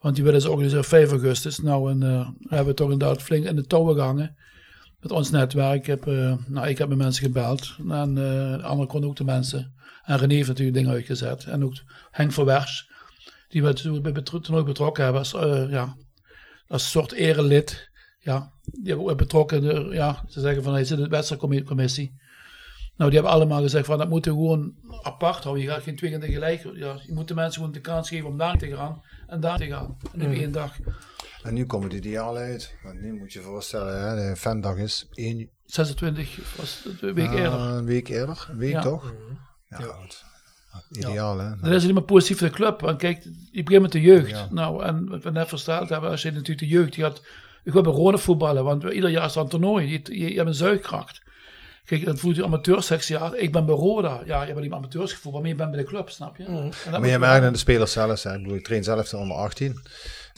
Want die willen ze organiseren op 5 augustus. Nou, en eh, hebben we toch inderdaad flink in de touwen gehangen. met ons netwerk. Ik heb, eh, nou, ik heb met mensen gebeld. En eh, de anderen konden ook de mensen. En René heeft natuurlijk dingen uitgezet. En ook Henk Verwers. Die we toen toernooi betrokken hebben. Als, eh, ja, als soort erelid. Ja, die hebben ook betrokken. Ja, ze zeggen van hij zit in de wedstrijdcommissie. Nou, die hebben allemaal gezegd van dat moeten we gewoon apart houden. Je gaat geen twee keer tegelijk. Ja, je moet de mensen gewoon de kans geven om daar te gaan en daar te gaan. En op Mm. één dag. En nu komen die idealen uit. Want nu moet je je voorstellen, hè, de fandag is 1 26 was het een week Ah, eerder. Een week eerder, een week Ja. toch? Ja, goed. Ideaal, hè? Dat is niet meer positief voor de club. Want kijk, je begint met de jeugd. Ja. Nou, en wat we net verteld hebben, als je natuurlijk de jeugd, die gaat, je gaat bij Rode voetballen, want ieder jaar is er een toernooi. Je, je, je hebt een zuigkracht. Kijk, dat voelt je amateursectie. Ja, ik ben bij Roda. Ja, je bent niet amateurs gevoetbald, maar je bent bij de club, snap je? Dat Maar je merkt aan de spelers zelf, hè. ik bedoel, ik train zelf de onder 18.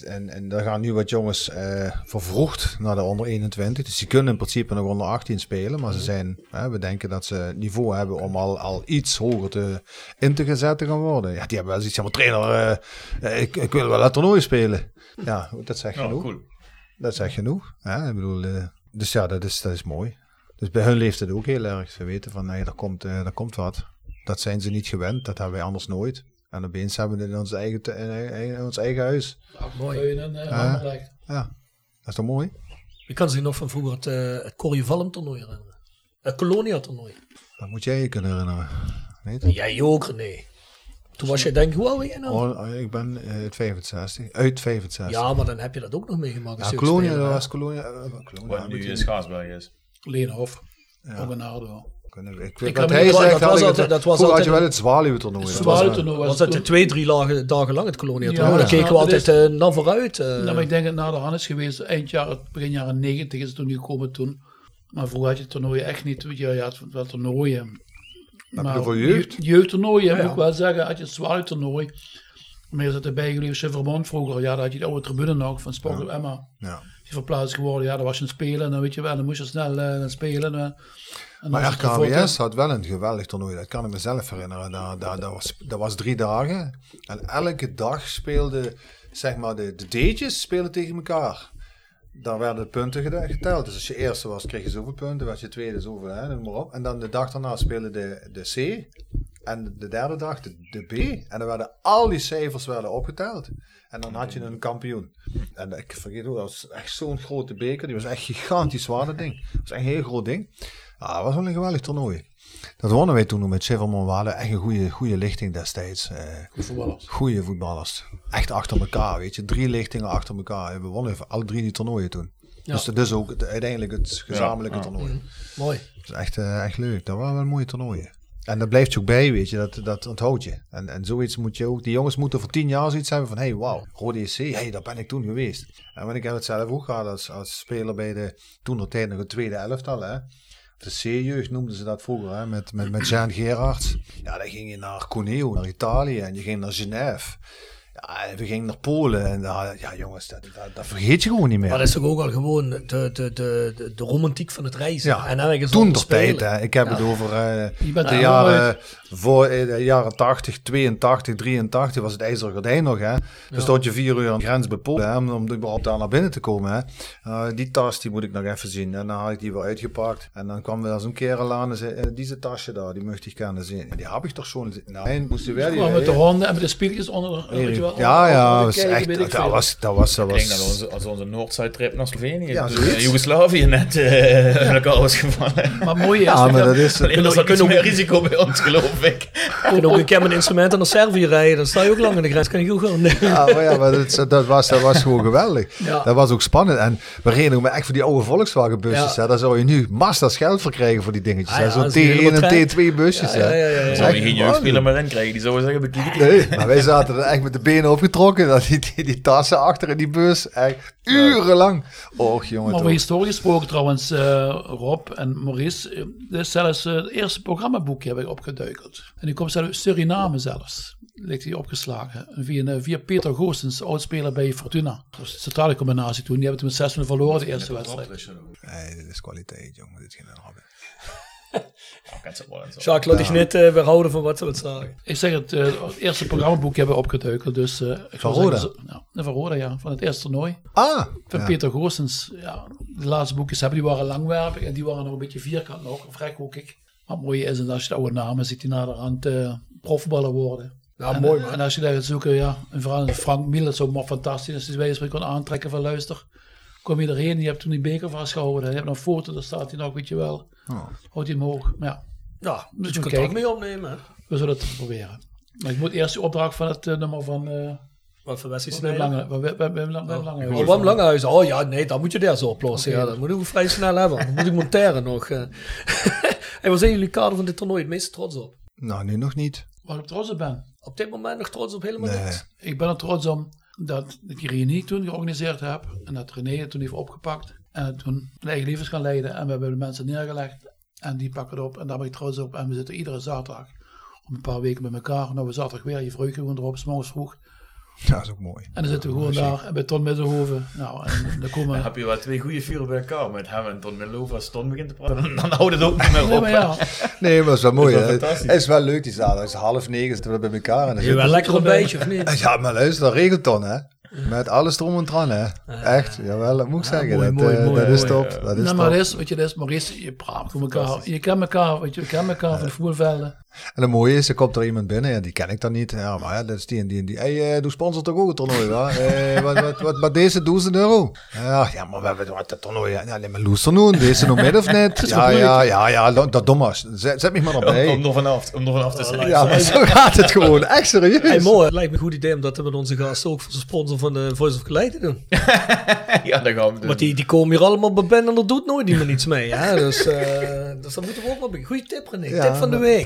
En, en daar gaan nu wat jongens eh vervroegd naar de onder 21. Dus die kunnen in principe nog onder 18 spelen. Maar ze zijn, hè, we denken dat ze het niveau hebben om al, al iets hoger te, in te gezet te gaan worden. Ja, die hebben wel zoiets van, trainer, eh, eh, ik, ik wil wel het toernooi spelen. Ja, dat zegt Ja, genoeg. cool. Dat zegt genoeg. Hè? Ik bedoel, eh, dus ja, dat is, dat is mooi. Dus bij hun leeft het ook heel erg. Ze weten van, nee, er komt, eh, er komt wat. Dat zijn ze niet gewend. Dat hebben wij anders nooit. En opeens hebben we het in ons eigen, in, in- in ons eigen huis. Mooi. Eh, Ja. Ja, dat is toch mooi? Je kan zich nog van vroeger het, eh het Corrie Valm toernooi herinneren. Het Colonia toernooi. Dat moet jij je kunnen herinneren. Weet? Jij ook, René. Toen was je denk ik, hoe oud ben je nou? Oh, ik ben eh, uit 65. Uit 65. Ja, maar dan heb je dat ook nog meegemaakt. Ja, Colonia, dat was Colonia. eh, Colonia Wat nu in Schaarsberg is. Leenhof. Ja. We- Ik Ik weet kan wat hij niet- zegt. dat had was ik altijd- dat was vroeger had je altijd wel het zwaluwtoernooi. Het Dat was, zwaluwtoernooi eh, Was dat de twee, drie dagen, dagen lang het Colonia Ja, toernooi? dan ja. keken we Nou, altijd eh naar vooruit. eh. Nou, maar ik denk dat het na de hand is geweest, eind jaren, begin jaren 90 is het toen gekomen toen. Maar vroeger had je toernooien echt niet. Je, je had wel toernooien. Maar hoeveel jeugd? je- Jeugdtoernooien, Ja, moet ja. ik wel zeggen. Had je het zwaluwtoernooi. Maar je zat erbij gebleven, Silvermont vroeger. Ja, dan had je de oude tribune nog van Sport Emma. ja. Verplaatst geworden. Ja, dan was je aan het spelen. En dan weet je wel, dan moest je snel eh, spelen. En dan Maar een RKWS had wel een geweldig toernooi. Dat kan ik mezelf herinneren. Dat, dat, dat, was, dat was drie dagen. En elke dag speelden, zeg maar, de, de D'tjes speelden tegen elkaar. Daar werden de punten geteld. Dus als je eerste was, kreeg je zoveel punten. Was je tweede, zoveel, hè, noem maar op. En dan de dag daarna speelde de, de C. En de derde dag de, de B. En dan werden al die cijfers werden opgeteld. En dan had je een kampioen. En ik vergeet ook, dat was echt zo'n grote beker. Die was echt gigantisch zwaar, dat ding. Dat was echt een heel groot ding. Ja, dat was wel een geweldig toernooi. Dat wonnen wij toen met. We hadden echt een goede, goede lichting destijds. Eh, voetballers. goede voetballers. Echt achter elkaar, weet je. Drie lichtingen achter elkaar. We wonnen even alle drie die toernooien toen. Ja. Dus dat is ook het- uiteindelijk het gezamenlijke Ja. toernooi. Mooi. Dat is echt, eh, echt leuk. Dat waren wel mooie toernooien. En dat blijft ook bij, weet je. Dat, dat onthoud je. En, en zoiets moet je ook... Die jongens moeten voor tien jaar zoiets hebben van... Hey, wauw, Rode SC, hey, daar ben ik toen geweest. En want ik heb het zelf ook gehad als, als speler bij de... Toen nog tijd nog tweede elftal, hè. De C-jeugd noemden ze dat vroeger, hè. Met, met, met Jean Gerards. Ja, dan ging je naar Cuneo, naar Italië. En je ging naar Genève. Ja, en we gingen naar Polen. En daar- ja, jongens, dat, dat, dat vergeet je gewoon niet meer. Maar dat is toch ook al gewoon de, de, de, de, de romantiek van het reizen. Ja, en ergens toen ter tijd. Hè. Ik heb Ja. het over eh, bent de er jaren voor eh, de jaren 80, 82, 83 was het IJzeren Gordijn nog. Hè. Dan stond je vier uur aan de grens bij Polen hè, om, om überhaupt daar naar binnen te komen. Hè. Eh, die tas die moet ik nog even zien. En dan had ik die weer uitgepakt. En dan kwam weer zo'n kerel aan en zei, eh, deze tasje daar, die mocht ik gerne zien. Die heb ik toch zo'n... Nou, en moest je weer met de honden en met de spiegeltjes onder. Ja, ja, was kijken, echt, dat, was, dat was... Dat Ik denk was dat onze, als onze Noordzijtrip naar Slovenië, Ja, zoiets. eh, Joegoslavië net eh [laughs] in elkaar was gevallen. Maar mooi is, ja, maar dat is... Alleen er dat meer we- risico bij ons, geloof ik. [laughs] Je kunt ook een keer met instrumenten naar Servië rijden. Dan sta je ook lang in de grens. Kan je ook gewoon... Ja, maar ja, maar dat, dat, was, dat was gewoon geweldig. Ja. Dat was ook spannend. En we reden ook echt voor die oude Volkswagen busjes. Ja. Hè. Daar zou je nu massa's geld voor krijgen voor die dingetjes. Ah, hè. ja, Zo'n dat is een hele T1 en trein. T2 busjes. Ja, ja, hè. ja, ja, ja. Is zou je geen jeugdspeler meer in krijgen, die zouden zeggen, bekijk het. Nee, maar wij zaten er echt met de benen opgetrokken. Dat die, die, die tassen achter in die bus. Echt urenlang. Och, jongen. Maar over historie gesproken trouwens, eh, Rob en Maurice. eh, Dit is zelfs eh, het eerste programmaboekje heb ik opgeduikeld. En die komt zelfs Suriname zelfs. Ligt die opgeslagen. En via, via Peter Goossens, oudspeler bij Fortuna. Dat centrale combinatie toen. Die hebben toen met 6 verloren de eerste wedstrijd. Nee, dit is kwaliteit, jongen. Dit is geen. Jacques, laat dich niet eh, weerhouden van wat ze wat zeggen. Ik zeg het, eh, het eerste programmaboek hebben we opgeteukeld. Dus, eh, ik Van Roda? Ja, van Roda, ja. Van het eerste toernooi. Ah, Van ja. Peter Goossens. Ja, de laatste boekjes hebben, die waren langwerpig. En die waren nog een beetje vierkant nog, of rechthoekig. Maar het mooie is, en als je de oude namen ziet, die naderhand eh profvoetballer worden. Ja, en, mooi man. En als je daar gaat zoeken, ja, een verhaal Frank Miel, dat is ook maar fantastisch. Als je bij wijze van kon aantrekken van luister. Kom je erheen, die hebt toen die beker vastgehouden. Je hebt nog een foto, daar staat hij nog, weet je wel. Oh. Houdt hij hem hoog. Ja, Ja, moet je kijken. mee opnemen. hè. We zullen het proberen. Maar ik moet eerst de opdracht van het eh, nummer van eh Wat voor wedstrijd Wim Lange. Oh, Wim Langhuizen. Oh ja, nee, dat moet je daar zo oplossen. Oké. Ja, dat moet ik vrij snel hebben. Dan moet ik monteren nog. eh. [laughs] en waar zijn jullie kader van dit toernooi het meest trots op? Nou, nu nog niet. Waar ik trots op ben. Op dit moment nog trots op helemaal Nee. niks. Ik ben er trots om dat ik René toen georganiseerd heb. En dat René het toen heeft opgepakt. En toen een eigen levens gaan leiden. En we hebben de mensen neergelegd. En die pakken het op. En daar ben ik trots op. En we zitten iedere zaterdag om een paar weken bij elkaar. Nou, we zaterdag weer. Je vreugde gewoon erop. S morgens vroeg. Ja, dat is ook mooi. En dan zitten we gewoon daar bij Ton Middelhoven. Nou, en dan [laughs] komen... Dan heb je wel twee goede vuren bij elkaar met hem en Ton Middelhoven. Als Ton begint te praten, dan houdt het ook niet meer op. Nee, maar ja. [laughs] Nee, maar dat is wel mooi. Is wel. Het is wel leuk die zaterdag. Het is half negen zitten we bij elkaar. En dan Je wel we- lekker een beetje, of niet? [laughs] Ja, maar luister, dat regelt dan, hè. Met alles erom en dran, hè. Echt, jawel, dat moet ik zeggen. mooi, dat, mooi, eh, mooi, dat is top. Dat is Nee, maar top. is, weet je, dat is, Maurice, je praat met elkaar. Je kent elkaar, weet je, je kent elkaar van de voetbalvelden. En het mooie is, er komt er iemand binnen, ja, die ken ik dan niet. Ja, maar ja, dat is die en die en die. Hé, hey, doe sponsor toch ook het toernooi, wa? Eh, [laughs] wat, wat, wat, wat deze 1000 euro? Ja, ja, maar we hebben wat dat toernooi. Ja, nee, maar loes er nu, deze [laughs] nog met of net? Ja, ja, ja, ja, dat dat Thomas. Zet, zet me maar Om, erbij. om er vanaf, om er vanaf te zijn. Ja, maar zo gaat het gewoon. Echt serieus. Hey, mooi. Het lijkt me een goed idee om dat met onze gasten ook voor de sponsor van de Voice of Calais te doen. [laughs] ja, dan gaan we doen. Want die, die komen hier allemaal bij Ben en er doet nooit iemand iets mee. Hè? Dus, eh dus dat moeten we ook wel bij. Goeie tip, René. Ja, tip van de week.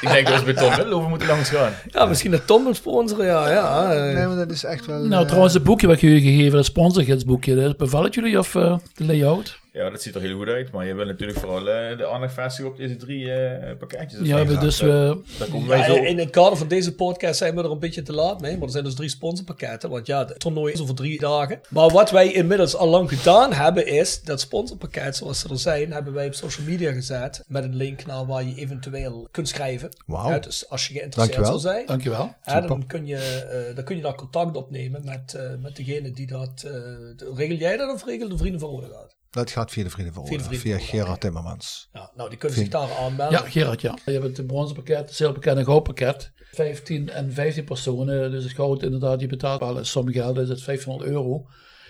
Ik denk dat we bij Ton Middelhoven moeten langs gaan. Ja, misschien dat Tom wil sponsoren. Ja, ja. Nee, maar dat is echt wel... Nou, eh, trouwens, het boekje wat ik jullie gegeven, dat sponsorgidsboekje, dat bevalt het jullie of eh, de layout? Ja, dat ziet er heel goed uit. Maar je wil natuurlijk vooral eh, de aandacht vestigen op deze drie eh, pakketjes. Ja, dus we... Ja, zo... in het kader van deze podcast zijn we er een beetje te laat mee. Maar er zijn dus drie sponsorpakketten. Want ja, het toernooi is over drie dagen. Maar wat wij inmiddels al lang gedaan hebben is... dat sponsorpakket zoals ze er zijn... hebben wij op social media gezet. Met een link naar waar je eventueel kunt schrijven. Wauw. Ja, dus als je geïnteresseerd Dankjewel. zou zijn... Dankjewel. Ja, dan, kun je, eh, dan kun je daar contact opnemen met, eh, met degene die dat... eh, regel jij dat of regel de Vrienden van Rode gaat? Dat gaat via de Vrienden van Via Vrienden via Gerard Timmermans. Ja, nou, die kunnen zich daar aanmelden. Ja, Gerard, ja. Je hebt het bronzen pakket, het zilverpakket en het goudpakket. 15 en 15 personen, dus het goud inderdaad, je betaalt wel som geld, is het 1500 euro.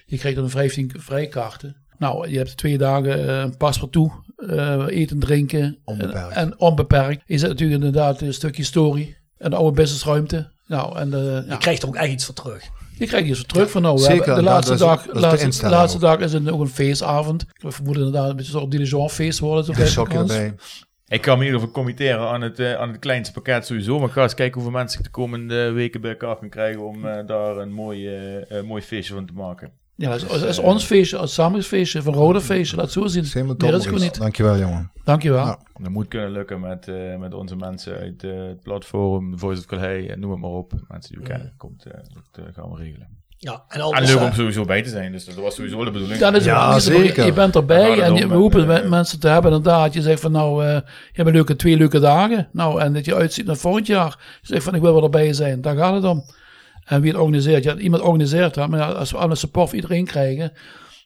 Je krijgt dan 15 vrijkaarten. Nou, je hebt twee dagen eh, een paspoort toe, eh, eten, drinken. Onbeperkt. En, en onbeperkt. Je zit natuurlijk inderdaad een stukje story, een oude businessruimte. Nou, en eh, ja, Je krijgt er ook echt iets voor terug. Je krijgt iets voor terug van nou. we Zeker, hebben de laatste is- dag, is de laatste, laatste dag is het ook een feestavond. We vermoeden inderdaad een beetje zo'n diligencefeest worden. het ook Een sokje erbij. Ik kan me in ieder geval committeren aan het, eh, aan het kleinste pakket sowieso. Maar ga eens kijken hoeveel mensen ik de komende weken bij elkaar kan krijgen om eh, daar een mooi, eh, mooi feestje van te maken. Ja, dat is, dat is ons feestje, ons samenfeestje, van Rode feestje, laat het zo zien. Nee, dat is niet. Dankjewel, jongen. Dankjewel. Ja. Dat moet kunnen lukken met, eh, met onze mensen uit eh, het platform, Voice of Calais, noem het maar op. Mensen die we kennen, komt, eh, dat gaan we regelen. Ja, en En anders... leuk om sowieso bij te zijn, dus dat was sowieso de bedoeling. Dat is Ja, het. zeker. Je bent erbij en je, we en, hoeven met mensen te hebben inderdaad. Je zegt van nou, eh, je hebt een leuke, twee leuke dagen. Nou, en dat je uitziet naar volgend jaar. Je zegt van ik wil wel erbij zijn. Daar gaat het om. En wie het organiseert. Ja, iemand organiseert dat. Maar ja, als we alle support voor iedereen krijgen,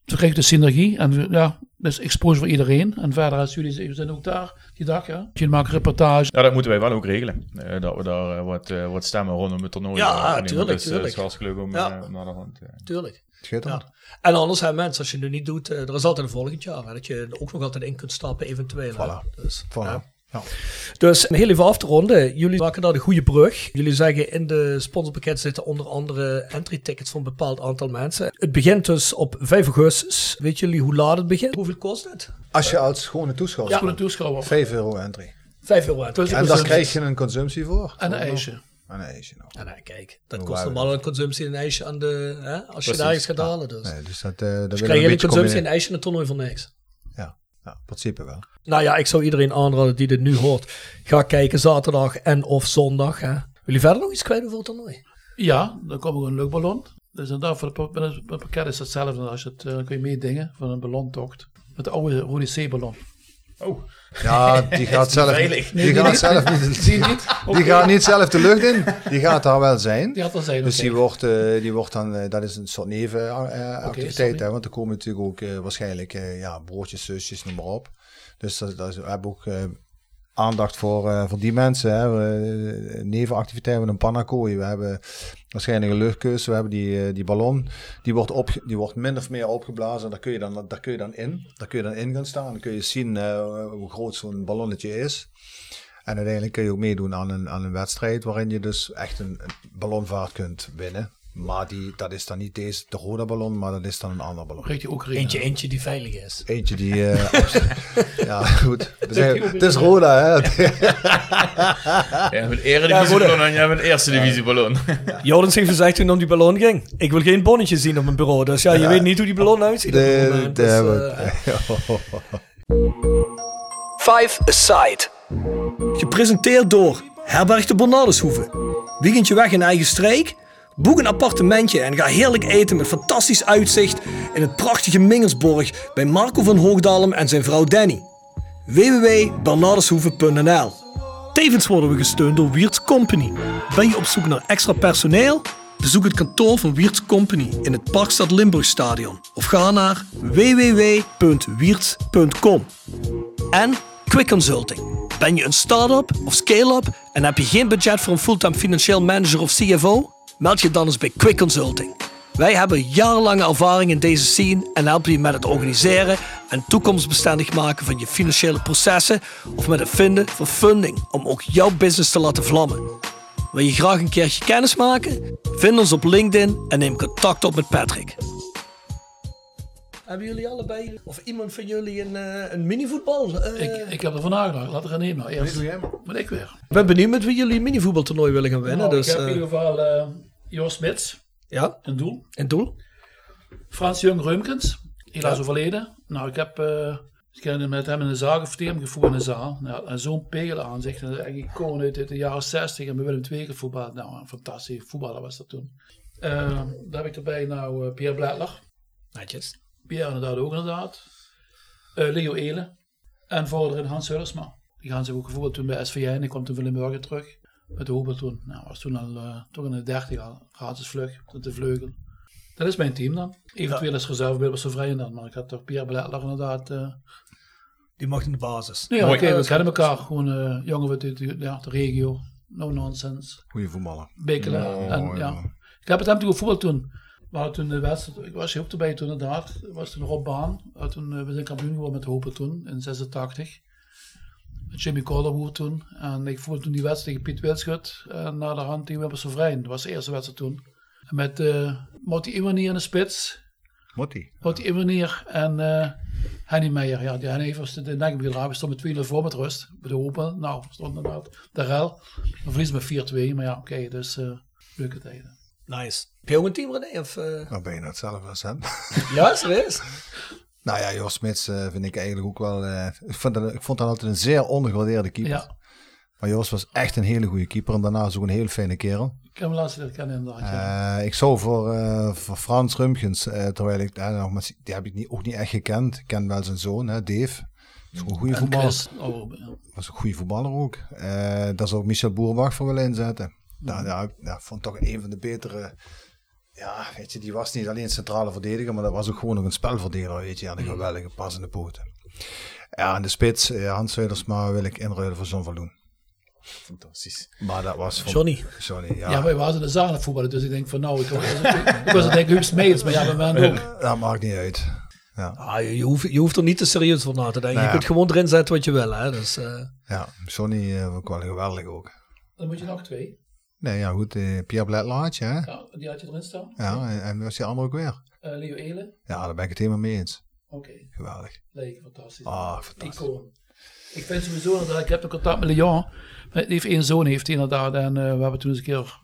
dan krijg je de synergie. En ja, dus exposure voor iedereen. En verder als jullie zijn ook daar die dag. Ja. Jullie maken reportage. Ja, dat moeten wij wel ook regelen. Eh, dat we daar eh, wat, eh, wat stemmen rondom het toernooi. Ja, tuurlijk, Dus, tuurlijk. Het is leuk om Ja. naar de hand. Tuurlijk. Schitterend. Ja. En anders zijn mensen, als je het nu niet doet, er is altijd een volgend jaar. Hè, dat je er ook nog altijd in kunt stappen, eventueel. Voilà. Dus, Voilà. ja. Ja. Dus heel even af te ronden. Jullie maken daar de goede brug. Jullie zeggen in de sponsorpakket zitten onder andere entry tickets voor een bepaald aantal mensen. Het begint dus op 5 augustus. Weet jullie hoe laat het begint? Hoeveel kost het? Als je als gewone toeschouwer Voor de toeschouwer. 5 euro entry. 5 euro entry. Dus- En daar krijg je een consumptie voor. En een ijsje. En een ijsje nog. Ja, nou, kijk, dat kost normaal een consumptie een ijsje aan de, hè, als je daar iets gaat halen. Dus, Nee, dus dat, eh dat dus krijg een je een consumptie en een ijsje en een toernooi voor niks. Ja, ja, in principe wel. Nou ja, ik zou iedereen aanraden die dit nu hoort. Ga kijken zaterdag en of zondag. Hè. Wil je verder nog iets kwijt over het toernooi? Ja, dan komt er een luchtballon. Dus inderdaad, voor het, pa- het pakket is hetzelfde als je het, eh, kun je meedingen van een ballontocht. Met de oude Rode C-ballon. Oh. Ja, die [laughs] gaat zelf, veilig. die gaat niet. zelf niet, Die niet? [laughs] gaat niet zelf de lucht in. Die gaat daar wel zijn. Die gaat er zijn, Dus die wordt, eh, die wordt dan, eh, dat is een soort nevenactiviteit, sorry. hè, want er komen natuurlijk ook eh, waarschijnlijk eh, ja, broodjes, zusjes, noem maar op. Dus dat, dat is, we hebben ook eh, aandacht voor, eh, voor die mensen. Hè. We, eh, nevenactiviteiten met een pannakooi. We hebben waarschijnlijk een luchtkeus. We hebben die, eh, die ballon. Die wordt, op, die wordt min of meer opgeblazen. Daar kun, je dan, daar kun je dan in. Daar kun je dan in gaan staan. Dan kun je zien hoe groot zo'n ballonnetje is. En uiteindelijk kun je ook meedoen aan een, aan een wedstrijd waarin je dus echt een ballonvaart kunt winnen. Maar die, dat is dan niet deze, de rode ballon, maar dat is dan een ander ballon. Je Eentje, eentje die veilig is. Eentje die... eh, [laughs] ja, goed. We zeggen- Het is Roda, hè. [laughs] Jij hebt een eredivisieballon en jij hebt een eerste divisieballon. Jordens [laughs] heeft gezegd toen om die ballon ging. Ik wil geen bonnetje zien op mijn bureau. Dus ja, je weet niet hoe die ballon uitziet. moment. de, Dus, hebben eh, Five Aside. Gepresenteerd door Herberg de Bernardeshoeve. Weekendje weg in eigen streek? Boek een appartementje en ga heerlijk eten met fantastisch uitzicht in het prachtige Mingelsborg bij Marco van Hoogdalem en zijn vrouw Danny. www.bernardeshoeve.nl Tevens worden we gesteund door Wiert's Company. Ben je op zoek naar extra personeel? Bezoek het kantoor van Wiert's Company in het Parkstad Limburgstadion of ga naar www.wierts.com. En Quick Consulting. Ben je een start-up of scale-up en heb je geen budget voor een fulltime financieel manager of CFO? Meld je dan eens bij Quick Consulting. Wij hebben jarenlange ervaring in deze scene en helpen je met het organiseren en toekomstbestendig maken van je financiële processen of met het vinden van funding om ook jouw business te laten vlammen. Wil je graag een keertje kennis maken? Vind ons op LinkedIn en neem contact op met Patrick. Hebben jullie allebei, of iemand van jullie, een, uh, een minivoetbal? Uh, ik, ik heb er van nagedacht. Laat er een maar eerst. Moet ik weer. Ik ben benieuwd met wie jullie een minivoetbaltoernooi willen gaan winnen. Nou, dus, ik heb in ieder geval Joost Smits. Ja. In doel. In doel. Frans Jung Reumkens. Helaas ja. overleden. Nou, ik heb uh, ik heb met hem in de zaal gevoerd in de zaal. En zo'n pegel aan zich. Ik kom uit de jaren 60 en we Willem II gevoetbald. Nou, een fantastisch voetballer was dat toen. Uh, daar heb ik erbij nou uh, Pierre Bladler. Netjes. Pierre inderdaad ook inderdaad. Uh, Leo Elen. En voorderin Hans Hullersma. Die gaan zich ook gevoerd toen bij SVJ. En ik kwam toen van Limburger terug. Met de Hobel toen. Nou, was toen al uh, toch in de 30 al. Gratis vlug. Tot de vleugel. Dat is mijn team dan. Eventueel als reservebeeld was zo vrij dan. Maar ik had toch Pierre Bladler inderdaad... Uh, die mocht in de basis. Nee, oké, okay, we kennen elkaar. Gewoon uh, jongen uit de, ja, de regio. No nonsense. Goeie voetballer. Bekelen. Oh, en, ja. ja. Ik heb het hem toen voetbal toen. We hadden toen de wedstrijd, ik was hier ook erbij toen inderdaad. was toen nog op baan. Toen, uh, we zijn kampioen geworden met Hopen toen, in 86. Met Jimmy Calderwood toen. En ik voelde toen die wedstrijd tegen Piet Wilschut. En naar de hand tegen Wibbers Vrijn. Dat was de eerste wedstrijd toen. En met uh, Motti Iwanier in de spits. Motti? Motti Iwanier en uh, Henny Meijer. Ja, die Henny was de nekbedrag. We stonden met 2-0 voor met rust. Bij de Hopen. Nou, stond inderdaad de rel. We verliezen met 4-2. Maar ja, oké, okay, dus uh, leuke tijden. Nice. Heb je ook een team René? Of, uh... Nou ben je hetzelfde als hem. ja, serieus? [laughs] nou ja, Jos Smits uh, vind ik eigenlijk ook wel... Uh, ik, vond dat, ik vond dat altijd een zeer ondergewaardeerde keeper. Ja. Maar Jos was echt een hele goede keeper. En daarna ook een hele fijne kerel. Ik heb hem laatst leren kennen inderdaad. Ja. ik zou voor, voor Frans Rumgens, terwijl ik... die heb ik niet, ook niet echt gekend. Ik ken wel zijn zoon, hè, Dave. Dat is een goede voetballer. Oh, ja. was een goede voetballer ook. daar zou ik Michel Boerbach voor willen inzetten. Nou, ja, ja, ik vond toch een van de betere. Ja, weet je, die was niet alleen centrale verdediger, maar dat was ook gewoon nog een spelverdeler, weet je. Aan de geweldige passende poten. Ja, en de spits, ja, Hans Wedersma wil ik inruilen voor John Verloen. Fantastisch. Maar dat was van Johnny. Johnny, ja. Ja, wij waren in de zaal voetballen, dus ik denk van nou, ik, ik was het denk ik Huub Smeets, maar ja, we waren ook. Dat maakt niet uit. Ja. Ah, je, hoeft, je hoeft er niet te serieus voor na te denken. Nou, je kunt gewoon erin zetten wat je wil, hè. Dus, uh... Ja, Johnny uh, ook wel geweldig ook. Dan moet je nog twee. Nee, ja goed. Uh, Pierre had je, hè? Ja, die had je erin staan. Ja, en, en was die andere ook weer? Uh, Leo Elen. Ja, daar ben ik het helemaal mee eens. Oké. Okay. Geweldig. Leek, fantastisch. Ah, fantastisch. Icoon. Ik vind sowieso dat ik heb nog contact met Leon. Die heeft één zoon, heeft hij inderdaad. En uh, we hebben toen eens een keer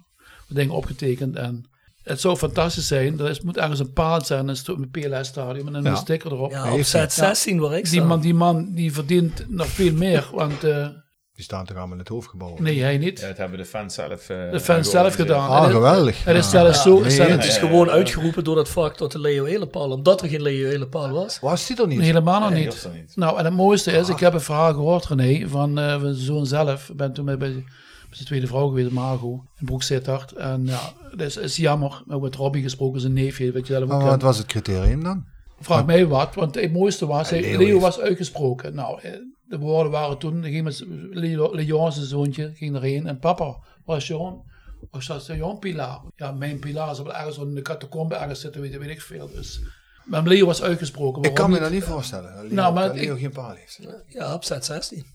dingen opgetekend. En het zou fantastisch zijn. Er is, moet ergens een paard zijn, een PLS-stadion, met een Ja. sticker erop. Ja, op set 16 waar ik Die man, die man die verdient nog veel meer. Want uh, Die staan toch allemaal in het hoofdgebouw? Nee, hij niet. Ja, dat hebben de fans zelf eh, De fans zelf gedaan. Ah, En het- geweldig. Het is Ja. zo. Nee, Het is gewoon uitgeroepen door dat vak tot de Leo Elepaal, omdat er geen Leo Elepaal was. Was die er niet? Nee, helemaal nog Nee, niet. er niet. Nou, en het mooiste is, ik heb een verhaal gehoord, René, van, eh, van zijn zoon zelf. Ik ben toen met, bij, bij zijn tweede vrouw geweest, Margot, in Broek Sittard. En ja, dat is, is jammer. Ook met Robbie gesproken, zijn neefje, weet je zelf ook. Maar kent. wat was het criterium dan? Vraag mij wat, want het mooiste was, Leo Leo, was uitgesproken. Nou, eh, de woorden waren toen, ging met Leon, zijn zoontje, ging erheen. En papa, was Jean? Of zat Jean Pilar? Ja, mijn Pilar zal wel ergens in de catacombe ergens zitten, weet, weet ik veel. Dus. Maar Leo was uitgesproken. Ik kan me dat niet voorstellen. Dat Leo, Nou, maar dat Leo ik- geen paal heeft. Ja, op zet 16. [laughs]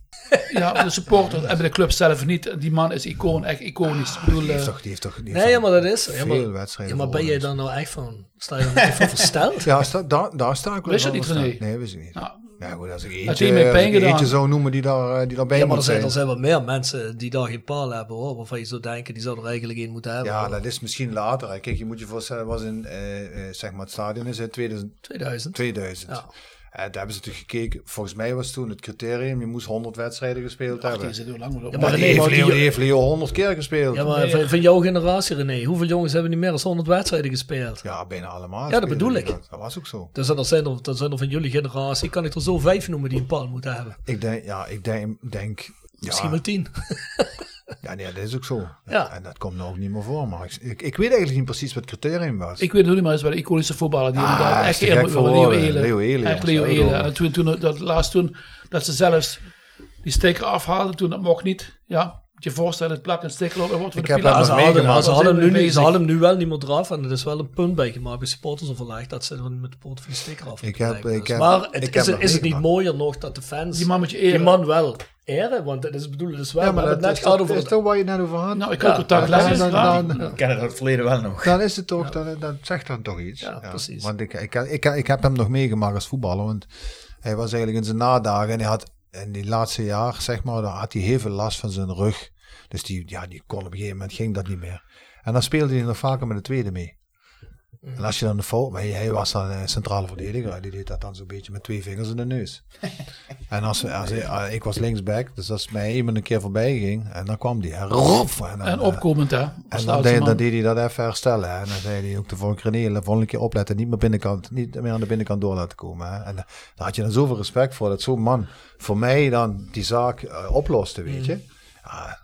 Ja, de supporters en bij de club zelf niet. Die man is icoon, echt iconisch. Ik bedoel, Die heeft eh, toch, die heeft toch die heeft Nee, ja, maar dat is. Ja, maar, ja, maar ben jij dan nou echt van? Sta je dan echt [laughs] van versteld? Ja, sta, daar, daar sta ik wel Wist je van niet, verstaan. René? Nee, wist ik niet. nou, Ja, goed, als ik eentje, pijn gedaan. zou noemen die daar, eh, die daarbij Ja, maar er moet zijn, zijn. er zijn wel meer mensen die daar geen paal hebben hoor. Waarvan je zou denken, die zouden er eigenlijk één moeten hebben. Ja, hoor. dat is misschien later. hè. Kijk, je moet je voorstellen, was in, eh, eh, zeg maar, het stadion is in 2000. 2000. 2000. Ja. Eh, daar hebben ze natuurlijk gekeken. Volgens mij was toen het criterium, je moest 100 wedstrijden gespeeld hebben. heel lang wel Ja, maar maar die, heeft maar Leo, die- die heeft Leo 100 keer gespeeld. Ja, Ja, maar van, van jouw generatie René, hoeveel jongens hebben niet meer dan 100 wedstrijden gespeeld? bijna allemaal. Ja, dat bedoel ik. Dat. dat was ook zo. Dus dan zijn er, dan zijn er van jullie generatie, kan ik er zo vijf noemen die een paal moeten hebben. Ik denk, ja, ik denk, denk Misschien ja, wel tien. [laughs] ja, nee, dat is ook zo. Ja. En dat komt nou ook niet meer voor. Maar ik, ik, ik weet eigenlijk niet precies wat het criterium was. Ik weet het niet, maar het is wel een iconische voetballer. Die Ah, echt worden. Leo. Leo Echt Leo En toen, toen, dat laatst toen, dat ze zelfs die sticker afhaalden, toen dat mocht niet. Ja, je je voorstellen, het plak een sticker op en wordt voor Ik de heb ze hadden, meegemaakt. ze, hadden Daar nu, ze bezig. hadden hem nu wel niet meer eraf. En er is wel een punt bij gemaakt bij supportersoverleg dat ze er met de poort van de sticker af Ik heb- ik Dus. heb- Maar ik het, heb is, nog is het niet mooier nog dat de fans Die man moet je die eren. man wel eren? Want het is bedoeld, het is wel, ja, we maar hebben dat het is net toch, gehad over is het toch waar je net over had? Nou, ik kan Ja, dan- leggen. dan- dan- Ik ken het uit het verleden wel nog. Dan is het toch, dan, dan zegt dan toch iets. Ja, precies. Want ik, ik, ik, ik heb hem nog meegemaakt als voetballer. Want hij was eigenlijk in zijn nadagen en hij had in die laatste jaar, zeg maar, dan had hij heel veel last van zijn rug. Dus die, ja, die kon op een gegeven moment ging dat niet meer. En dan speelde hij nog vaker met de tweede mee. En als je dan de fout, maar hij, was dan een centrale verdediger, die deed dat dan zo'n beetje met twee vingers in de neus. [laughs] en als, als, ah, ik was linksback, dus als mij iemand een keer voorbij ging, en dan kwam die en rof. En, dan, En eh, opkomend, hè. en dan deed, dan deed hij dat even herstellen. Hè. En dan zei hij ook de volgende keer, nee, de volgende keer opletten, niet meer, binnenkant, niet meer aan de binnenkant door laten komen. Hè. En eh, daar had je dan zoveel respect voor, dat zo'n man voor mij dan die zaak eh, oploste, weet je. Ja,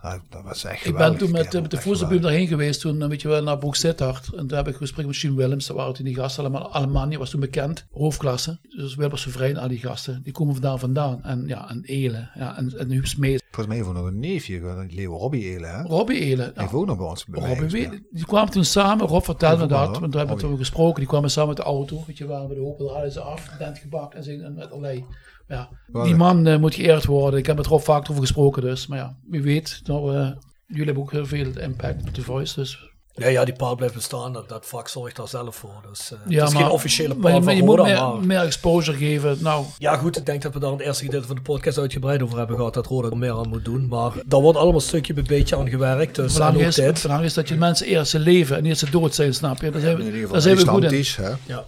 dat, dat was echt Ik ben toen met, met de voetbalbuur daarheen geweest, toen eh, weet je wel, naar. En toen heb ik gesprek met Jean Willems, daar waren toen die gasten allemaal, Alemania was toen bekend, hoofdklasse. Dus Wilbers Sovrijn, al die gasten, die komen vandaan vandaan. En ja, en Elen, ja, en, en Huub Smees. Volgens mij heeft nog een neefje, eh, Leo Robbie Elen. Hè. Robbie Elen. Ook nog bij ons bij Robbie, weet- die kwamen toen samen, Rob vertelde me dat, want we hebben Robbie. toen gesproken, die kwamen samen met de auto, weet je wel, bij de Opel hadden ze af, tent gepakt en zijn en met allerlei. Ja, die man eh, moet geëerd worden. Ik heb met Rob vaak over gesproken dus, maar ja, wie weet, nou, eh, jullie hebben ook heel veel impact op de voice, dus Ja, ja, die paal blijft bestaan. Dat, dat vak zorgt daar zelf voor. Dus, eh, Ja, het is maar, geen officiële maar, paal je- maar van je moet Roda, meer, maar- meer exposure geven. Nou, Ja, goed, ik denk dat we daar in het eerste gedeelte van de podcast uitgebreid over hebben gehad. Dat Roda er meer aan moet doen. Maar daar wordt allemaal stukje bij beetje aan gewerkt. Dus belangrijk is, dit. belangrijk is dat je mensen eerst ze leven en niet ze dood zijn, snap je? Daar zijn In ieder we, geval, daar zijn we goed in. hè. Ja,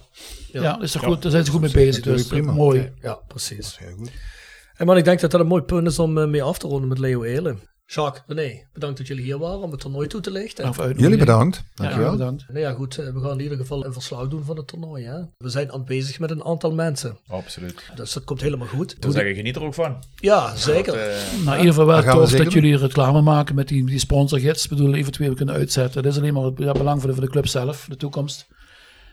Ja, dat is toch goed, daar zijn ze goed mee bezig. Dus prima. mooi. ja, precies. Heel goed. En man, ik denk dat dat een mooi punt is om eh, mee af te ronden met Leo Elen. Jacques, René, bedankt dat jullie hier waren om het toernooi toe te lichten. Voor Jullie bedankt. Ja, Dankjewel. bedankt. Nou ja, goed, eh, we gaan in ieder geval een verslag doen van het toernooi. Hè? We zijn aan bezig met een aantal mensen. Absoluut. Dus dat komt helemaal goed. Zou zeggen, geniet er ook van. Ja, zeker. Dat, eh, Nou, in ieder geval wel Dat gaan we tof dat jullie reclame maken met die, die sponsorgids. Ik bedoel, eventueel kunnen uitzetten. Dat is alleen maar het ja, belang voor de, voor de club zelf, de toekomst.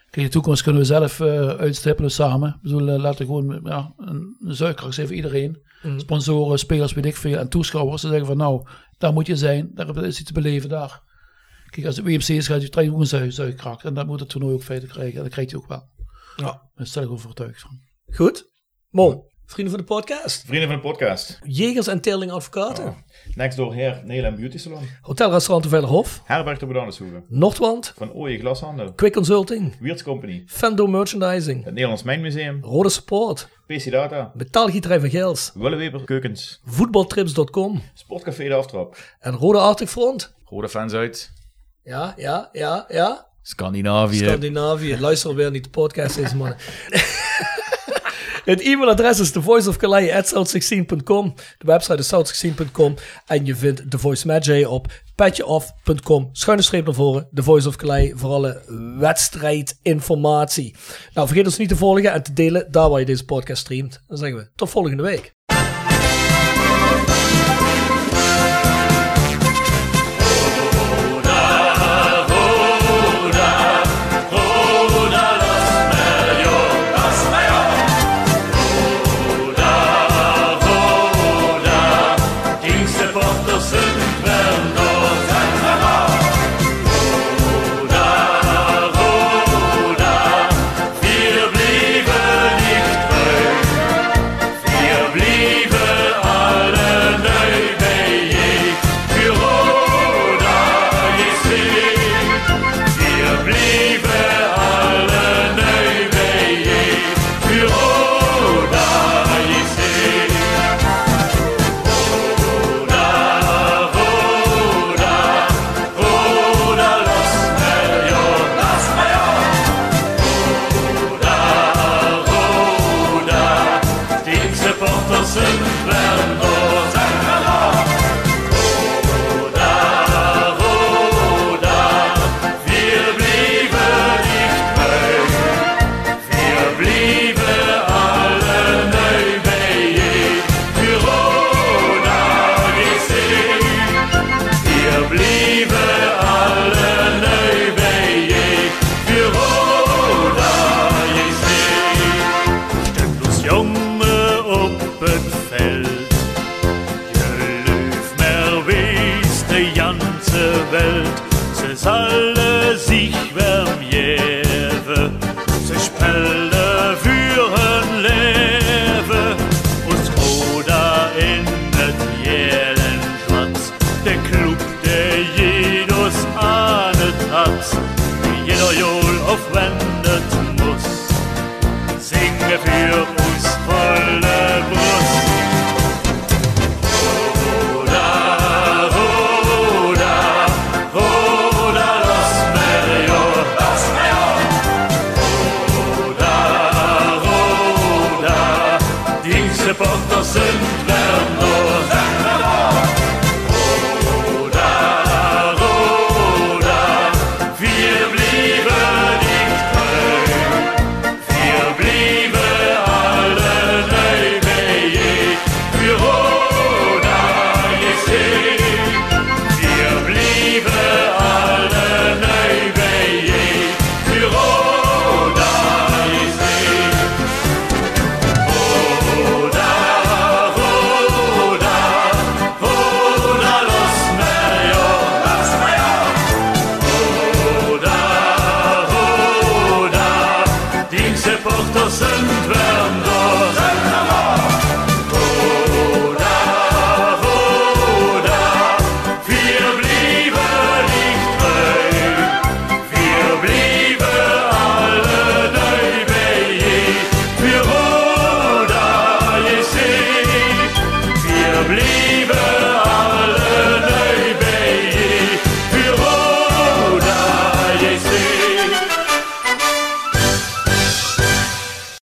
Kijk, de toekomst kunnen we zelf eh, uitstippelen samen. Ik bedoel, eh, laten we gewoon ja, een, een zuigkracht zijn voor iedereen. Mhm. Sponsoren, spelers, weet ik veel. En toeschouwers. Ze zeggen van nou, daar moet je zijn. Daar is iets te beleven daar. Kijk, als het WMC is, gaat je krijgt ook een zuig, zuigkracht. En dat moet het toernooi ook feitelijk krijgen. En dat krijgt hij ook wel. Ja. Daar stel ik overtuigd van. Goed. Mon, vrienden van de podcast. Vrienden van de podcast. Jegers en Teerling Advocaten. Oh. Next door Heer Nederland Beauty Salon. Hotel Restaurant de Veilerhof. Herberg de Bedaneshoeve. Noordwand. Van Ooije Glashandel. Quick Consulting. Weirds Company. Fendo Merchandising. Het Nederlands Mijnmuseum. Rode Support. PC Data. Metaalgieterij van Geels. Willeweber Keukens. Voetbaltrips.com. Sportcafé De Aftrap. En Rode Arctic Front. Rode fans uit. Ja, ja, ja, ja. Scandinavië. Scandinavië. Luister weer niet de podcast deze mannen. [laughs] Het e-mailadres is thevoiceofcalais.south16.com. De website is south16.com. En je vindt The Voice Magi op petjeoff.com. Schuine streep naar voren. The Voice of Calais voor alle wedstrijdinformatie. Nou, vergeet ons niet te volgen en te delen daar waar je deze podcast streamt. Dan zeggen we tot volgende week.